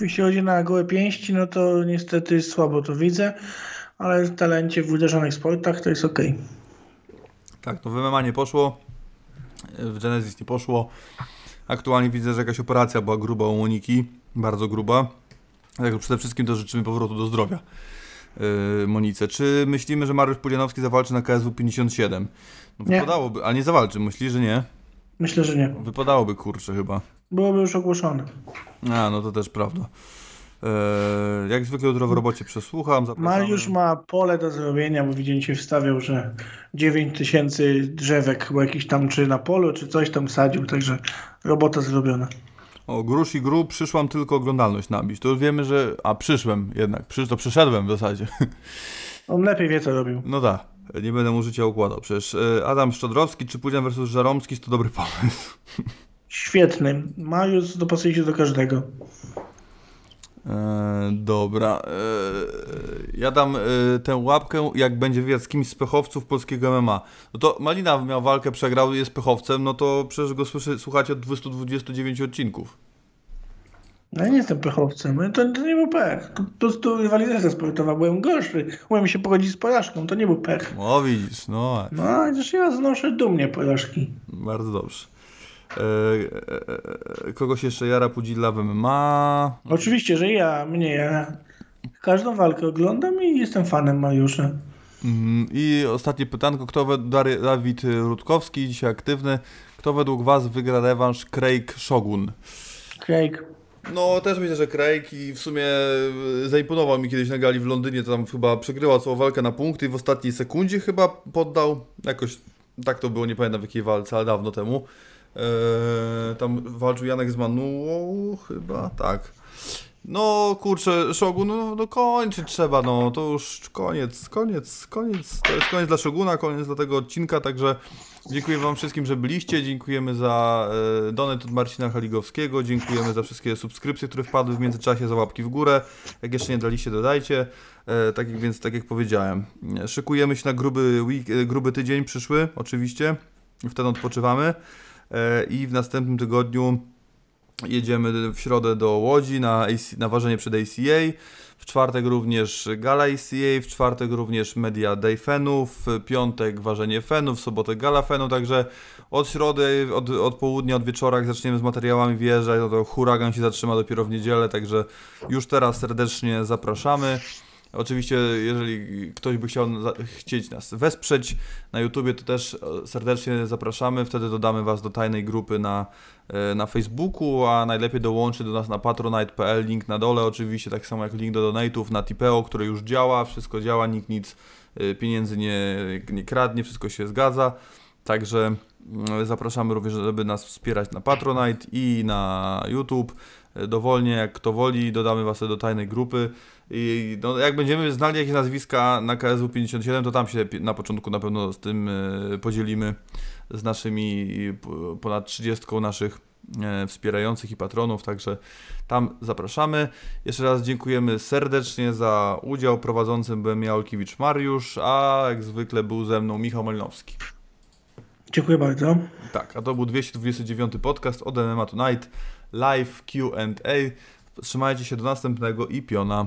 Jeśli chodzi na gołe pięści, no to niestety słabo to widzę, ale w talencie w uderzonych sportach to jest ok. Tak, no w MMA nie poszło, w Genesis nie poszło. Aktualnie widzę, że jakaś operacja była gruba u Moniki, bardzo gruba. Także przede wszystkim to życzymy powrotu do zdrowia yy, Monice. Czy myślimy, że Mariusz Pulianowski zawalczy na KSW 57? No Nie. wypadałoby, ale nie zawalczy, myślisz, że nie? Myślę, że nie. Wypadałoby, kurczę, chyba. Byłoby już ogłoszone. A, no to też prawda. Yy, jak zwykle jutro w robocie przesłucham, zapraszamy. Mariusz ma pole do zrobienia, bo widziałem się wstawiał, że 9 tysięcy drzewek chyba jakiś tam czy na polu, czy coś tam sadził, także robota zrobiona. O, grusz i gru, przyszłam tylko oglądalność nabić. To już wiemy, że... A, przyszłem jednak, Przysz... to przyszedłem w zasadzie. (laughs) On lepiej wie, co robił. No tak, nie będę mu życia układał. Przecież e, Adam Szczodrowski czy Pudzian versus Żaromski to dobry pomysł. (laughs) Świetny. Mariusz dopasuje się do każdego. E, dobra. E, ja dam e, tę łapkę, jak będzie wywiad z kimś z pechowców polskiego MMA. No to Malina miał walkę, przegrał, jest pechowcem, no to przecież go słyszy, słuchacie od 229 odcinków. No ja nie jestem pechowcem, to, to nie był pech. To po prostu rywalizacja sportowa, byłem gorszy. Umiem się pogodzić z porażką, to nie był pech. O, widzisz, no, No, chociaż ja znoszę dumnie porażki. bardzo dobrze. E, e, e, kogoś jeszcze Jara Pudzilla w MMA. Oczywiście, że ja, mnie, ja każdą walkę oglądam i jestem fanem Mariusza. Mm, I ostatnie pytanko, kto wed- Dary- Dawid Rutkowski, dzisiaj aktywny, kto według Was wygra rewanż Craig Shogun? Craig. No, też myślę, że Craig i w sumie zaimponował mi kiedyś na gali w Londynie, to tam chyba przegrywał całą walkę na punkty i w ostatniej sekundzie chyba poddał, jakoś tak to było, nie pamiętam w jakiej walce, ale dawno temu. Eee, tam walczył Janek z Manułą chyba, tak. No kurczę, Shogun, no, no kończyć trzeba, no to już koniec, koniec, koniec, to jest koniec dla Shoguna, koniec dla tego odcinka, także dziękuję wam wszystkim, że byliście, dziękujemy za e, donat od Marcina Haligowskiego, dziękujemy za wszystkie subskrypcje, które wpadły w międzyczasie, za łapki w górę, jak jeszcze nie daliście, dodajcie, e, tak więc tak jak powiedziałem, szykujemy się na gruby, week, e, gruby tydzień przyszły, oczywiście, wtedy odpoczywamy i w następnym tygodniu Jedziemy w środę do Łodzi na, AC, na ważenie przed ACA. W czwartek również gala ACA, w czwartek również media day fanów, w piątek ważenie fanów, w sobotę gala fanów, także od środy, od, od południa, od wieczora, jak zaczniemy z materiałami wjeżdżać, no to huragan się zatrzyma dopiero w niedzielę, także już teraz serdecznie zapraszamy. Oczywiście, jeżeli ktoś by chciał chcieć nas wesprzeć na YouTubie, to też e, serdecznie zapraszamy. Wtedy dodamy Was do tajnej grupy na, e, na Facebooku, a najlepiej dołączy do nas na patronite.pl, link na dole oczywiście, tak samo jak link do donate'ów na Tipeo, który już działa, wszystko działa, nikt nic e, pieniędzy nie, nie kradnie, wszystko się zgadza. Także mm, zapraszamy również, żeby nas wspierać na Patronite i na YouTube. Dowolnie, jak kto woli, dodamy Was do tajnej grupy. I no, jak będziemy znali jakieś nazwiska na KSW 57, to tam się na początku na pewno z tym e, podzielimy z naszymi ponad 30 naszych e, wspierających i patronów, także tam zapraszamy. Jeszcze raz dziękujemy serdecznie za udział. Prowadzącym byłem ja, Olkiewicz Mariusz, a jak zwykle był ze mną Michał Melnowski. Dziękuję bardzo. Tak, a to był 229 podcast od MMA Tonight, live Q&A. Trzymajcie się do następnego i piona.